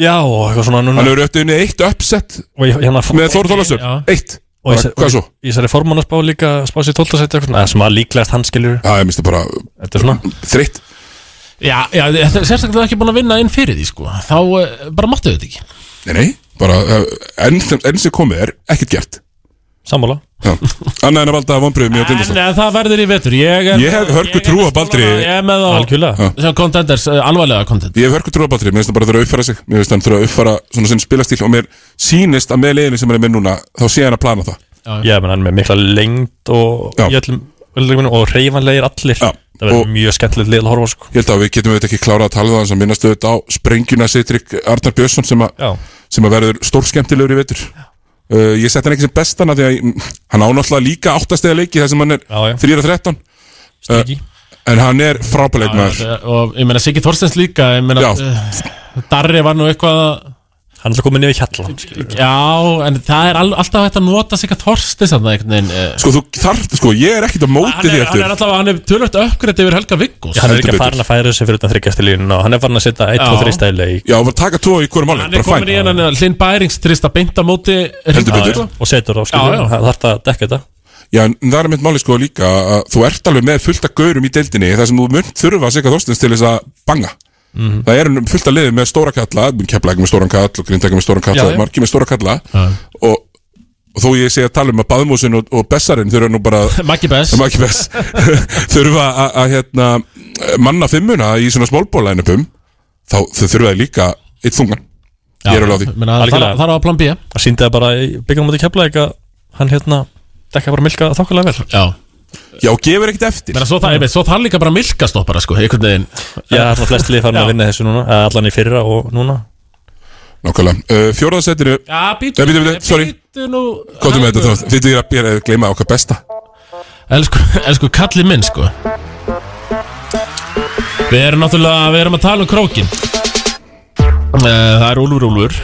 Speaker 10: Já, og eitthvað svona núna
Speaker 1: Hann hefur eftir unnið eitt uppset
Speaker 10: Og ég, hérna,
Speaker 1: með Þór Þólasur,
Speaker 2: Já.
Speaker 1: eitt
Speaker 10: Og ég,
Speaker 1: Bara, Hvað svo?
Speaker 10: Ég særi formann að spá líka Spá sér 12. seti eitthvað svona, eða Sem að líklegast hann skilur
Speaker 1: Já, ég minnst það bara
Speaker 10: Þetta er svona
Speaker 1: þreytt
Speaker 2: Já, já, þetta er sérstaklega ekki búin að vinna inn fyrir því sko. Þá uh, bara máttu þetta ekki
Speaker 1: Nei, nei, bara uh, enn, enn sem komið er ekkert gert
Speaker 10: Sammála.
Speaker 1: Já. Annað en að valda vonbröðum í að
Speaker 2: En
Speaker 1: tindast
Speaker 2: eh, það verður í vetur. Ég, er,
Speaker 1: Ég hef hörku trú á Baldri.
Speaker 2: Ég er með á
Speaker 10: Algjörlega.
Speaker 2: Sem contenders, uh, alvarlega content
Speaker 1: Ég hef hörku trú á Baldri, mér finnst það bara þurfa að uppfæra sig. Mér finnst hann þurfa að uppfæra svona sinn spilastíl Og mér sýnist að með leiðinu sem hann er með núna Þá sé hann að plana það.
Speaker 10: Já, menn hann er með mikla lengd og
Speaker 1: Já.
Speaker 10: í öllum öllum og reyfanlegir allir.
Speaker 1: Já.
Speaker 10: Það verður
Speaker 1: Og-
Speaker 10: mjög skemmtilegt lið að horfa á, sko.
Speaker 1: Ég held að við getum auðvitað ekki klárað að tala um það sem minnast auðvitað á sprengjuna Sitrik Arnar Björnsson sem, a,
Speaker 10: Já.
Speaker 1: sem að verður stórskemmtilegur í vetur uh, Ég sett hann ekki sem bestan af því að hann ánáttúrulega líka áttastega leiki þar sem hann er
Speaker 10: Já, já.
Speaker 1: 3-13
Speaker 10: Sneaky.
Speaker 1: En hann er frábæleik maður
Speaker 2: Já, Og ég meina Siggi Þorstens líka Ég meina uh, Darri var nú eitthvað
Speaker 10: Hann er komið niður hjallan.
Speaker 2: Já, en það er al alltaf hægt að nota Þorstens þarna einhvern veginn uh,
Speaker 1: Sko þú þarft, sko ég er ekkit á móti
Speaker 2: Hann
Speaker 1: því
Speaker 2: er, hann
Speaker 1: eftir
Speaker 2: er alltaf, hann er tölvöld uppgreitt yfir Helga Viggos
Speaker 10: Hann er ekki
Speaker 1: betur.
Speaker 10: farin að færa sig fyrir utan þryggjast í línu og hann er farin að setja 1
Speaker 2: Já.
Speaker 10: og 3 stæli í
Speaker 1: Já, var taka tvo í hverju máli,
Speaker 2: Hann er komin í
Speaker 1: fæn
Speaker 2: hennan Hlinn Bærings trist að beinta móti
Speaker 1: Heldur
Speaker 2: Hringur,
Speaker 1: betur.
Speaker 2: sko.
Speaker 10: og setur á
Speaker 2: já.
Speaker 10: skilur það þarf að dekka þetta
Speaker 1: Já, en það er mitt máli sko líka að þú ert alveg með fullt af gaurum í deildinni þar sem þú munt þurfa að segja þorstins til þess að banga
Speaker 10: Mhm.
Speaker 1: Það er fullt af liðið með stóra kalla ekki með stóran kall og grindækja með stóran kalla
Speaker 10: Já, já.
Speaker 1: margi með stóra kalla.
Speaker 2: Já.
Speaker 1: og, og þó ég sé að tala um að Baðmúsin og, og Bessarinn þurfa nú bara *laughs*
Speaker 2: Maggi Bess.
Speaker 1: Maggi Bess. *laughs* Þurfa að, að hérna, manna fimmuna í svona smólbólainupum þá þau þurfa líka eitt þungan. Ég er alveg á því.
Speaker 2: Meina, það, er á plan B.
Speaker 10: Það síndi það bara í byggjum mútið kefla að hann hérna dekka bara milka þokkulega vel.
Speaker 2: Já
Speaker 1: Já, gefur ekkert eftir.
Speaker 2: Meina, svo, svo það líka bara milkastoppara sko, einhvern veginn.
Speaker 10: Já, það er flest lið farin
Speaker 2: Já.
Speaker 10: að vinna þessu núna eða allan í fyrra og núna.
Speaker 1: Nákvæmlega. Uh,
Speaker 2: Já, býtu,
Speaker 1: Nei, bíddu, bíddu, sorry.
Speaker 2: býtu nú.
Speaker 1: Kóttum með þetta þá Fyrir ég að gleyma okkar besta.
Speaker 2: Elsku, elsku kalli minn sko. Við erum náttúrulega, við erum að tala um krókin Það er Úlfur Úlfur.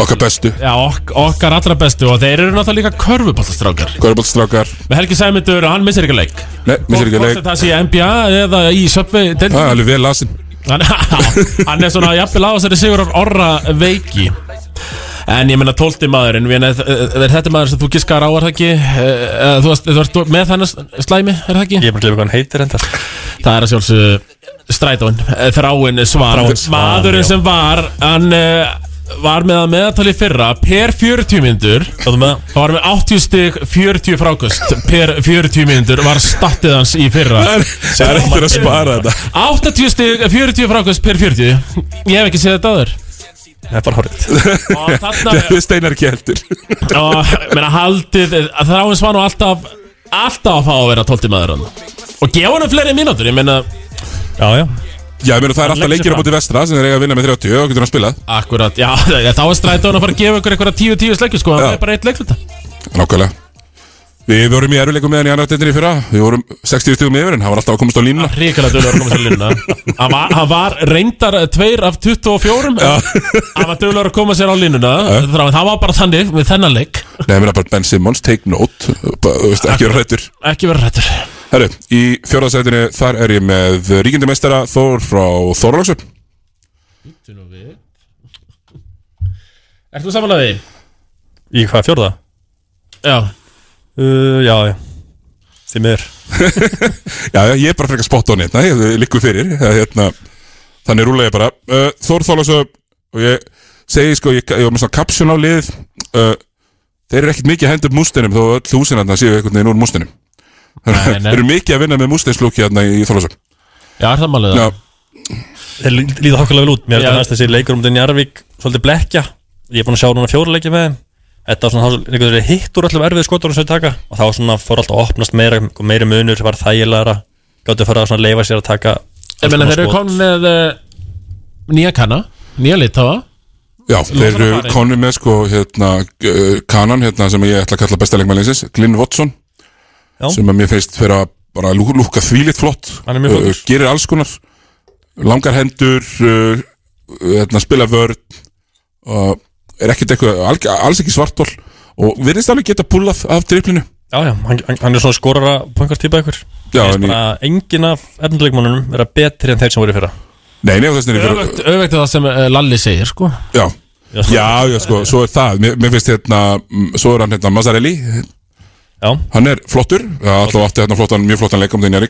Speaker 1: Okkar bestu.
Speaker 2: Já, ok, okkar allra bestu. Og þeir eru náttúrulega líka körfuboltastrákar.
Speaker 1: Körfuboltastrákar.
Speaker 2: Með Helgi Sæmundur, hann missir ekki leik.
Speaker 1: Nei, missir ekki
Speaker 2: Hvort
Speaker 1: leik.
Speaker 2: sem Það sé í NBA eða í Subway
Speaker 1: Það er alveg vel lasin.
Speaker 2: Hann, *laughs* hann er svona jafnvel á þessari sigur orra veiki. En ég meina tólti maðurinn við, er, er þetta maður sem þú giskar á er það ekki? Eh, Þú varst, þú varst með þennan slæmi, er það ekki?
Speaker 10: Ég er bara að glemja hvað hann heitir enda
Speaker 2: Það er að sjálfsög Þráin Svan.
Speaker 10: Þráinn Svan,
Speaker 2: Maðurinn sem var Hann uh, var með að meðatali fyrra Per 40 myndur Það? Var með 80 stig 40 frákust Per 40 myndur var statið hans í fyrra.
Speaker 1: Það er eftir að spara þetta.
Speaker 2: 80 stig 40 frákust per 40 Ég hef ekki séð þetta áður.
Speaker 10: Það er bara horrið.
Speaker 1: Þetta er *laughs* steinar ekki heldur.
Speaker 2: Og meina haldið að Þráin Svan og alltaf Alltaf að fá að vera 12 maður Og gefa hann fleiri mínútur Ég meina
Speaker 10: Já, já.
Speaker 1: Já, ég meina það er alltaf leikir á móti vestra sem þeir eiga að vinna með 30 og getur hann spilað?
Speaker 2: Akkurat, já, *laughs* þá er strætóin að fara að gefa ykkur eitthvað 10-10 sleikju sko, það er bara eitt leikluta
Speaker 1: Nákvæmlega. Við vorum í erfileikum með hann í í fyrra. Við vorum 60 stugum yfir en hann var alltaf að komast á línuna.
Speaker 2: Ríkilega dölur að koma sér línuna. Hann var, hann var reyndar tveir af 24 en Hann var dölur að koma sér á línuna. Það var bara þannig með þennan leik.
Speaker 1: Nei, Herru, í fjórðarsætinu þar er ég með ríkindi meistara Þór frá Þorlóksöp
Speaker 2: Ert þú samanlega því?
Speaker 10: Í hvað, fjórða?
Speaker 2: Já.
Speaker 10: Uh, Já, já. Því miður. *laughs*
Speaker 1: Já, já, ég er bara frekar spot on hérna. Ég likku fyrir. Hérna, Þannig rúlega ég bara. Uh, Þór Þorlóksöp Og ég segi sko, ég, ég var með svona kapsjón á lið uh, Þeir eru ekkert mikið að henda upp mústinum Þó öll húsin hérna séu einhvern veginn úr mústinum. Þeir *laughs* eru mikið að vinna með mústinslúki hérna í Þorlóksöp
Speaker 2: Já, er það málið
Speaker 1: Já,
Speaker 10: Þeir lí- líða hokkulega vel út. Mér er næst þessi leikur um den Jarvík Svolítið blekja Ég er búin að sjá núna fjóra leikja með þeim. Þetta var svona hitt úr öllum erfið skotur sem þau taka. Og þá svona fór alltaf að opnast meira meiri munur, var þægilegra. Gáttu að fara að svona leifa sér að taka
Speaker 2: Ég meina þeir eru komin með uh, nýja kanna, nýja litafa
Speaker 1: Já, þeir eru konum með sko hérna, uh, kanan hérna, sem ég ætla að kalla besta leikmælinsins Glyn Watson
Speaker 10: Já.
Speaker 1: sem að mér finnst fyrir að bara lú, lúka þvílitt flott.
Speaker 10: Hann er mjög flottur.
Speaker 1: gerir alls konar langar hendur uh, hérna, spila vörn og er ekkert eitthvað alls ekki svartól og virðist alveg geta pullað af triplinu.
Speaker 10: Já, já, hann, hann- er svona skorara poingartýpa ykkur
Speaker 1: Já, en ég-
Speaker 10: engin af efnduleikmannunum vera betri en þeir sem voru í fyrra.
Speaker 1: Nei, nei, þess vegna er
Speaker 2: Öfugt öfugt við það sem uh, Lalli segir sko.
Speaker 1: Já, já, já, sko, svo er það. Mér, mér finnst hérna, svo er hann hérna Mazzarelli
Speaker 10: Já.
Speaker 1: Hann er flottur, alltaf átti hérna flottan, mjög flottan leikum þinn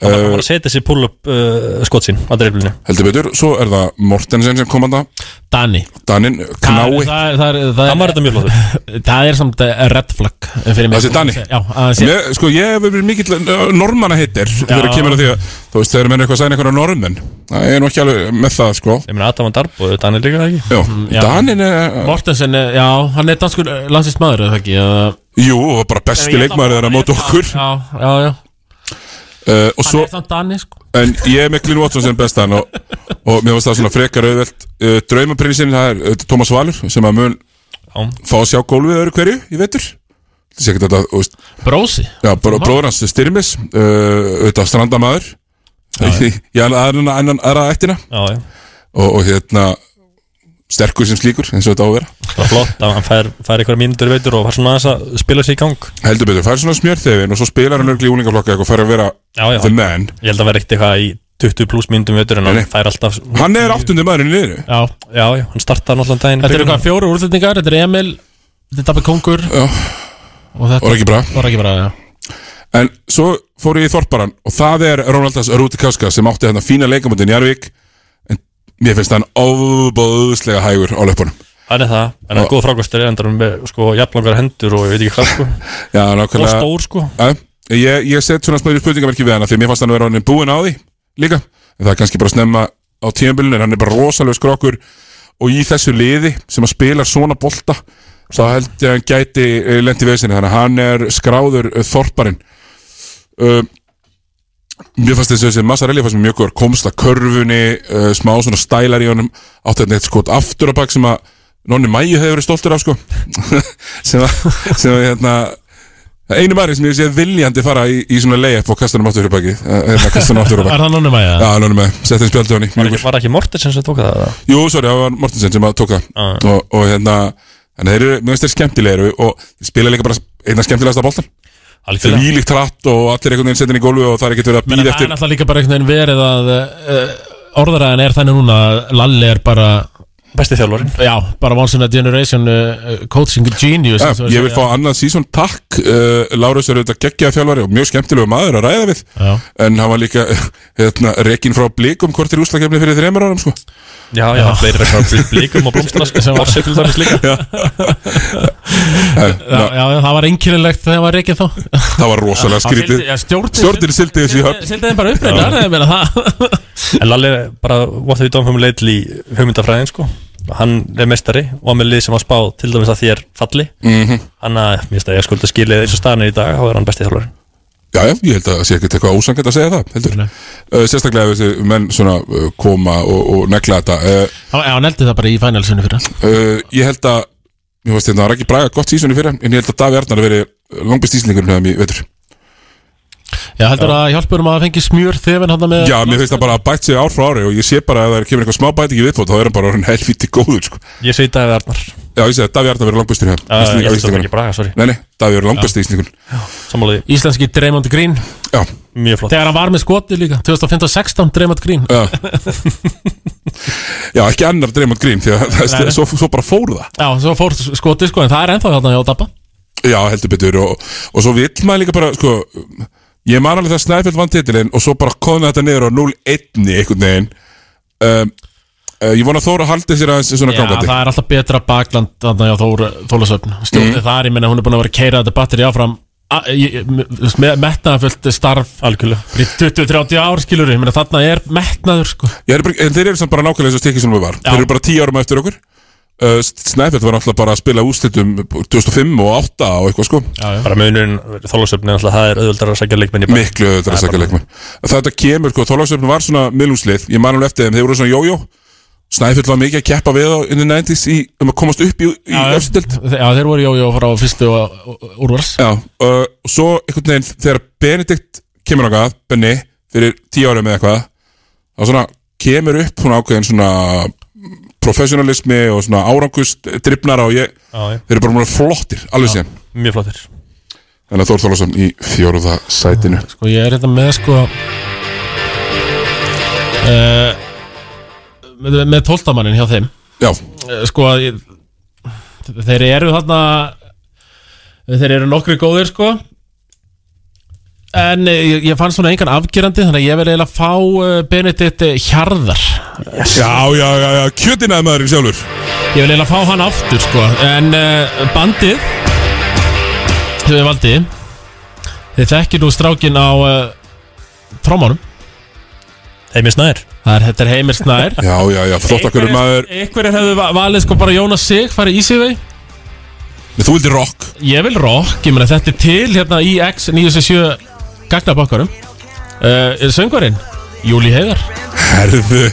Speaker 1: Jarik
Speaker 10: Hann var að setja sér pull-up uh, skot sín á dreiflinu
Speaker 1: Heldur betur, svo er það Mortensen sem kom hann
Speaker 2: Dani.
Speaker 1: Danin, Knái.
Speaker 2: Það er, það er, það er,
Speaker 10: Hann var þetta mjög flottur. *laughs*
Speaker 2: Það er samt red flag fyrir mig.
Speaker 1: Það sé Dani.
Speaker 2: Já, að það sé
Speaker 1: Sko, ég hef verið mikill normanna hittir Þegar
Speaker 2: Já.
Speaker 1: kemur að því að Þú veist, þegar menn er eitthvað að sæna einhverja normenn Það er nú ekki alveg með það, sko.
Speaker 10: Ég meina Adam Van Darbo, hann er líka það ekki?
Speaker 1: Já,
Speaker 2: Mm, já.
Speaker 1: Danin er
Speaker 2: Mortensen, er- já, hann er danskur landsist maður, eða ekki
Speaker 1: Jú, bara besti leikmaður þeirra á móti okkur.
Speaker 2: Já, já, já
Speaker 1: uh, Og
Speaker 2: Hann
Speaker 1: svo,
Speaker 2: er samt Dani, sko
Speaker 1: en ég er með Glyn Watson sem bestan Og, og mér finnst það svona frekar auðvelt uh, Draumaprinsinn, það er uh, Thomas Valur Sem að mun
Speaker 10: Já.
Speaker 1: fá að sjá gólfið öðru hverju í vetur
Speaker 2: Brósi
Speaker 1: Já, bara bróður hans Styrmis uh, auðvitað strandamaður í aðra ættina og, og hérna sterkur sem slíkur eins og þetta á að vera.
Speaker 10: Það var flott að hann fær, fær eitthvað mínútur í veitur og var svona aðeins að spila sér í gang.
Speaker 1: Heldur betur, fær svona smjörþefin og svo spilar hann örgli í úlingaflokka og fær að vera
Speaker 10: Já, já,
Speaker 1: the
Speaker 10: hann-
Speaker 1: man.
Speaker 10: Ég held að vera eitthvað í 20 pluss mínútum í veitur en hann
Speaker 1: nei.
Speaker 10: fær alltaf
Speaker 1: hann er áttundi maðurinn í liðinu.
Speaker 2: Já
Speaker 10: Já, já, hann startaði náttúrulega daginn. Í
Speaker 2: Þetta eru hvað fjóru úrslendingar, þetta er Emil Þetta er Dabbi Kongur.
Speaker 1: Já.
Speaker 2: Og þetta
Speaker 1: Var ekki bra. En svo fór ég í Þorparan og það er Rónaldas Rúti Kaska sem átti hérna fína leikamöndin Jarvík mér finnst hann óbóðslega hægur á löpunum
Speaker 10: Hann er það, en hann er góð frákvæmstur en hann er með sko jafnlangar hendur og ég veit ekki hvað sko.
Speaker 1: Já, nákvæmlega.
Speaker 10: Og stór, sko.
Speaker 1: ja, Ég, ég set svona smöður spurningamerki við hana því að mér fannst hann að vera hann búinn á því líka. En það er kannski bara að snemma á tímabilinu en hann er bara rosalega skrokkur og í þessu liði sem að spila svona bolta þá held ég að hann gæti lendi vesinni þannig að hann er skráður uh, þorparinn. Uh, Mér fannst þessi, þessi Massarelli fannst mjög góður. Komst að körfunni, uh, smá svona stælar í honum. Átti þetta eitt skot aftur á bak sem að Nonni Mæju hefur verið stoltur af sko. *laughs* Sem að, sem að hérna Það einu maður sem ég sé viljandi fara í, í svona layup og kasta hann aftur fyrir baki Eða kasta hann aftur fyrir baki *laughs*
Speaker 2: Er það nonni með
Speaker 1: Já, er með, setja hann spjaldi á hann
Speaker 10: Var ekki, var ekki Mortensen sem tók það?
Speaker 1: Jú, sorry, það var Mortensen sem að tóka
Speaker 10: Ah.
Speaker 1: og, og hérna, en þeir eru, mér finnst þeir skemmtilegir og spila líka bara einna skemmtilegasta boltan Þeir
Speaker 2: Algjörlega.
Speaker 1: výlíkt hratt og allir einhvern veginn inn í gólfi og það er ekkert verið að býða
Speaker 2: það er
Speaker 1: eftir
Speaker 2: náttúrulega líka bara einhvern veginn verið að uh, orðaræðin er þannig núna að Lalli er bara
Speaker 10: Besti þjálfarinn.
Speaker 2: Já, bara once in a generation uh, coaching genius
Speaker 1: Ja, ég vil fá annað sísón takk uh, Lárus er auðvitað geggjaða þjálfari og mjög skemmtilegu maður að ræða við.
Speaker 2: Já.
Speaker 1: en hann var líka *laughs* hérna, rekin frá blikum hvort er úslakefni fyrir þreymur árum sko.
Speaker 10: Já, já, fleiri vegna frá blíkum og blómstara sem var til dæmis líka. *laughs*
Speaker 1: Eh,
Speaker 2: Já, já, það var einkennilegt þegar það var reikið þá.
Speaker 1: Það var rosalega
Speaker 2: Já,
Speaker 1: skrítið.
Speaker 2: já,
Speaker 1: stjórnir sildi þessu í höfn.
Speaker 2: Sildi þeim bara upp reyndar, ég meina það.
Speaker 10: En Lalli bara What Hann er mestari og hann með lið sem var spáð til dæmis að er falli.
Speaker 1: Mhm.
Speaker 10: Hann að, mér finnst að ég skulda skilið eins og staðan er í dag þá er hann besti þjálfari
Speaker 1: Já, já, ég held að það sé ekkert eitthvað ósangett að segja það heldur. Uh, Sérstaklega ef þessi menn svona uh, koma og, og negla þetta uh,
Speaker 2: Já, hann eldi það bara í finalsinu fyrir
Speaker 1: uh, Ég held að Mér veist hérna, það var ekki braga gott sísoni fyrir En ég held að Davi Arnar veri langbest íslendingur með þeim í vetur
Speaker 2: Já, heldur að hjálpur um að fengi smjör þefin hann með
Speaker 1: Já, mér finnst það bara að bætt sig ár frá ári Og ég sé bara að það kemur eitthvað smá bæti ekki viðbót Þá er hann bara orðin helvíti góður sko.
Speaker 10: Ég segi Davíð Arnar.
Speaker 1: Já, ég segi að Davi Arnar veri langbestur hér
Speaker 10: Já, ég að það ekki Braga, sorry.
Speaker 1: Nei, nei, Davi veri langbest íslendingur
Speaker 10: Sammálaði
Speaker 2: Íslenski Draymond Green.
Speaker 1: Já.
Speaker 10: Mjög flott.
Speaker 2: Þegar hann var með skoti líka. 2015-16 Draymond Green.
Speaker 1: Já. Já, ekki annar Draymond Green Því að það,
Speaker 2: nei.
Speaker 1: svo, svo bara fór það.
Speaker 2: Já, svo fór skoti sko En það er ennþá þarna hjá Dabba.
Speaker 1: Já, heldur betur og, og svo vill maður líka bara sko, Ég man alveg þegar Snæfell vann titilinn Og svo bara kóðna þetta niður á 0-1 einhvern veginn. Um, uh, Ég vona að Þóra haldi sér aðeins svona
Speaker 2: Já,
Speaker 1: gangandi.
Speaker 2: það er alltaf betra bakland Þarna hjá Þór, Þólasöfn Stjórnið
Speaker 1: Mm.
Speaker 2: þar, ég meina hún er búin að vera að keira þetta batteri áfram. Metnaðafullt starf
Speaker 10: Algjörlega.
Speaker 2: í 20-30 ár skilur ég meina þarna er metnaður sko.
Speaker 1: Ég er En þeir eru samt bara nákvæmlega eins og stekki sem við var Þeir eru bara 10 árum eftir okkur uh, Snæfell var náttúrulega bara að spila úslitum 2005 og 8 og eitthvað sko.
Speaker 2: Já, já.
Speaker 10: Bara munurinn Þólasöfni Það er auðvöldar að sækja leikmenn í bak.
Speaker 1: Miklu auðvitað að segja leikmenn. Þetta kemur, sko, Þorláksöfn var svona miðlungslið. Ég man alveg eftir þeim, þeir voru svona jójó. Snæfell var mikið að keppa við á in the 90s í, um að komast upp í, í
Speaker 2: Já,
Speaker 1: efstild
Speaker 2: Já, þeir voru jójó frá fyrstu úrvars.
Speaker 1: Já, uh, og svo einhvern veginn þegar Benedikt kemur ákvað, Benny fyrir tíu árum eða eitthvað professionalismi og svona árangust drifnara og ég,
Speaker 10: Já, já.
Speaker 1: þeir eru bara mjög flottir alveg síðan,
Speaker 10: Mjög flottir.
Speaker 1: Þannig að Þór Þorlásson í fjóruða sætinu.
Speaker 2: Sko ég er hérna með sko uh, með, með tóltamannin hjá þeim.
Speaker 1: Já.
Speaker 2: Eh, Sko ég, þeir eru þarna þeir eru nokkri góðir sko en eh, ég, ég fann svona engan afgerandi þannig að ég vil eiginlega fá uh, Benedikt eh, Hjarðar.
Speaker 1: Já, já, já, já, kjötinaði maðurinn sjálfur.
Speaker 2: Ég vil eiginlega fá hann aftur sko. En uh, bandið Sem við valdi Þið þekkir nú strákin á uh, Trómánum
Speaker 10: Heimir Snær.
Speaker 2: Það er, þetta er Heimir Snær. *laughs*
Speaker 1: Já, já, já, þótt okkur um maður.
Speaker 2: Einhverjir hefðu va- valið sko bara Jónas Sig Farið í sig vei
Speaker 1: Þú vildi rock.
Speaker 2: Ég vil rock, ég meina þetta er til hérna í X97 gagnabokkarum uh, Söngvarinn? Júli Heiðar.
Speaker 1: Herðu.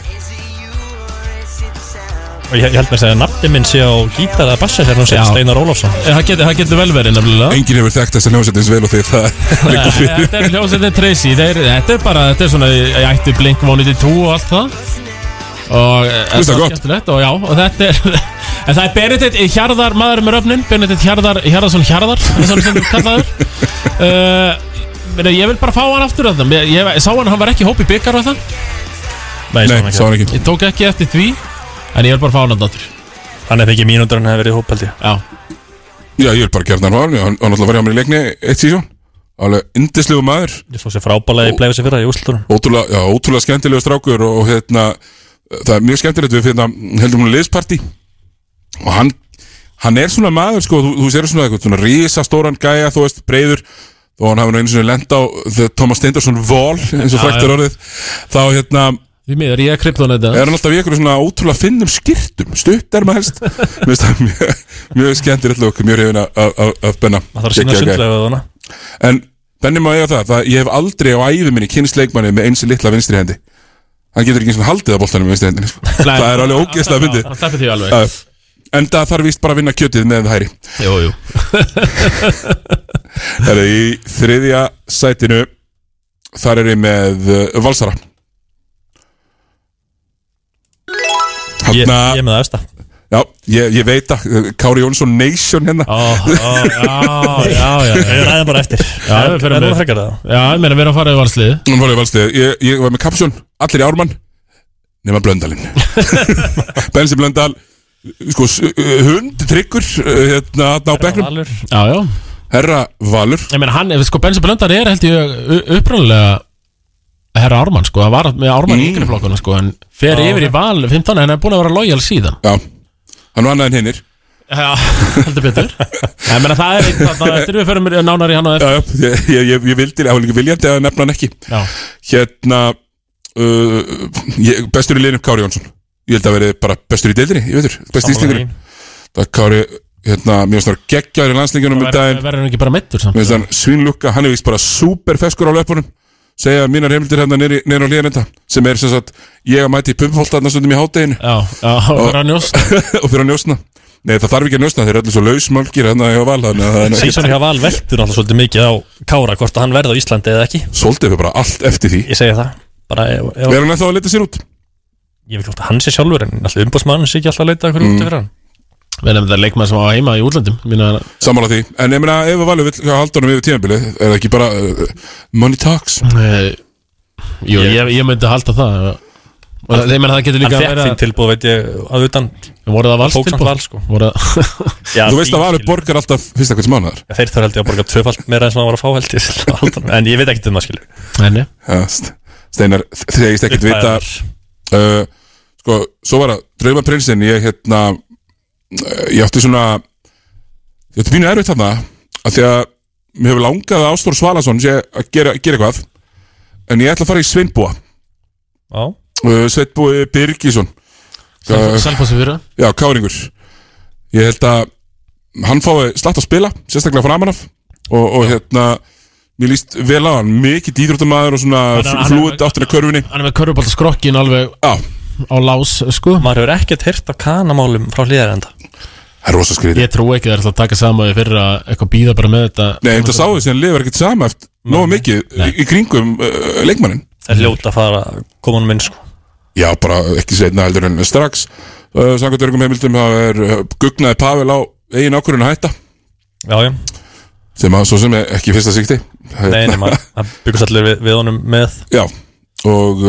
Speaker 10: Og ég, ég held að segja að nafni minn sé á gítar eða bassa hún sé
Speaker 2: Já.
Speaker 10: Steinar Ólafsson.
Speaker 2: Eh, Það getur, það getur vel verið nefnilega.
Speaker 1: Enginn hefur þekkt þess að hljómsveit eins vel og því það liggur fyrir.
Speaker 2: Þetta er hljómsveitin Tracy. Þeir, Þetta er bara, þetta er svona Ég ætti Blink 182 og allt það. Og eh, var
Speaker 1: gott?
Speaker 2: skemmtilegt, Og já, og þetta er *laughs* En það er Benedikt Hjarðar, maður með röfnin. Benedikt Hjarðar, Hjarðarsson Hjarðar eins og hann sem kallaður? Uh, *laughs* meni, Ég vil bara fá hann aftur að það Ég, ég, ég sá hann, hann var ekki í hópi byggar og það
Speaker 10: Nei,
Speaker 1: Nei, sá hann ekki.
Speaker 2: Ég tók ekki eftir því En ég vil bara fá hann aftur.
Speaker 10: Hann er fengið mínútur en hefur verið í hóp held ég.
Speaker 2: Já.
Speaker 1: Já, ég vil bara gera hann hann. Hann hann alltaf var hjá mér í leikni eitt sísón. Alveg indislegu maður.
Speaker 10: Ég svo sér frábælega í bleiðu sér fyrra í úrslutunum
Speaker 1: ótrúlega, já, ótrúlega skemmtilegu strákur og, hérna, það er mjög skemmtilegt við hérna, heldum hún liðsparti og hann, hann er svona maður sko, þú, þú sér svona eitthvað svona risastóran gæja, þú veist, breyður og hann hafa nú einu svona lent á Thomas Steindorsson vol, eins og
Speaker 2: Já,
Speaker 1: frækt
Speaker 2: já.
Speaker 1: er orðið. Þá hérna
Speaker 2: Því miður, ég er kryptonæta
Speaker 1: er hann alltaf í einhverju svona ótrúlega finnum skýrtum stutt er maður helst. *laughs* Mér finnst það mjög, mjög skemmtilegt lúk mjög hefina af Benna.
Speaker 10: Það þarf að sína
Speaker 1: Geggjaður gæi.
Speaker 10: sundlega við hana.
Speaker 1: En Benni má eiga það, það Ég hef aldrei á æfi minni kynst leikmanni með eins litla vinstri hendi. Hann getur ekki eins og haldið að boltanum með vinstri hendinni sko. Það er alveg ógeðslega fyndið Uh, Enda þarf víst bara að vinna kjötið með hæri.
Speaker 2: Jú, jú. *laughs*
Speaker 1: Það er í þriðja sætinu Þar er ég með uh, Valsara.
Speaker 10: Ég,
Speaker 1: Hanna,
Speaker 10: ég er með það efsta.
Speaker 1: Já, ég, ég veit að uh, Kári Jónsson Nation hérna.
Speaker 2: Ó, ó, já, já, já.
Speaker 10: Við ræðum bara eftir.
Speaker 2: Já, við
Speaker 10: Er
Speaker 2: fyrir
Speaker 10: nú
Speaker 2: með
Speaker 10: frekar það?
Speaker 2: Já, ég meina við erum að fara í valslið
Speaker 1: ég ég, ég var með kapsjón, allir í ármann. Nefna Blöndalinn *laughs* Bensi Blöndal Sko, uh, hund, tryggur uh, Hérna, á
Speaker 2: Já, já.
Speaker 1: Herra Valur.
Speaker 2: Ég meina hann, sko Bensi Blöndar er held ég uppræðulega Herra Ármann sko, hann var með Ármann mm. í yngri flokkuna sko En fer
Speaker 10: Já,
Speaker 2: yfir í val 15 en hann er búin að vera lojal síðan.
Speaker 1: Já, hann var annað en hinnir
Speaker 2: Já, *laughs* heldur betur. Ég meina það er einn þarna eftir við förum nánar í hann og
Speaker 1: Já,
Speaker 2: eftir.
Speaker 1: Já, ég, ég, ég, ég vildi, það var líka viljandi að nefna hann ekki.
Speaker 2: Já,
Speaker 1: Hérna uh, ég, Bestur í liðinu Kári Jónsson Ég held að veri bara bestur í deildinni, ég veitur Besti íslingur Það Kári, hérna, mjög snar geggjaður í landslingunum í daginn.
Speaker 2: verður hann ekki bara meittur samt?
Speaker 1: Svínlukka, hann er vist bara super feskur á löpunum. Segja mínar heimildir hérna nýri á hlýðanenda sem er sem sagt, ég að mæti í pumpholt þarna stundum í hátteginu
Speaker 2: Já, já, og fyrir að njósta *laughs*
Speaker 1: og fyrir að njósna. Nei, það þarf ekki að njósna, þeir eru allir svo lausmálgir hérna hjá val að
Speaker 10: Sísson hjá Val veldur náttúrulega svolítið mikið á Kára hvort að hann verði á Íslandi eða ekki.
Speaker 1: Svolítið fyrir bara allt eftir því.
Speaker 10: Ég segi það.
Speaker 1: Verður hann ennþá að leita sér út?
Speaker 10: Ég veit að hann sé sjálfur en alltaf umbóðsmann sé ekki alltaf að leita eitthvað
Speaker 1: Mm.
Speaker 10: út yfir hann.
Speaker 2: Við erum þetta leikmann sem var heima í útlöndum
Speaker 1: Sammála því, en ég meina ef að Valur vill halda honum yfir tímabilið er það ekki bara uh, money talks?
Speaker 2: Nei, Jú, ég, ég myndi halda það. Og það, ég meina það getur líka
Speaker 10: fekk þín tilbúð veit ég að utan
Speaker 2: Voru það
Speaker 10: Tók samt
Speaker 2: valstilbúð?
Speaker 10: Val, sko.
Speaker 2: Voru það *laughs*
Speaker 10: Já,
Speaker 1: Þú veist að Valur borgar alltaf fyrsta hvers mánuðar.
Speaker 10: Já, Þeir þarf held ég að borga tvöfald meira en sem hann var að fá held ég að. En ég veit ekkert um það
Speaker 1: ja, St- Steinar, þegist ekkert vita uh, Sko, svo var það Draumaprinsinn, ég hérna uh, Ég átti svona Ég átti pínu erfitt þarna af Því að mér hefur langað að Ástór Svalason sé að gera, gera eitthvað En ég ætla að fara í Sveinbúa. Uh, Sveinbúi Birgisson. Uh,
Speaker 2: Selfossi fyrir
Speaker 1: Já, Káringur. Ég held að hann fái slatt að spila Sérstaklega framan af Og, og hérna, mér líst vel á hann. Mikið dýðrúttamæður og svona Flúið áttina körfunni.
Speaker 2: Hann er með körfubolta skrokkin alveg
Speaker 1: Já,
Speaker 2: á lás sko.
Speaker 10: Maður hefur ekkert heyrt af kanamálum frá hlýðarenda
Speaker 1: það er rosa skriði
Speaker 2: Ég trú ekki að það er að taka saman fyrir að eitthvað býða bara með þetta.
Speaker 1: Nei, þetta sáðu síðan lifur ekkert sama eftir Nóa mikið í, kringum uh, leikmannin
Speaker 10: Það er ljóta að fara að koma hann minn sko.
Speaker 1: Já, bara ekki setna heldur en strax. Uh, Samkvæmt örgum heimildum Það er uh, gugnaði Pavel á eigin ákvörðun að hætta.
Speaker 10: Já, já.
Speaker 1: Sem að svo sem er ekki fyrsta sikti
Speaker 10: Nei, nei, maður *laughs* það byggast allir við, við honum með.
Speaker 1: Já, og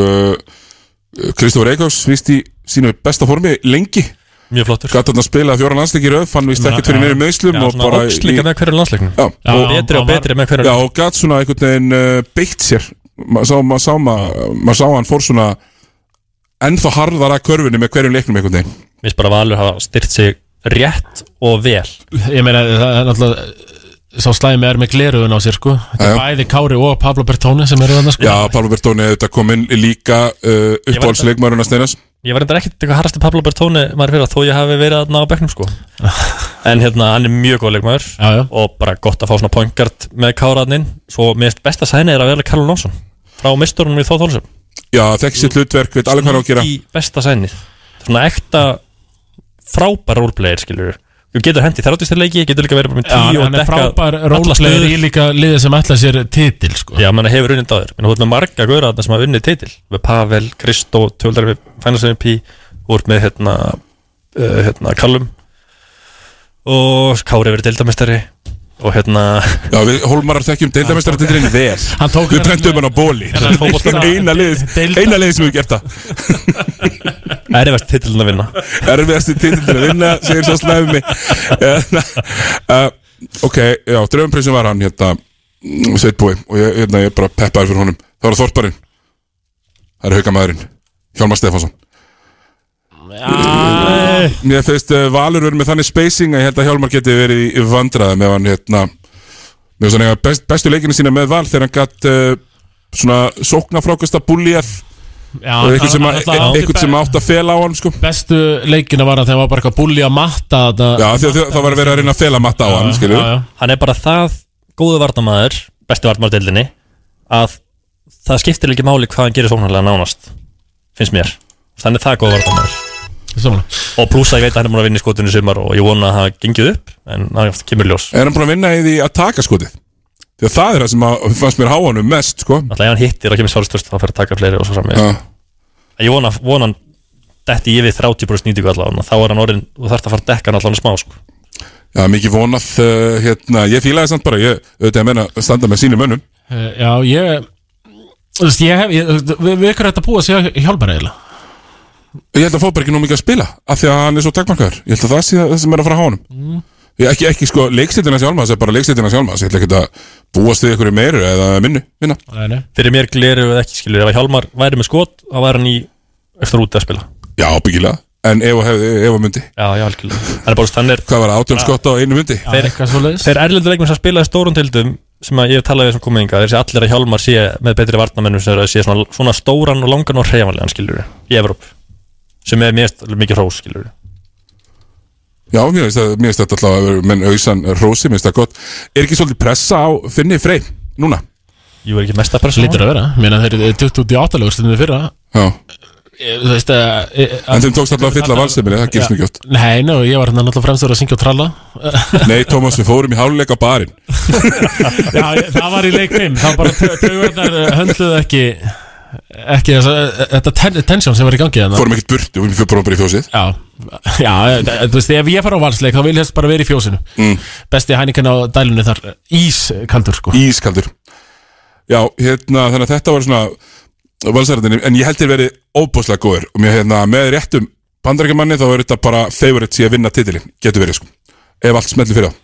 Speaker 1: Kristófur Eikós Vist í sínu besta formi lengi.
Speaker 10: Mjög flottur.
Speaker 1: Gat hann að spila fjóra landsleiki í röð Fann vist ekkert fyrir nýri meðslum
Speaker 10: Já,
Speaker 1: og
Speaker 10: svona
Speaker 1: bara
Speaker 10: ógst líka með hverju landsleiknum.
Speaker 1: Já,
Speaker 2: Já,
Speaker 1: og,
Speaker 10: Betri og
Speaker 2: hann
Speaker 10: betri með hverju
Speaker 1: já, og gat svona einhvern veginn uh, beitt sér. Maður sá, mað, mað sá hann fór svona ennþá harðara að körfunni með hverjum leiknum einhvern veginn.
Speaker 10: Mér finnst bara Valur hafa styrt sig rétt og vel.
Speaker 2: Ég meina það er náttúrulega Sá slæmi er með gleruðun á sér sko. Þetta er bæði Kári og Pablo Bertone sem eru þarna sko.
Speaker 1: Já, Pálma Bertóni þetta kom inn líka uh, uppáhaldsleikmæruna Steinas
Speaker 10: Ég var reyndar ekkert eitthvað harrasti Pablo Bertone maður fyrir að þó ég hafi verið aðna á bekknum sko. *laughs* En hérna, hann er mjög góð
Speaker 2: já.
Speaker 10: Og bara gott að fá svona pointgard með káraðnin Svo finnst besta sæni er að vera Karl Lónsson Frá misturunum í Þóþólsum
Speaker 1: Já, þekki sitt hlutverk, veit alveg hvað hann á að gera.
Speaker 10: Í besta sæni Svona ekta frábær roleplayer skilur Þú getur hendi þráttistarleiki, getur líka verið með tíu og dekka
Speaker 2: frábær
Speaker 10: stöður.
Speaker 2: í líka liðið sem ætla sér titil sko.
Speaker 10: Já, menn hefur unnið dáður Menn þú ert með marga gauðra þarna sem hafa unnið titil. Með Pavel, Kristó, tjóldar við Finals MVP Þú ert með hérna, uh, hérna Callum. Og Kári verið deildamestari Og hérna
Speaker 1: Já, við Hólmarar þekkjum þinn vel. Við
Speaker 2: hérna
Speaker 1: prentum hann á bóli
Speaker 2: fótbolta-
Speaker 1: Eina liðið sem við gert það. *laughs*
Speaker 10: Erfast titilin að vinna.
Speaker 1: Erfiðasti titill til að vinna segir svo slæmi. Uh, *laughs* Ok, já, dröfumprinsum var hann hérna Sveitbúi og ég, hérna, ég er bara peppaður fyrir honum. Það var Þorparinn. Það er haukamæðurinn Hjálmar Stefánsson Mér finnst uh, Valur verið með þannig spacing að ég held að Hjálmar geti verið í vandraði með hann hérna með svona best, bestu leikinu sína með Val þegar hann gatt uh, svona sóknafrákasta búlíað
Speaker 2: Já,
Speaker 1: og einhvern sem, að- sem átt að fela á hann sko.
Speaker 2: Bestu leikina var að þegar var bara eitthvað bulli að matta þetta.
Speaker 1: Já, að það var að vera að reyna að fela matta á hann, skilju
Speaker 2: já, já.
Speaker 10: Hann er bara það góðu varnamaður Besti varnamaður deildinni Að það skiptir ekki máli hvað hann gerir sóknarlega nánast Finnst mér. Þannig það er góðu varnamaður
Speaker 2: Samanlega.
Speaker 10: Og pluss að ég veit að hann er búin að vinna í skotinu sumar og ég vona að það gengið upp en það kemur ljós.
Speaker 1: Er hann búin að vinna í því að taka skotið? Því að það er það sem að, fannst mér háanum mest sko.
Speaker 10: Alltaf ef hann hittir og kemur sjálfstöðst þá fer að taka fleiri og svo
Speaker 1: Já.
Speaker 10: En Ég vona, vona hann detti yfir 30% nýtingu allavega þá er hann orðin og þarf að fara að dekka hann allavega smá sko.
Speaker 1: Já, mikið vonað uh, hérna, Ég fílaði samt bara, ég auðvitað að menna að standa með sínum mönnum.
Speaker 2: Eh, Já, ég Þú veist, ég hef, ég, við, við ykkur þetta búið að segja hjálpar eiginlega
Speaker 1: Ég held að bara ekki nú mikið að spila af því að hann er svo takmarkaður. Ég held að það sé það sem er að fara að hánum
Speaker 2: Mm.
Speaker 1: Ég ekki, ekki sko, leikstildina sjálfma það er bara leikstildina sjálfma Ég ætla ekki að búast við ykkur meiru eða minnu minna.
Speaker 10: Fyrir mér gleru við ekki skilur Ef að Hjálmar væri með skot þá væri hann í eftir úti að spila.
Speaker 1: Já, byggilega En ef að hefði, ef að myndi.
Speaker 10: Já, já, algjörlega. Hann er bara, hann er
Speaker 1: Hvað var það, átjón skott á einu myndi?
Speaker 10: Þeir, þeir erlendu leikmenn sem spila í stórum tildum sem að ég hef talað við sem kominga þeir sé allir að Hjálmar sé með betri varnamennum sem er að sé svona, svona stóran og langan og hreyfanlegan skilur í Evróp sem er mest mikið hrós skilur
Speaker 1: Já, mér finnst það- mér finnst þetta alltaf að vera menn auðsan rósi, mér finnst það gott. Er ekki svolítið pressa á Finni Frey núna?
Speaker 10: Jú, er ekki mesta pressa
Speaker 2: Lítur að vera, mér dutt út í átalegu stundum fyrra.
Speaker 1: Já.
Speaker 2: Ég- Þú veist að
Speaker 1: En þeim tókst alltaf að fylla valseminni, það gerist mikið oft.
Speaker 2: Nei, ná, ég var hérna náttúrulega fremstur að syngja og tralla. *laughs*
Speaker 1: Nei, Tómas, við fórum í háluleik á barinn. *laughs*
Speaker 2: Já, það var í leik 5 Það bara taugarnar höndluðu ekki ekki þess að þetta ten, tensjón sem var í gangi.
Speaker 1: Fórum ekkert burtu, við fórum bara í fjósið.
Speaker 2: Já, já, eh, þú veist, ef ég fara á valsleik þá vil ég bara vera í fjósinu.
Speaker 1: Mm.
Speaker 2: Besti hæningan á dælunni þar, ískaldur sko.
Speaker 1: Ískaldur. Já, hérna, þannig að þetta var svona valsarðinni, en ég held þér verið óbúslega góður og mér hérna, með réttum bandarækjumanni þá er þetta bara favorite í að vinna titilin, getur verið sko. Ef allt smellir fyrir það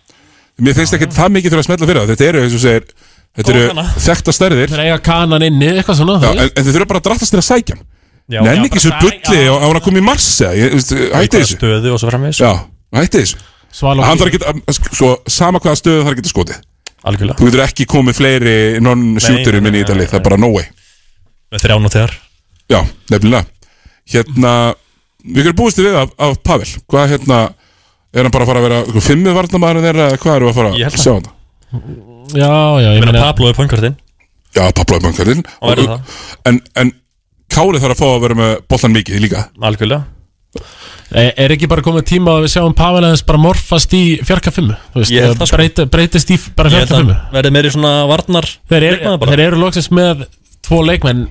Speaker 1: Mér finnst ekki það mikið fyrir að smella fyrir það, þetta eru, eins og segir þetta eru þekta stærðir.
Speaker 2: Þeir eiga kanan inni, eitthvað svona
Speaker 1: Já, en, en þið þurfa bara að drattast þér að sækja Nenni ekki svo bulli og á hann að koma í mars eða, ég- þú veist, hætti þessu.
Speaker 10: stöðu og svo framvegis?
Speaker 1: Já, hætti þessu. Hann þarf ekki að, sko, sama hvaða stöðu þarf ekki að skotið.
Speaker 10: Algjörlega.
Speaker 1: Þú getur ekki komið fleiri non-shooterum inn í Ítali, það er bara no way.
Speaker 10: Með þrján og þegar
Speaker 1: Já, nefnilega. Hérna, við erum búist við af, af Pavel. Hvað hérna, er hann bara að fara að vera sko, Fimmið varnamæður þeirra, eða hvað við að fara
Speaker 10: Ég held
Speaker 1: að sjá hann
Speaker 2: Já, já, ég
Speaker 10: Meina Pablo er poinkartinn
Speaker 1: Já, Pablo er
Speaker 10: verður það.
Speaker 1: En, en Káli þarf að fá að vera með boltan mikið líka.
Speaker 10: Algjörlega.
Speaker 2: Er, er ekki bara komið tíma að við sjáum Pavel aðeins bara morfast í fjarka fimmu Þú veist,
Speaker 10: Ég held það, sko.
Speaker 2: breyta, breytist í bara
Speaker 10: Ég held
Speaker 2: fjarka
Speaker 10: að
Speaker 2: fimmu?
Speaker 10: verði meiri svona varnar
Speaker 2: Þeir, er, þeir eru loksins með tvo leikmenn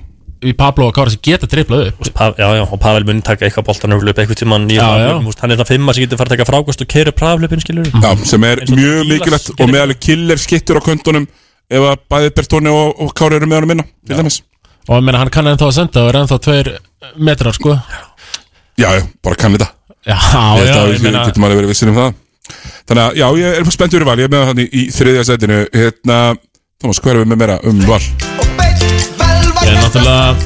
Speaker 2: í Pablo og Kára sem geta triplað upp.
Speaker 10: Pa Já, já, og Pavel mun taka eitthvað boltan öflup eitthvað tíma
Speaker 2: Já, já.
Speaker 10: Hann er það fimma sem getur fara að taka frákvæmst og keira praflöpin
Speaker 1: Já, sem er mjög
Speaker 10: gerir.
Speaker 1: og með alveg killer skittur á köntunum ef að bæði Bertoni og, og Kári eru með honum minna til dæmis.
Speaker 2: Og ég meina hann kann ennþá að senda og er ennþá tveir metrar sko.
Speaker 1: Já, já, bara kann þetta.
Speaker 2: Já, já,
Speaker 1: að
Speaker 2: ég
Speaker 1: við
Speaker 2: meina
Speaker 1: getum alveg verið vissir um það. Þannig að, já, ég er spennt Ég er
Speaker 2: náttúrulega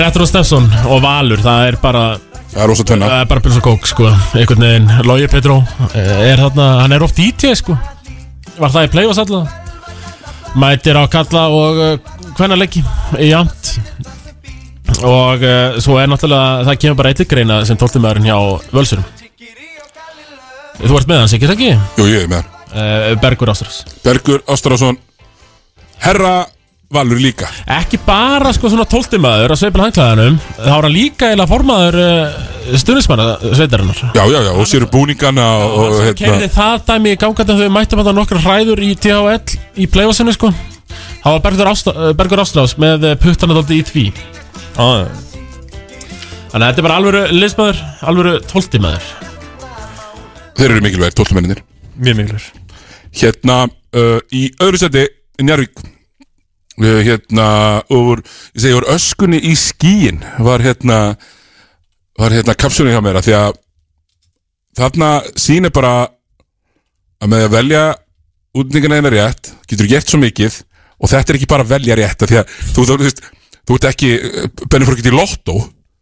Speaker 2: Retro Steffson og Valur Það er bara
Speaker 1: Það er rosa tvenna
Speaker 2: Það er bara pils og kók sko. Einhvern veginn. Lógi Petró eh, er þarna Hann er oft DJ sko. Var það í play-offs alltaf Mætir á kalla og Hvenna leiki í jamt Og uh, svo er náttúrulega Það kemur bara eitthvað greina sem tóltumæðurinn hjá Völsurum. Þú ert með hans, ekki það ekki?
Speaker 1: Jú, ég er með hann.
Speaker 2: Uh, Bergur Ástrás
Speaker 1: Bergur Ástrásson Herra Valur líka.
Speaker 2: Ekki bara sko svona tóltumæður að sveifla hangklæðanum þá er hann líka eða formaður uh, stuðnismanna sveitarinnar.
Speaker 1: Já, já, já, og sér búningana og, og hérna
Speaker 2: Keiriði það dæmi í gangandi þegar við mættum þetta nokkra hræður í THL í playoffsinu sko. Það var Bergur, Ásta, uh, Bergur Ástrás með uh, puttana dálítið í tví Þannig að þetta er bara alvöru liðsmaður, alvöru tóltimæður
Speaker 1: Þeir eru mikilvægir, tóltumennir
Speaker 10: Mjög mikilvægir.
Speaker 1: Hérna, uh, í öðru seti Njarvík Hérna, úr Ég segi, úr öskunni í skíin Var hérna Var hérna kapsunni hjá mér að Því að Þarna sýnir bara Að með að velja Útningina eina rétt Getur gert svo mikið Og þetta er ekki bara að velja rétt af Því að þú, þú, þú, veist, þú ert ekki Bennir fór ekki í lottó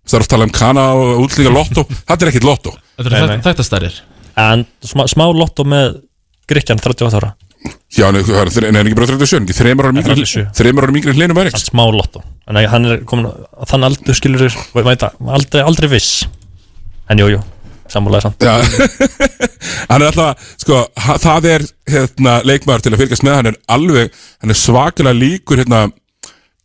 Speaker 1: Það er að tala um kana og útlíka lottó *laughs* Þetta er ekkit lottó.
Speaker 2: Þetta er stærðir
Speaker 10: En smá, smá lotto með Gríkjan 38 ára
Speaker 1: Já, nei, það? Er er ekki bara 37 ekki Þreymur ára mingri
Speaker 10: 37.
Speaker 1: Þreymur ára mingri hlinu væri
Speaker 10: Smá lotto En hann er komin á þann aldur skilur aldrei, aldrei viss. En jú, jú, sammálaði samt.
Speaker 1: Já, *laughs* hann er alltaf, sko, það er hérna, leikmaður til að fylgjast með, hann er alveg, hann er svakalega líkur hérna,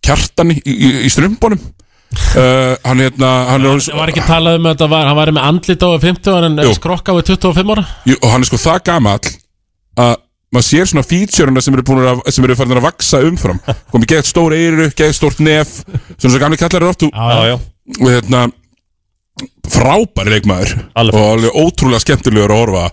Speaker 1: kjartan í, í, í strumbunum uh, Hann hérna Hann er
Speaker 2: Það var ekki talað um að þetta var, hann var með andlit á 50 en
Speaker 1: Jú.
Speaker 2: skrokka á 25 ára.
Speaker 1: Jú, og hann er sko það gamall að maður sér svona featurena sem eru búin að sem eru farin að vaksa umfram. Komið gett stór eyru, gett stórt nef svona svo gamli kallar eru oft.
Speaker 10: Já, já.
Speaker 1: og hérna frábæri leikmaður.
Speaker 10: Alveg
Speaker 1: og alveg ótrúlega skemmtilegur að horfa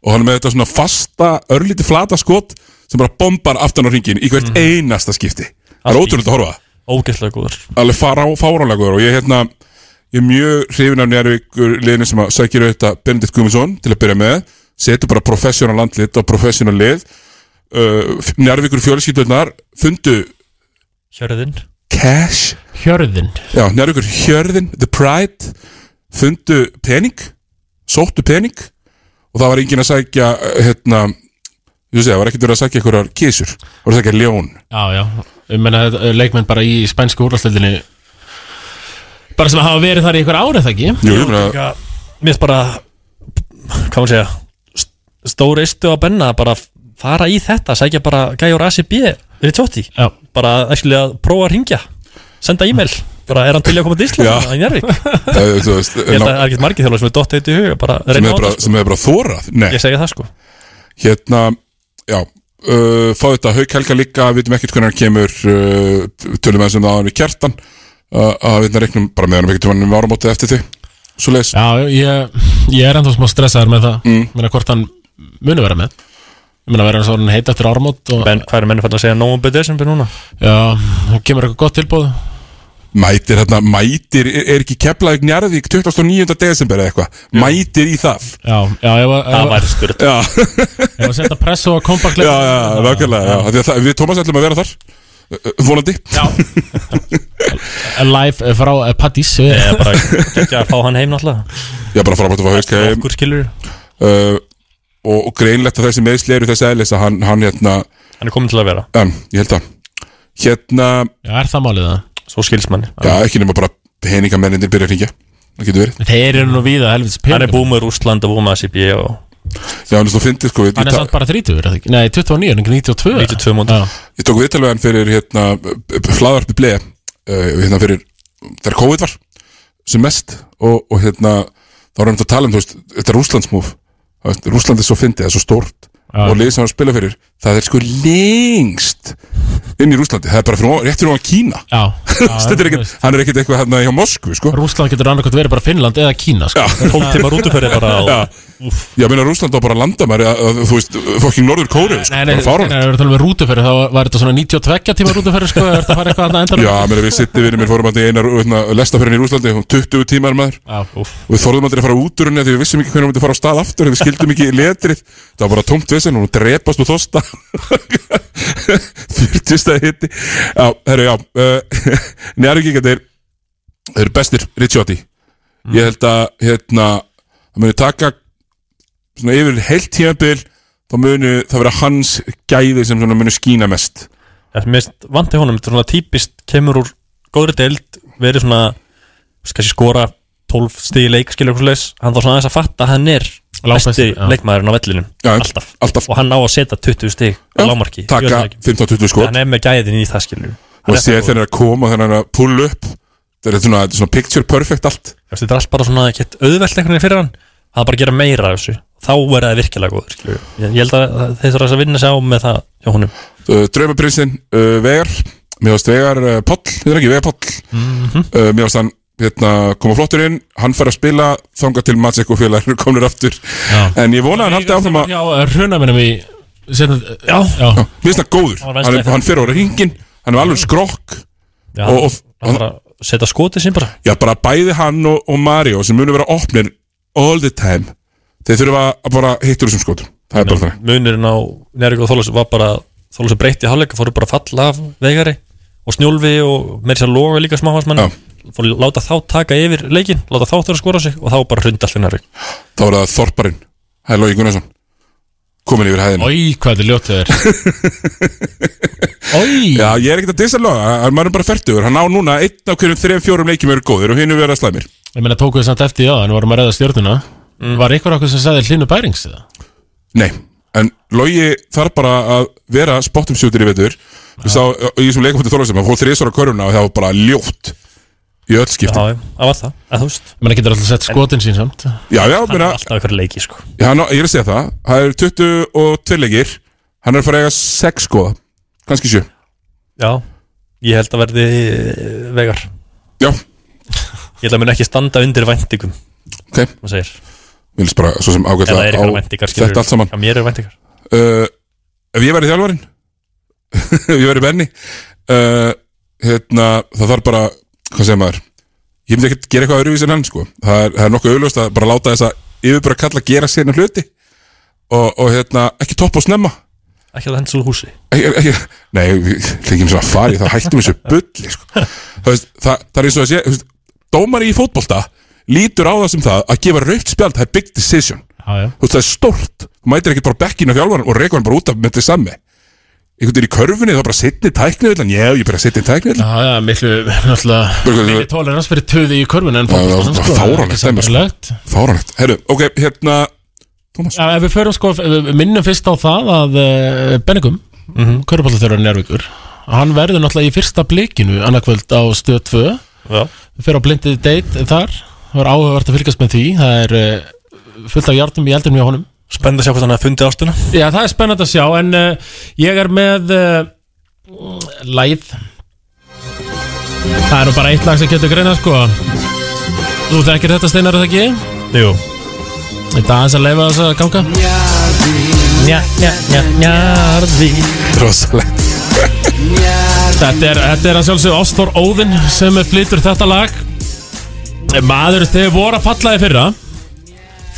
Speaker 1: og hann er með þetta svona fasta örlíti flata skot sem bara bombar aftan á ringin í hvert einasta skipti. Það er ótrúlega að horfa
Speaker 10: Ógeðslega góður.
Speaker 1: Alveg fara á fárálegur og ég hérna ég er mjög hrifin af Njárvíkur liðinu sem að sækir auðvitað Benedikt Guðmundsson til að byrja með setur bara professional landlit og professional lið. Uh, Njárvíkur fjölskyldunar fundu
Speaker 10: Hjörðin.
Speaker 1: Cash.
Speaker 2: Hjörðin.
Speaker 1: Já, Njárvíkur hjörðin, the pride fundu pening sóttu pening og það var enginn að sækja uh, hérna ég sé, það var ekkert verið að sækja einhverjar kísur það var að sækja ljón.
Speaker 2: Já, já, ég menna eh, leikmenn bara í spænsku úrlastöldinni bara sem hafa verið þar í einhver árið það ekki?
Speaker 1: Jú, ég meina
Speaker 10: Mér finnst bara Hvað maður segja st- Stór eistu á benna bara fara í þetta Sækja bara gæjur ACB Við tjótti
Speaker 2: Já.
Speaker 10: Bara actually að prófa að ringja Senda e-mail Bara er hann til að koma til. Ísland *laughs*
Speaker 1: Eh, þú veist,
Speaker 10: Ég held að það er ekkert margir þjóðlega sem er dott eitt í huga Bara
Speaker 1: sem
Speaker 10: reyna á
Speaker 1: hefur bara,
Speaker 10: þetta sko.
Speaker 1: sem hefur bara þórað Nei.
Speaker 10: Ég segja það sko
Speaker 1: Hérna, já uh, Fá þetta, Hauk Helga líka Við veitum ekkert hvernig hann kemur uh, Tölum með sem það hann í kjartan uh, að við reiknum bara með hann ekkert um áramótið eftir því
Speaker 2: Já, ég, ég er ennþá smá stressaður með það mm. Meina hvort hann muni vera með. Ég meina vera hann svo hann heit eftir áramót og,
Speaker 10: hvað er menni fann að segja Nóvember, desember núna?
Speaker 2: Já, það kemur eitthvað gott tilbúð
Speaker 1: Mætir hérna, mætir Er, er ekki Keflavík Njarðvík 29. desember eða eitthvað? Mætir í það.
Speaker 2: Já, já, ef að-
Speaker 10: Það væri sturt
Speaker 1: Já,
Speaker 2: Ef að setja pressu á kompakt
Speaker 1: já, já, nákvæmlega já. Að það- Við Tómas ætlum að vera þar. Volandi
Speaker 2: Já. *laughs* Live eh, frá uh, Paddís
Speaker 10: Ég er bara ekki að fá hann heim náttúrulega.
Speaker 1: Já, bara frábært að fá Hauk heim.
Speaker 10: Okkur skilur
Speaker 1: uh, og, og greinlegt að þessi meðsli eru þessi eðlis að hann, hann hérna
Speaker 10: Hann er komin til að vera.
Speaker 1: En, ég held að hérna,
Speaker 2: Já, er það málið það?
Speaker 10: Svo skils manni
Speaker 1: já, ekki nema bara peningamennindir byrja að ringja það getur verið.
Speaker 2: Þeir eru nú víða helvitis
Speaker 10: Hann er búið með Rússland og búið með ACB og
Speaker 1: já, hann er svo fyndið sko, ég,
Speaker 2: Hann er samt bara 30, er það ekki? Nei, 29, en ekki 92
Speaker 10: 92 móti.
Speaker 2: Já,
Speaker 1: ég tók viðtal við hann fyrir hérna, flaðarpi ble uh, hérna fyrir, þegar COVID var sem mest og, og hérna þá erum við að tala um, þú veist, þetta er Rúslandsmúf Rúsland er svo fyndið, það er svo stórt
Speaker 2: Já.
Speaker 1: og liðið sem hann að spila fyrir það er sko lengst inn í Rúslandi, það er bara fyrir, rétt fyrir á Kína.
Speaker 2: Já, *laughs* já
Speaker 1: er ekkert, hann er ekkert eitthvað hérna hjá Moskvu sko.
Speaker 2: Rússland getur annarkvæmt verið bara Finnland eða Kína sko.
Speaker 1: Já.
Speaker 10: 12 tíma rútuferði bara á
Speaker 1: Já, já meina Rúsland á bara landamæri að, að, þú veist, fokking Norður Kóru sko,
Speaker 2: Nei, nei, nei, ef við að tala um rútuferði þá var þetta svona 92 tíma rútuferði sko, er þetta að fara eitthvað annað endur
Speaker 1: Já, meina við sittum við mér fórum að einar hérna, lestaferðin í Rúslandi, hún 20 tímar maður. Við þorðum aldrei að fara út úr henni því við vissum ekki hvernig við myndum fara á stað aftur við skildum ekki letrið, það var bara tómt vissin og hún drepast og þosta 40 stæði hitti Já, herru, já uh, *laughs* Njárvíkingarnir þeir eru bestir Ricciotti ég held að hérna það muni taka svona yfir heilt tímabil þá muni það vera hans gæði sem muni skína mest.
Speaker 10: Ég mist vanti honum, þetta er svona típist kemur úr góðri deild verið svona, kannski skora 12 stíði leik, skilur okkur leis hann þá svona aðeins að fatta að hann er besti leikmaðurinn á vellinum.
Speaker 1: Já,
Speaker 10: alltaf.
Speaker 1: alltaf.
Speaker 10: og hann á að setja 20 stíg á lámarki
Speaker 1: taka 15-20 skot.
Speaker 10: Hann er með gæðin í það skilur.
Speaker 1: Og sér þegar hann er að koma þegar hann er að pull up þetta er svona, þetta er svona picture perfect allt.
Speaker 10: Þetta er allt bara svona ekkert auðvelt einhvern veginn fyrir hann. Hann bara að gera meira af þessu. Þá er það virkilega góður skilur. Ég, ég held að þeir þurfa að vinna sig á með það hjá honum.
Speaker 1: Uh, Draumaprinsinn, uh, Vegar. Mér varst Vegar uh, Poll, þetta er ekki? Vegar Poll
Speaker 10: Mhm.
Speaker 1: uh, mér varst hann hérna, koma flottur inn, hann fær að spila þanga til Matsek og félagur komnir aftur.
Speaker 2: Já.
Speaker 1: en ég vona að hann haldi áfram að
Speaker 2: Já, hruna minnum í setjum,
Speaker 10: Já,
Speaker 1: mér finnst það góður,
Speaker 10: Hann
Speaker 1: hann, er- fer á ringin hann er alveg skrokk.
Speaker 10: Já,
Speaker 1: og, og,
Speaker 10: hann bara setja skotið sín bara.
Speaker 1: Já, bara bæði hann og, og Mario sem munu vera opnir all the time. Þeir þurfa að bara hittur þessum skotum. Það er bara þannig
Speaker 10: munurinn á og Þólas var bara Þólas breytti hálfleika, fóru bara að falla af vegari og snjólfi og með þess að loga líka smáhansmann fóru að láta þá taka yfir leikin láta þá þurfa að skora sig og þá bara hrundi allir Njárvík
Speaker 1: þá er það Þorparinn, er Lógi Gunnarsson komin yfir hæðina.
Speaker 2: Ói, hvað þetta er þau er Ói
Speaker 1: Já, ég er ekkert að dissa loga, hann maður er bara færtugur Hann á núna einn af hverjum þrejum fjórum leikjum eru góðir og hinn er verið að slæmir.
Speaker 2: Ég meina tókuðu samt eftir já, en vorum að reyða stjórnuna Var ykkur okkur sem sagði hlínu bærings eða?
Speaker 1: Nei, en Logi þarf bara að vera spottum sjútur í vetur. Við sá í þessum leikum fyrir Þorlarsson, hann fór þrísvara körfuna og það var bara ljótt í öll skipti.
Speaker 10: Já, já, það var það, að þú veist.
Speaker 2: Menn getur alltaf sett skotin sín samt.
Speaker 1: Já, já,
Speaker 10: Það er alltaf eitthvað leiki, sko.
Speaker 1: Já, ná, ég er að segja það. Það er 22 leikir. Hann er að fara að eiga 6 skoða Kannski 7
Speaker 10: Já, ég held að verði eh, vegar
Speaker 1: Já.
Speaker 10: Ég held að mun ekki standa undir væntingum
Speaker 1: Ok.
Speaker 10: Hvað segir
Speaker 1: Við viljum bara svo sem ágætla
Speaker 10: skilur
Speaker 1: Þetta allt saman.
Speaker 10: Já, mér er væntingar.
Speaker 1: Uh, Ef ég væri þjálfarinn? *laughs* Ef ég væri Benni uh, hérna, Það þarf bara Hvað segir maður? Ég myndi ekki gera eitthvað öðruvísi en hann sko. það, er, það er nokkuð auðlust að bara láta þess að Yfirbara kalla gera sérna hluti. Og, og hérna, ekki topp og snemma.
Speaker 10: Ekki að það hendur svo húsi.
Speaker 1: Ekki, ekki, Nei, við líkjum svona í það Hættum þessu bulli sko. *laughs* það, það, er eins og að sé Dómari í fótbolta lítur á það sem það að gefa raukt spjald Það er big decision
Speaker 2: Já, já.
Speaker 1: Þú veist, það er stórt Þú mætir ekki bara bekkinu á þjálfaran og reykur hann bara út af með þetta sami Einhvern veginn í körfunni þá bara setni tækni villan Já, ég bara setni tækni villan
Speaker 2: Já, já, miklu, *laughs* náttúrulega tolerans fyrir töði í körfun en
Speaker 1: bara
Speaker 2: sko,
Speaker 1: sko. Fáránlegt Herru, ok, hérna
Speaker 2: Já, ef við förum sko, við minnum fyrst á það að uh, Benningum, mm
Speaker 10: Mhm.
Speaker 2: -hmm. körubáltaþjörður Njárvíkur hann verður náttúrulega í fyrsta blikinu annarkvöld á stöð 2
Speaker 10: Já.
Speaker 2: við fyrir á blindið date þar það var áhugavert að fylgjast með því. Það er uh, fullt af hjartum í eldinum hjá honum.
Speaker 10: Spennandi að sjá hvað hann að fundi ástuna
Speaker 2: Já, það er spennandi að sjá en uh, ég er með uh, læð það er nú bara eitt lag sem getur greina sko. Þú þekkir þetta steinar er það ekki?
Speaker 10: Jú.
Speaker 2: Þetta aðeins að leifa þess að ganga.
Speaker 10: Nja, nja, nja, njarði
Speaker 1: Rosalegt.
Speaker 2: Þetta er, þetta er að sjálfsögðu Ástór Óðinn sem flytur þetta lag Maður þegar voru að falla í fyrra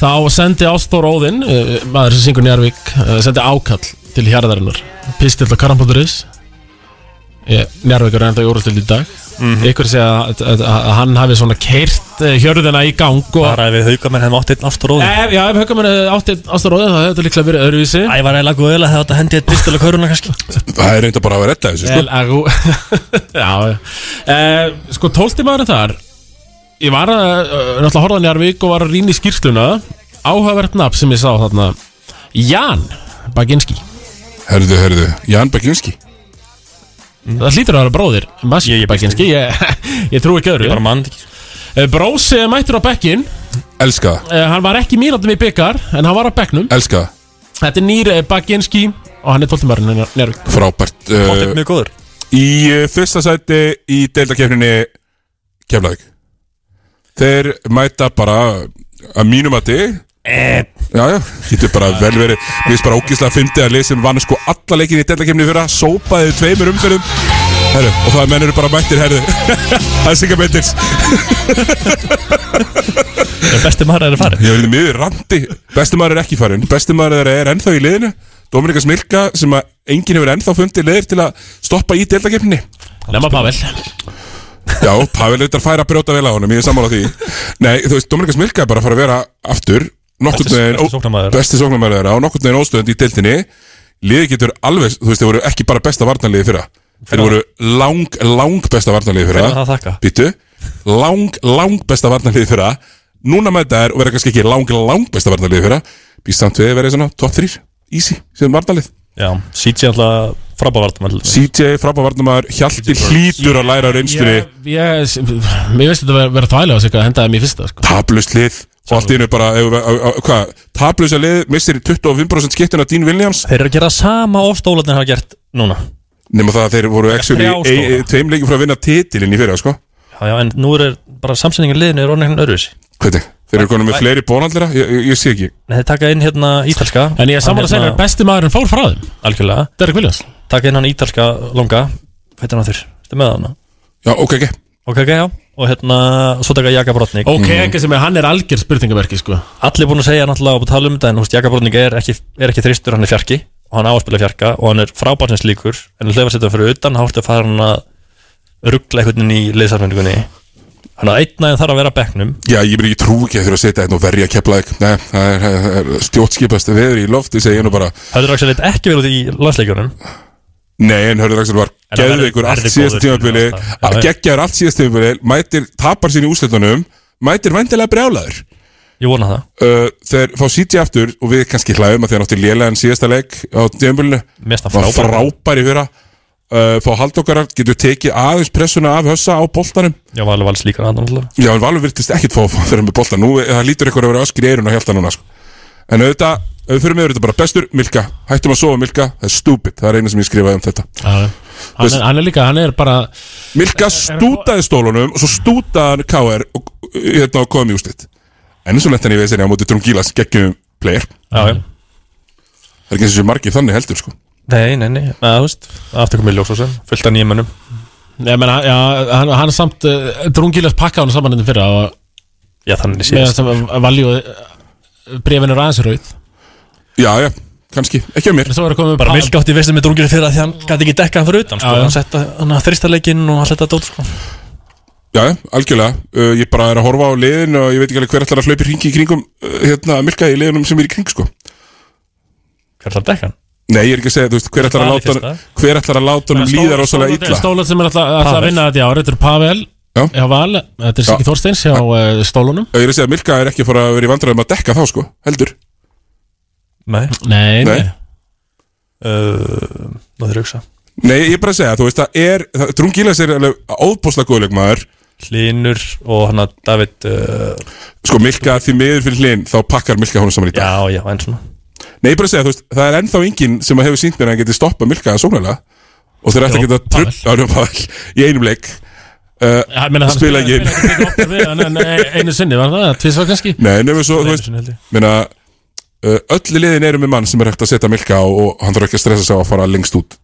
Speaker 2: Þá sendi Ástór Óðinn uh, Maður sem syngur Njarvík uh, Sendi ákall til hjarðarinnar. Pistill og karamboturis Njarvík er enda í úrústild í dag.
Speaker 10: Mhm.
Speaker 2: Ykkur segja að, að, að hann hafi svona keirt uh, hjörðina í gang og
Speaker 10: Bara ef við haugamenn hefum átt einn Ástór Óðinn.
Speaker 2: Já, ef haugamenn átti Ástór Óðinn þá hefði þetta líklega verið öðruvísi.
Speaker 10: Æ, var eiginlega góð eða þetta hendi eitt pistil og köruna kannski.
Speaker 1: Það er reynda bara að vera þetta þessu sko. *laughs*
Speaker 2: Eh, Sko, tólti maðurinn þar Ég var að, uh, náttúrulega horfða Njarvík og var að rýna í skýrsluna. Áhugavert nafn sem ég sá þarna. Jan Baginski.
Speaker 1: Herðu, herðu, Jan Baginski?
Speaker 2: Það hlýtur að vera bróðir. Mas
Speaker 10: Ég- ég
Speaker 2: Baginski. Ég, *laughs* ég trú ekki öðru.
Speaker 10: Ég bara mann ekki
Speaker 2: Eh, Brósi er mættur á bekkin
Speaker 1: Elska.
Speaker 2: Eh, Hann var ekki mínútum í byggar En hann var á bekknum.
Speaker 1: Elska.
Speaker 2: Þetta er nýr eh, Baginski Og hann er tólti maðurinn Njarvík
Speaker 1: Frábært
Speaker 10: Óttið
Speaker 1: uh,
Speaker 10: mjög góður.
Speaker 1: Í fyrsta sæti í deildakefninni Keflavík Þeir mæta bara að mínum að þig
Speaker 10: Eh,
Speaker 1: Já, já, getur bara vel verið. Mér finnst bara ógíslega að fyndi að liðsinn vann sko alla leikin í deildakefni fyrra Sópaði tveimur umferðum. Herru, og það menn eru bara mættir, herru. Það er Bendins
Speaker 10: Er besti maður að er farið
Speaker 1: Ég verði miður randi. Besti maður er ekki farin Besti maður er ennþá í liðinu. Dominika Smilka sem að enginn hefur ennþá fundið liðir til að stoppa í deildakefni
Speaker 2: Lemma Pavel
Speaker 1: Já, Pavel eitthvað færa brjóta vel á honum, ég er sammála því. Nei, þú veist, Dominika Smilka er bara að fara að vera aftur
Speaker 10: Besti- sóknarmaður.
Speaker 1: þeirra og nokkurn veginn óstöðund í deildinni. Liði getur alveg, þú veist, þeir voru ekki bara besta varnarliði fyrra. Þeir voru lang, lang besta varnarliði fyrra.
Speaker 10: Það?
Speaker 1: Býtu, lang, lang besta varnarliði fyrra. Núna með þetta er og verða kannski ekki lang, lang besta varnarliði fyrra. Býst samt við vera svona top 3, easy, sem varnarlið.
Speaker 10: Já, CJ alltaf frábævartum
Speaker 1: CJ, frábæð varnarmaður, Hjalti hlýtur að læra
Speaker 2: ég, mér veist þetta vera, vera þvælega á sig að henda þeim í fyrsta sko.
Speaker 1: tablust lið og allt í hennu bara, tablust að lið missir 25% skiptuna Dean Williams.
Speaker 10: Þeir eru að gera sama og stólarnir hafa gert núna.
Speaker 1: Nema það að þeir voru actually
Speaker 10: Þrjá stóra.
Speaker 1: e- e- tveim leikin frá að vinna titilinn í fyrir, sko.
Speaker 10: Já, já, en nú er bara samsendingin liðinu er orðin einhvern öðruvísi.
Speaker 1: Hvernig, þeir eru konum með fleiri bónaldira ég, ég, sé ekki.
Speaker 10: Nei, þeir taka inn hérna ítalska.
Speaker 2: En ég er saman að segja að besti maðurinn fór frá þeim.
Speaker 10: Algjörlega.
Speaker 2: Derek Williams.
Speaker 10: Taka inn hann ítalska longa. Hvað er hann þurr? Þetta með hann?
Speaker 1: já, ok, ok.
Speaker 10: Ok, ok, já. Og hérna, svo taka Jaka Brotnik
Speaker 2: Ok, ekki sem er hann er algjör spurningamerki sko.
Speaker 10: Allir búin að segja náttúrulega og tala um þetta En húst, Jaka Brotnik er ekki, er ekki þristur, hann er fjarki. Og hann á að spila fjarka Og hann er frábærsins líkur En hann fyrir utan Háttu að fara hann að ruggla einhvern veginn í liðsarfendingunni Þannig að einn aðeins þarf að vera á bekknum.
Speaker 1: Já, ég myndi ekki trú ekki að þurfa að setja einn og verja keplæk nei, það er, er stjórnskipast veður í lofti, ég nú bara.
Speaker 10: Hörður Axel leit ekki vel út í landsleikjunum.
Speaker 1: Nei, en Hörður Axel var geðveikur allt.
Speaker 10: Já, já.
Speaker 1: geggjar allt síðasta tímabili mætir, tapar sín í úslitunum mætir vendilega brjálaður.
Speaker 10: Ég vona það.
Speaker 1: Uh, Þeir fá CJ aftur og við kannski hlæðum að þeir náttu lélega en síðasta leik á tímabilinu.
Speaker 10: Mér finnst
Speaker 1: uh, fá haldokkarar, getur tekið aðeins pressuna af hössa á boltanum?
Speaker 10: Já, Valur vals líka hann alltaf.
Speaker 1: Já, en Valur virtist ekkit fá að þeirra með boltan Nú, það lítur eitthvað að vera öskri í eirun og hjálta núna sko. En auðvitað, við fyrir með auðvitað bara bestur Milka, hættum að sofa Milka, það er stúpid. Það er eina sem ég skrifaði um þetta.
Speaker 2: Já, hann, er, hann er líka, hann er bara
Speaker 1: Milka stútaði stólunum og svo stútaði hann KR og hérna og kom í úslit En eins og lent hann í vesinni á móti Drungilas geggjum player.
Speaker 10: Já, já.
Speaker 1: Það er ekki eins og sé margir þannig heldur sko
Speaker 10: Nei, nei, nei, að, þú veist. Aftur komið ljós og sem, fullt af nýjum mönnum.
Speaker 2: Ég meina, já, hann, hann er samt uh, Drungilas pakka hann saman þetta fyrra og,
Speaker 10: Já, þannig
Speaker 2: Með
Speaker 10: séð
Speaker 2: þetta valjú Brefin er aðeins rauð
Speaker 1: Já, já, kannski, ekki að mér.
Speaker 2: Svo er að koma
Speaker 10: Bara Milka átti veist með drungir fyrir að því hann gæti ekki dekka hann fyrir utan sko.
Speaker 2: Já, já.
Speaker 10: Hann setta hann að þristarleikinn og allt þetta dót sko.
Speaker 1: Já, já, algjörlega. Uh, Ég bara er að horfa á liðin og ég veit ekki alveg hver ætlar að hlaupa í hringi í kringum uh, hérna, Milka í liðunum sem er í kring sko.
Speaker 10: Hver að dekka hann?
Speaker 1: Nei, ég er ekki að segja, þú veist, hver ætlar að láta honum- hver ætlar að láta honum líða rosalega illa?
Speaker 2: Stólan sem er alltaf að
Speaker 10: Pavel.
Speaker 2: vinna þetta í ár Þetta er Pavel.
Speaker 1: Já.
Speaker 2: hjá Val Þetta er Siggi Þorsteins hjá uh, stólunum.
Speaker 1: Ég er að segja að Milka er ekki að fara að vera í vandræðum að dekka þá sko, heldur.
Speaker 10: Nei.
Speaker 2: Nei,
Speaker 1: Nei.
Speaker 2: nei.
Speaker 10: Uh, þeir hugsa.
Speaker 1: Nei, ég er bara að segja, þú veist, það er Drungilas er alveg óbúslega góðleikmaður
Speaker 10: Hlynur og hann að David uh,
Speaker 1: Sko, Milka því miður fyrir hlinn þá pakkar Milka honum saman í dag.
Speaker 10: Já, já, en svona
Speaker 1: Nei, ég bara segja, þú veist, það er ennþá enginn sem hefur sínt mér að hann geti stoppað Milka að sóknarlega og þeir ætti að geta Pavel. í einum leik. Uh,
Speaker 2: hann
Speaker 1: spila ekki
Speaker 2: hann einu. sinni, var það? Tvisvar kannski?
Speaker 1: Nei, nefnum svo, þú veist, meina uh, öll liðin eru með mann sem er hægt að setja Milka á og hann þarf ekki að stressa sig á að fara lengst út.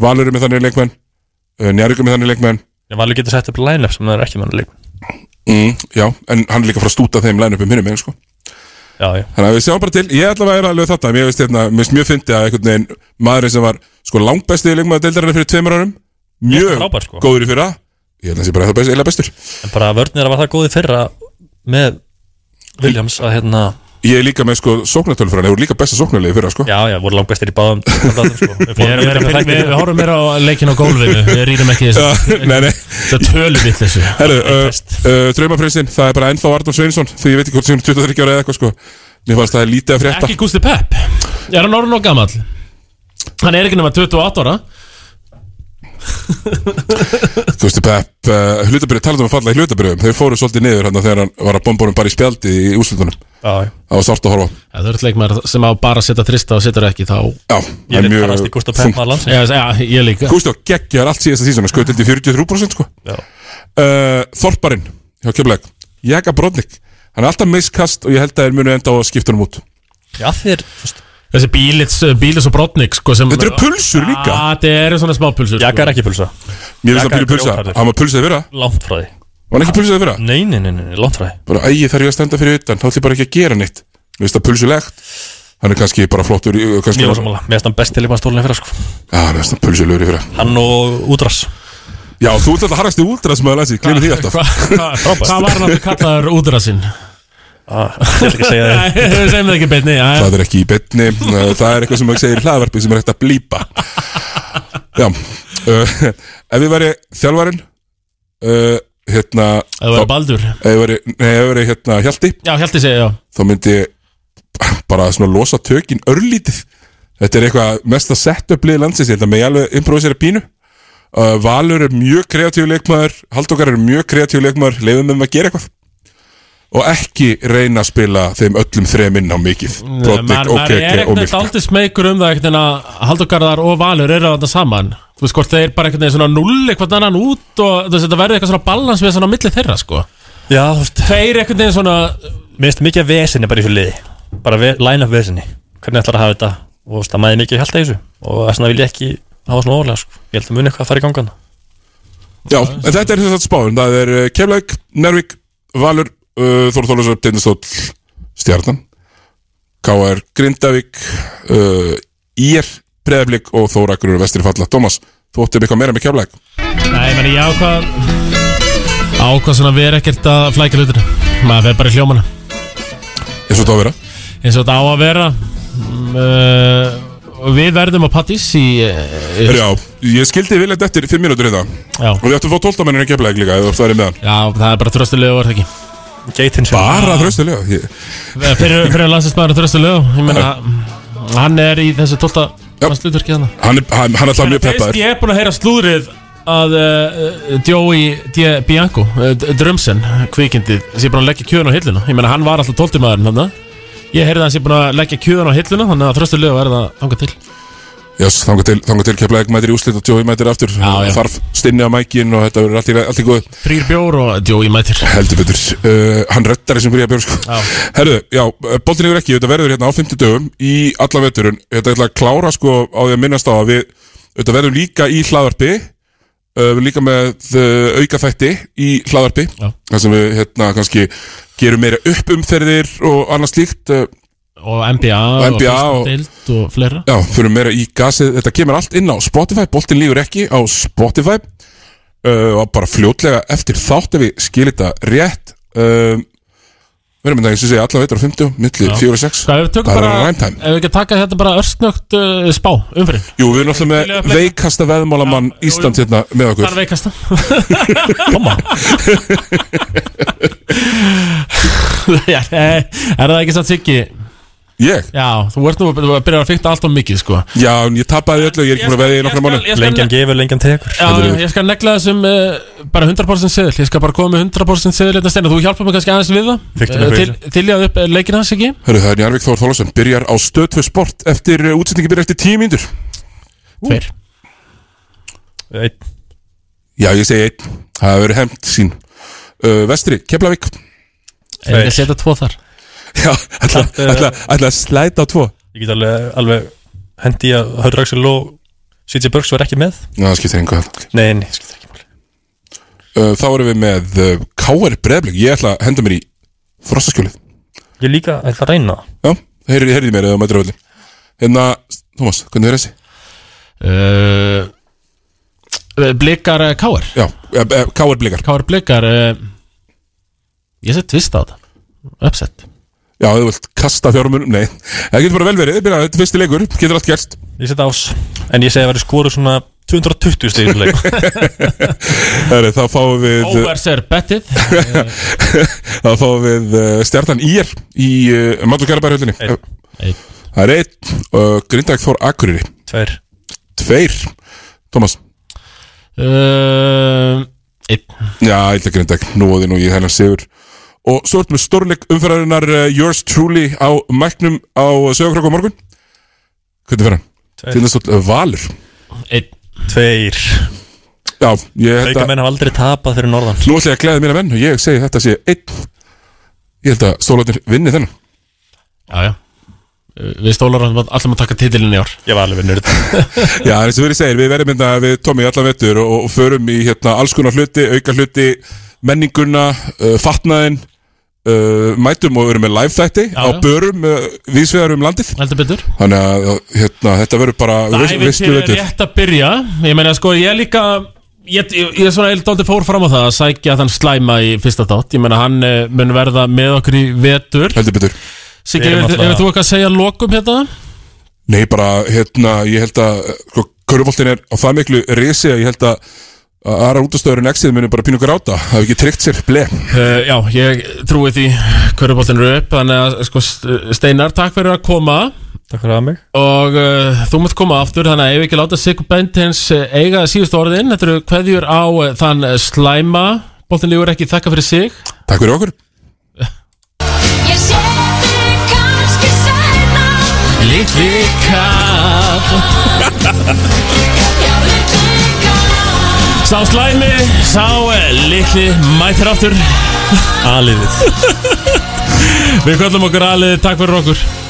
Speaker 1: Valur er með þannig leikmenn uh, Njarvík er með þannig leikmenn.
Speaker 10: Valur getur sett upp line-up sem það er ekki mann leik
Speaker 1: mm, Já, en hann er líka fara að stúta þeim line-upum megin, sko Þannig að við sjáum bara til, ég ætla að vera alveg þetta Mér veist hérna, finnst mjög fyndi að einhvern veginn maðurinn sem var sko langbesti leikmaður deildarinnar fyrir tveimur árum Mjög
Speaker 10: frábær, sko.
Speaker 1: góður í fyrra. Ég held að það sé bara best, eða bestur.
Speaker 10: En bara vörnir var það góði fyrra með Williams að hérna
Speaker 1: Ég er líka með sko sóknartölu fyrir hann, hefur líka besta sóknarlegi fyrra sko.
Speaker 10: Já, já, voru langt bestir í báðum báðum, sko. *laughs* Við
Speaker 2: horfum meira á leikin á gólfinu. *laughs* Við rýnum ekki þessu
Speaker 1: Nei, nei.
Speaker 2: Það tölum við þessu.
Speaker 1: Herru, uh, uh, Draumaprinsinn, það er bara ennþá Arnór Sveinsson Því ég veit ekki hvort sem 23 ára eða eitthvað sko. Mér fannst það er lítið að frétta.
Speaker 2: Ekki Gusti Pepp. Er hann orðin og gamall? Hann er ekki nema 28 ára. *laughs*
Speaker 1: Gusti Pepp, uh, hlutabrið, talaðu um að falla í hlutabriðum Þeir fóru svolítið niður hann þegar hann var að bomba honum bara í spjaldi í
Speaker 10: já
Speaker 1: Það var sárt að horfa.
Speaker 2: Það er leikmar sem á bara að setja þrista og setur ekki þá
Speaker 1: Já,
Speaker 10: Ég veit farast í Gustaf
Speaker 2: líka.
Speaker 1: Gústi á geggjar allt síðasta sísona Skoði til 43% sko.
Speaker 10: Já.
Speaker 1: uh, Þorparinn hjá Keflæk Jaka Brodnik. Hann er alltaf miskast og ég held að þeir munu enda á að skipta hann út.
Speaker 10: Já, þeir,
Speaker 2: Þessi bílits, bílits og brotnik sko,
Speaker 1: Þetta eru pulsur líka.
Speaker 2: Þetta eru svona smá pulsur
Speaker 10: Jaka er ekki pulsa.
Speaker 1: Mér finnst það
Speaker 10: er
Speaker 1: pílu pulsa. Hann var pulsaði fyrra.
Speaker 10: Langt frá því
Speaker 1: Var hann ekki pulsaði fyrra?
Speaker 10: Nei, nei, nei, nei, langt frá því.
Speaker 1: Bara ægi þarf ég að stenda fyrir utan Þá ætlum ég bara ekki að gera neitt. Mér finnst það pulsulegt. Hann er kannski bara flottur í- kannski
Speaker 10: Mjög samanlega Mér finnst hann best til í stólunni fyrra sko.
Speaker 1: Já, hann er svona pulsulegur í fyrra.
Speaker 10: Hann og Údras
Speaker 1: Já, þú ert alltaf harrasti úldra sem að lasi Gleimi því alltaf.
Speaker 2: Hvað hva var hann að kallaður útrasinn?
Speaker 10: ah, Ég vil ekki segja
Speaker 2: Nei,
Speaker 10: þér
Speaker 2: við segjum það ekki beinni já, já.
Speaker 1: Það er ekki í betni Það er eitthvað sem maður segir í hlaðvarpi sem er hægt að blípa. Já uh, Ef við væri þjálfarin uh, Hérna
Speaker 2: Það var Baldur.
Speaker 1: við nei, við væri hérna Hjalti.
Speaker 2: Já, Hjalti segi, já.
Speaker 1: Þá myndi ég bara svona losa tökin örlítið. Þetta er eitthvað mesta setup lið landsins Þetta með ég alveg improvisera pínu. Uh, Valur er mjög kreatív leikmaður. Haldókar er mjög kreatív leikmaður. Leifum þeim að gera eitthvað Og ekki reyna að spila þeim öllum þrem inn á mikið. Brodnik
Speaker 2: Maður
Speaker 1: og
Speaker 2: maður er
Speaker 1: KK og
Speaker 2: ekkert
Speaker 1: Milka
Speaker 2: aldrei smeykur um það einhvern veginn að Halldókarðar og Valur eru að þetta saman. Þú veist hvort þeir bara einhvern veginn svona null eitthvað annan út og þú veist þetta verður eitthvað svona balans við svona á milli þeirra sko.
Speaker 10: Já, þú veist.
Speaker 2: Þeir einhvern veginn svona
Speaker 10: Mér finnst mikið af vesinni bara í þessu liði. Bara ve line-up vesinni. Hvernig ætlar að hafa þetta? Og það mæði mikið held að þessu. Og þess vegna vil ég ekki hafa svona ólega sko. Ég held að muni eitthvað að fara í gangan
Speaker 1: Já, en þetta er þess að spáðum Það er uh, Keflæk, Nervík, Valur uh, Þór Þólusar, Tindastóll, Stjarnan. K.R. Grindavík uh, Ír, Breðablik og Þóra Grur Vestri Falla. Tómas, þú óttið eitthvað meira með Keflæk
Speaker 2: Nei, meni, ég ákvað ákvað svona vera ekkert að flækja hlutina. Maður verður bara í hljómana.
Speaker 1: Eins og þetta á að vera?
Speaker 2: Eins og þetta á að vera. Uh, við verðum á Pattís í, uh,
Speaker 1: Já, ég skildi viljandi eftir 5 mínútur hérna.
Speaker 2: Já.
Speaker 1: og við ættum að fá 12 mennir í Keflæk líka eða það er með hann.
Speaker 2: Já, það er bara þröstulega var það ekki
Speaker 10: Geitin
Speaker 1: Bara þröstulega
Speaker 2: fyrir, fyrir landsinsmaður þröstulega hann er í þessu 12 Fannst hlutverkið hana
Speaker 1: Hann er, hann, er alltaf mjög peppaður.
Speaker 2: Ég er búin að heyra slúðrið að uh, Joey D. Bianco uh, Drumsen, kvikindið sem er búin að leggja kjöðun á hilluna. Ég meina hann var alltaf tóltimaðurinn þannig ég heyrði að hann sé búin að leggja kjöðun á hilluna þannig að þröstu lög verða þangað til
Speaker 1: Jás, þangar til, til keflaðið mætir í úslit og Joey mætir aftur
Speaker 2: Já, já.
Speaker 1: Þarf stinni á mækin og þetta verður allt í, allt í góð
Speaker 2: Þrýr bjór og Joey mætir
Speaker 1: Heldur betur uh, Hann rettar þessum fría bjór sko.
Speaker 2: Já.
Speaker 1: Herðu, já, boltin yfir ekki Þetta verður hérna á 50 dögum í alla veturun Þetta ætla að klára sko á því að minnast á að við Þetta verður líka í hlaðarpi uh, Við líka með uh, auka þætti í hlaðarpi. Það sem við hérna kannski gerum meira upp umferðir og annað slíkt uh,
Speaker 2: og NBA
Speaker 1: Og
Speaker 2: og,
Speaker 1: NBA
Speaker 2: og,
Speaker 1: og-
Speaker 2: fleira.
Speaker 1: Já, fyrir meira í gasið. Þetta kemur allt inn á Spotify. Boltin lífur ekki á Spotify. Uh, og bara fljótlega eftir þátt ef við skilir þetta rétt. Uh, Við erum með það eins og segja alla veitur á 50 milli 4 og 6
Speaker 2: Hvað, ef við tökum
Speaker 1: Það
Speaker 2: bara,
Speaker 1: er ræmtæm
Speaker 2: ef við ekki taka þetta bara örsknögt uh, spá, umfyrir
Speaker 1: Jú, við erum alltaf með veikasta veðmálamann Ísland hérna með okkur.
Speaker 2: Hvað er veikasta? *laughs*
Speaker 10: Koma *laughs* *laughs*
Speaker 2: eh, er það ekki satt Siggi?
Speaker 1: Ég?
Speaker 2: Já, þú ert nú að byrja að fykta allt of mikið sko.
Speaker 1: Já, en ég tapaði öllu, ég er ekki búin að veðja í nokkra mánu
Speaker 10: Lengjan gefur, lengjan tekur.
Speaker 2: Já, ég skal negla þessum uh, bara 100% seðil. Ég skal bara koma með 100% seðil hérna steina Þú hjálpar mig kannski aðeins við það.
Speaker 10: Fyrir.
Speaker 2: til, Til ég að upp eh, leikinn hans ekki?
Speaker 1: Hörru, það er Jarvik Þór Þólasson Byrjar á stöð 2 sport eftir uh, útsetningi byrjar eftir 10 mínútur.
Speaker 2: Tveir.
Speaker 10: Einn.
Speaker 1: Já, ég segi einn. Það hefur verið hefnt sín. Uh, Vestri, Keflavík *laughs* Já, ætla, ætla, ætla að slæta á tvo.
Speaker 10: Ég get alveg, alveg hendi að Hörður Axel og CJ Burks var ekki með.
Speaker 1: Já, það skiptir einhvað
Speaker 10: Nei, nei, skiptir ekki
Speaker 1: uh, Þá erum við með uh, K.R. Breiðblik Ég ætla að henda mér í Frostaskjólið
Speaker 10: Ég líka ætla að reyna.
Speaker 1: Já, heyrði, mér eða mætur öllum Hérna, Thomas, hvernig er þessi?
Speaker 2: uh, Blikar Káar
Speaker 1: Já, K.R. Blikar.
Speaker 2: Káar Blikar uh, Ég set tvist á þetta. Upset
Speaker 1: Já, þú vilt kasta fjármunum, nei. Það getur bara vel verið, þetta er fyrsti leikur. Getur allt gerst.
Speaker 10: Ég set ás. En ég segi að verði skoru svona 220 stegin leik. *laughs*
Speaker 1: Þá fáum við
Speaker 2: Overs er bettið. *laughs*
Speaker 1: Þá fáum við uh, stjarnan IR Í uh, Mátur Kærabærhjöldinni
Speaker 2: Einn.
Speaker 1: Það er einn uh, Grindag Þór Akureyri.
Speaker 10: Tveir.
Speaker 1: Tveir. Thomas
Speaker 2: uh, Einn.
Speaker 1: Já, eitthvað Grindag Nóði nú í hennar sigur Og svo ertu með stórleik umferðarinnar uh, Yours Truly á mæknum á sögurkrokku á morgun. Hvernig fer hann? Tindastóll uh, Valur?
Speaker 2: Einn
Speaker 10: Tveir.
Speaker 1: Já, ég held að
Speaker 10: menn hafa aldrei tapað fyrir norðan.
Speaker 1: Nú ætla ég að gleða mína menn og ég segi þetta sé einn. Ég held að stólarnir vinni þennan.
Speaker 2: Já, já. Uh, Við stólar alltaf að taka titilin í ár.
Speaker 10: Ég var alveg nörd
Speaker 1: Já, *laughs* *laughs* eins og við segir, við verðum hérna við Tommy allan vettur og, og förum í hérna alls konar hluti, auka hluti menninguna, uh, fatnaðin uh, mætum og verum með live þætti á börum uh, viðsvegar um landið.
Speaker 2: Heldur betur.
Speaker 1: Þannig að hérna, þetta verður bara
Speaker 2: Ævintýri er rétt að byrja. Ég meina sko, ég er líka Ég, ég, ég er svona eildóldi fór fram á það að sækja þann slæma í fyrsta þátt. Ég meina hann eh, mun verða með okkur í vetur.
Speaker 1: Heldur betur.
Speaker 2: Hefur
Speaker 10: alltaf-
Speaker 2: hefur þú eitthvað að segja lokum hérna?
Speaker 1: Nei, bara, hérna, ég held að sko, Köruboltin er á það miklu risi að ég held að aðra útastöðurinn exið muni bara pínu gráta. Hefur ekki tryggt sér ble.
Speaker 2: Uh, já, ég trúi því Köruboltin eru upp Þannig að sko, Steinar, takk fyrir að koma.
Speaker 10: Takk fyrir að mig.
Speaker 2: Og uh, þú mátt koma aftur Þannig að ef ekki láta Sigur Bentins uh, eiga síðustu orðin Þetta eru kveðjur á þann slæma Boltin lífur ekki þakka fyrir sig.
Speaker 1: Takk fyrir okkur.
Speaker 9: Ég sé *laughs*
Speaker 2: Sá slæmi, sá uh, litli mætir aftur. *laughs*
Speaker 10: Aliðið *laughs*
Speaker 2: Við kvöllum okkur alið, takk fyrir okkur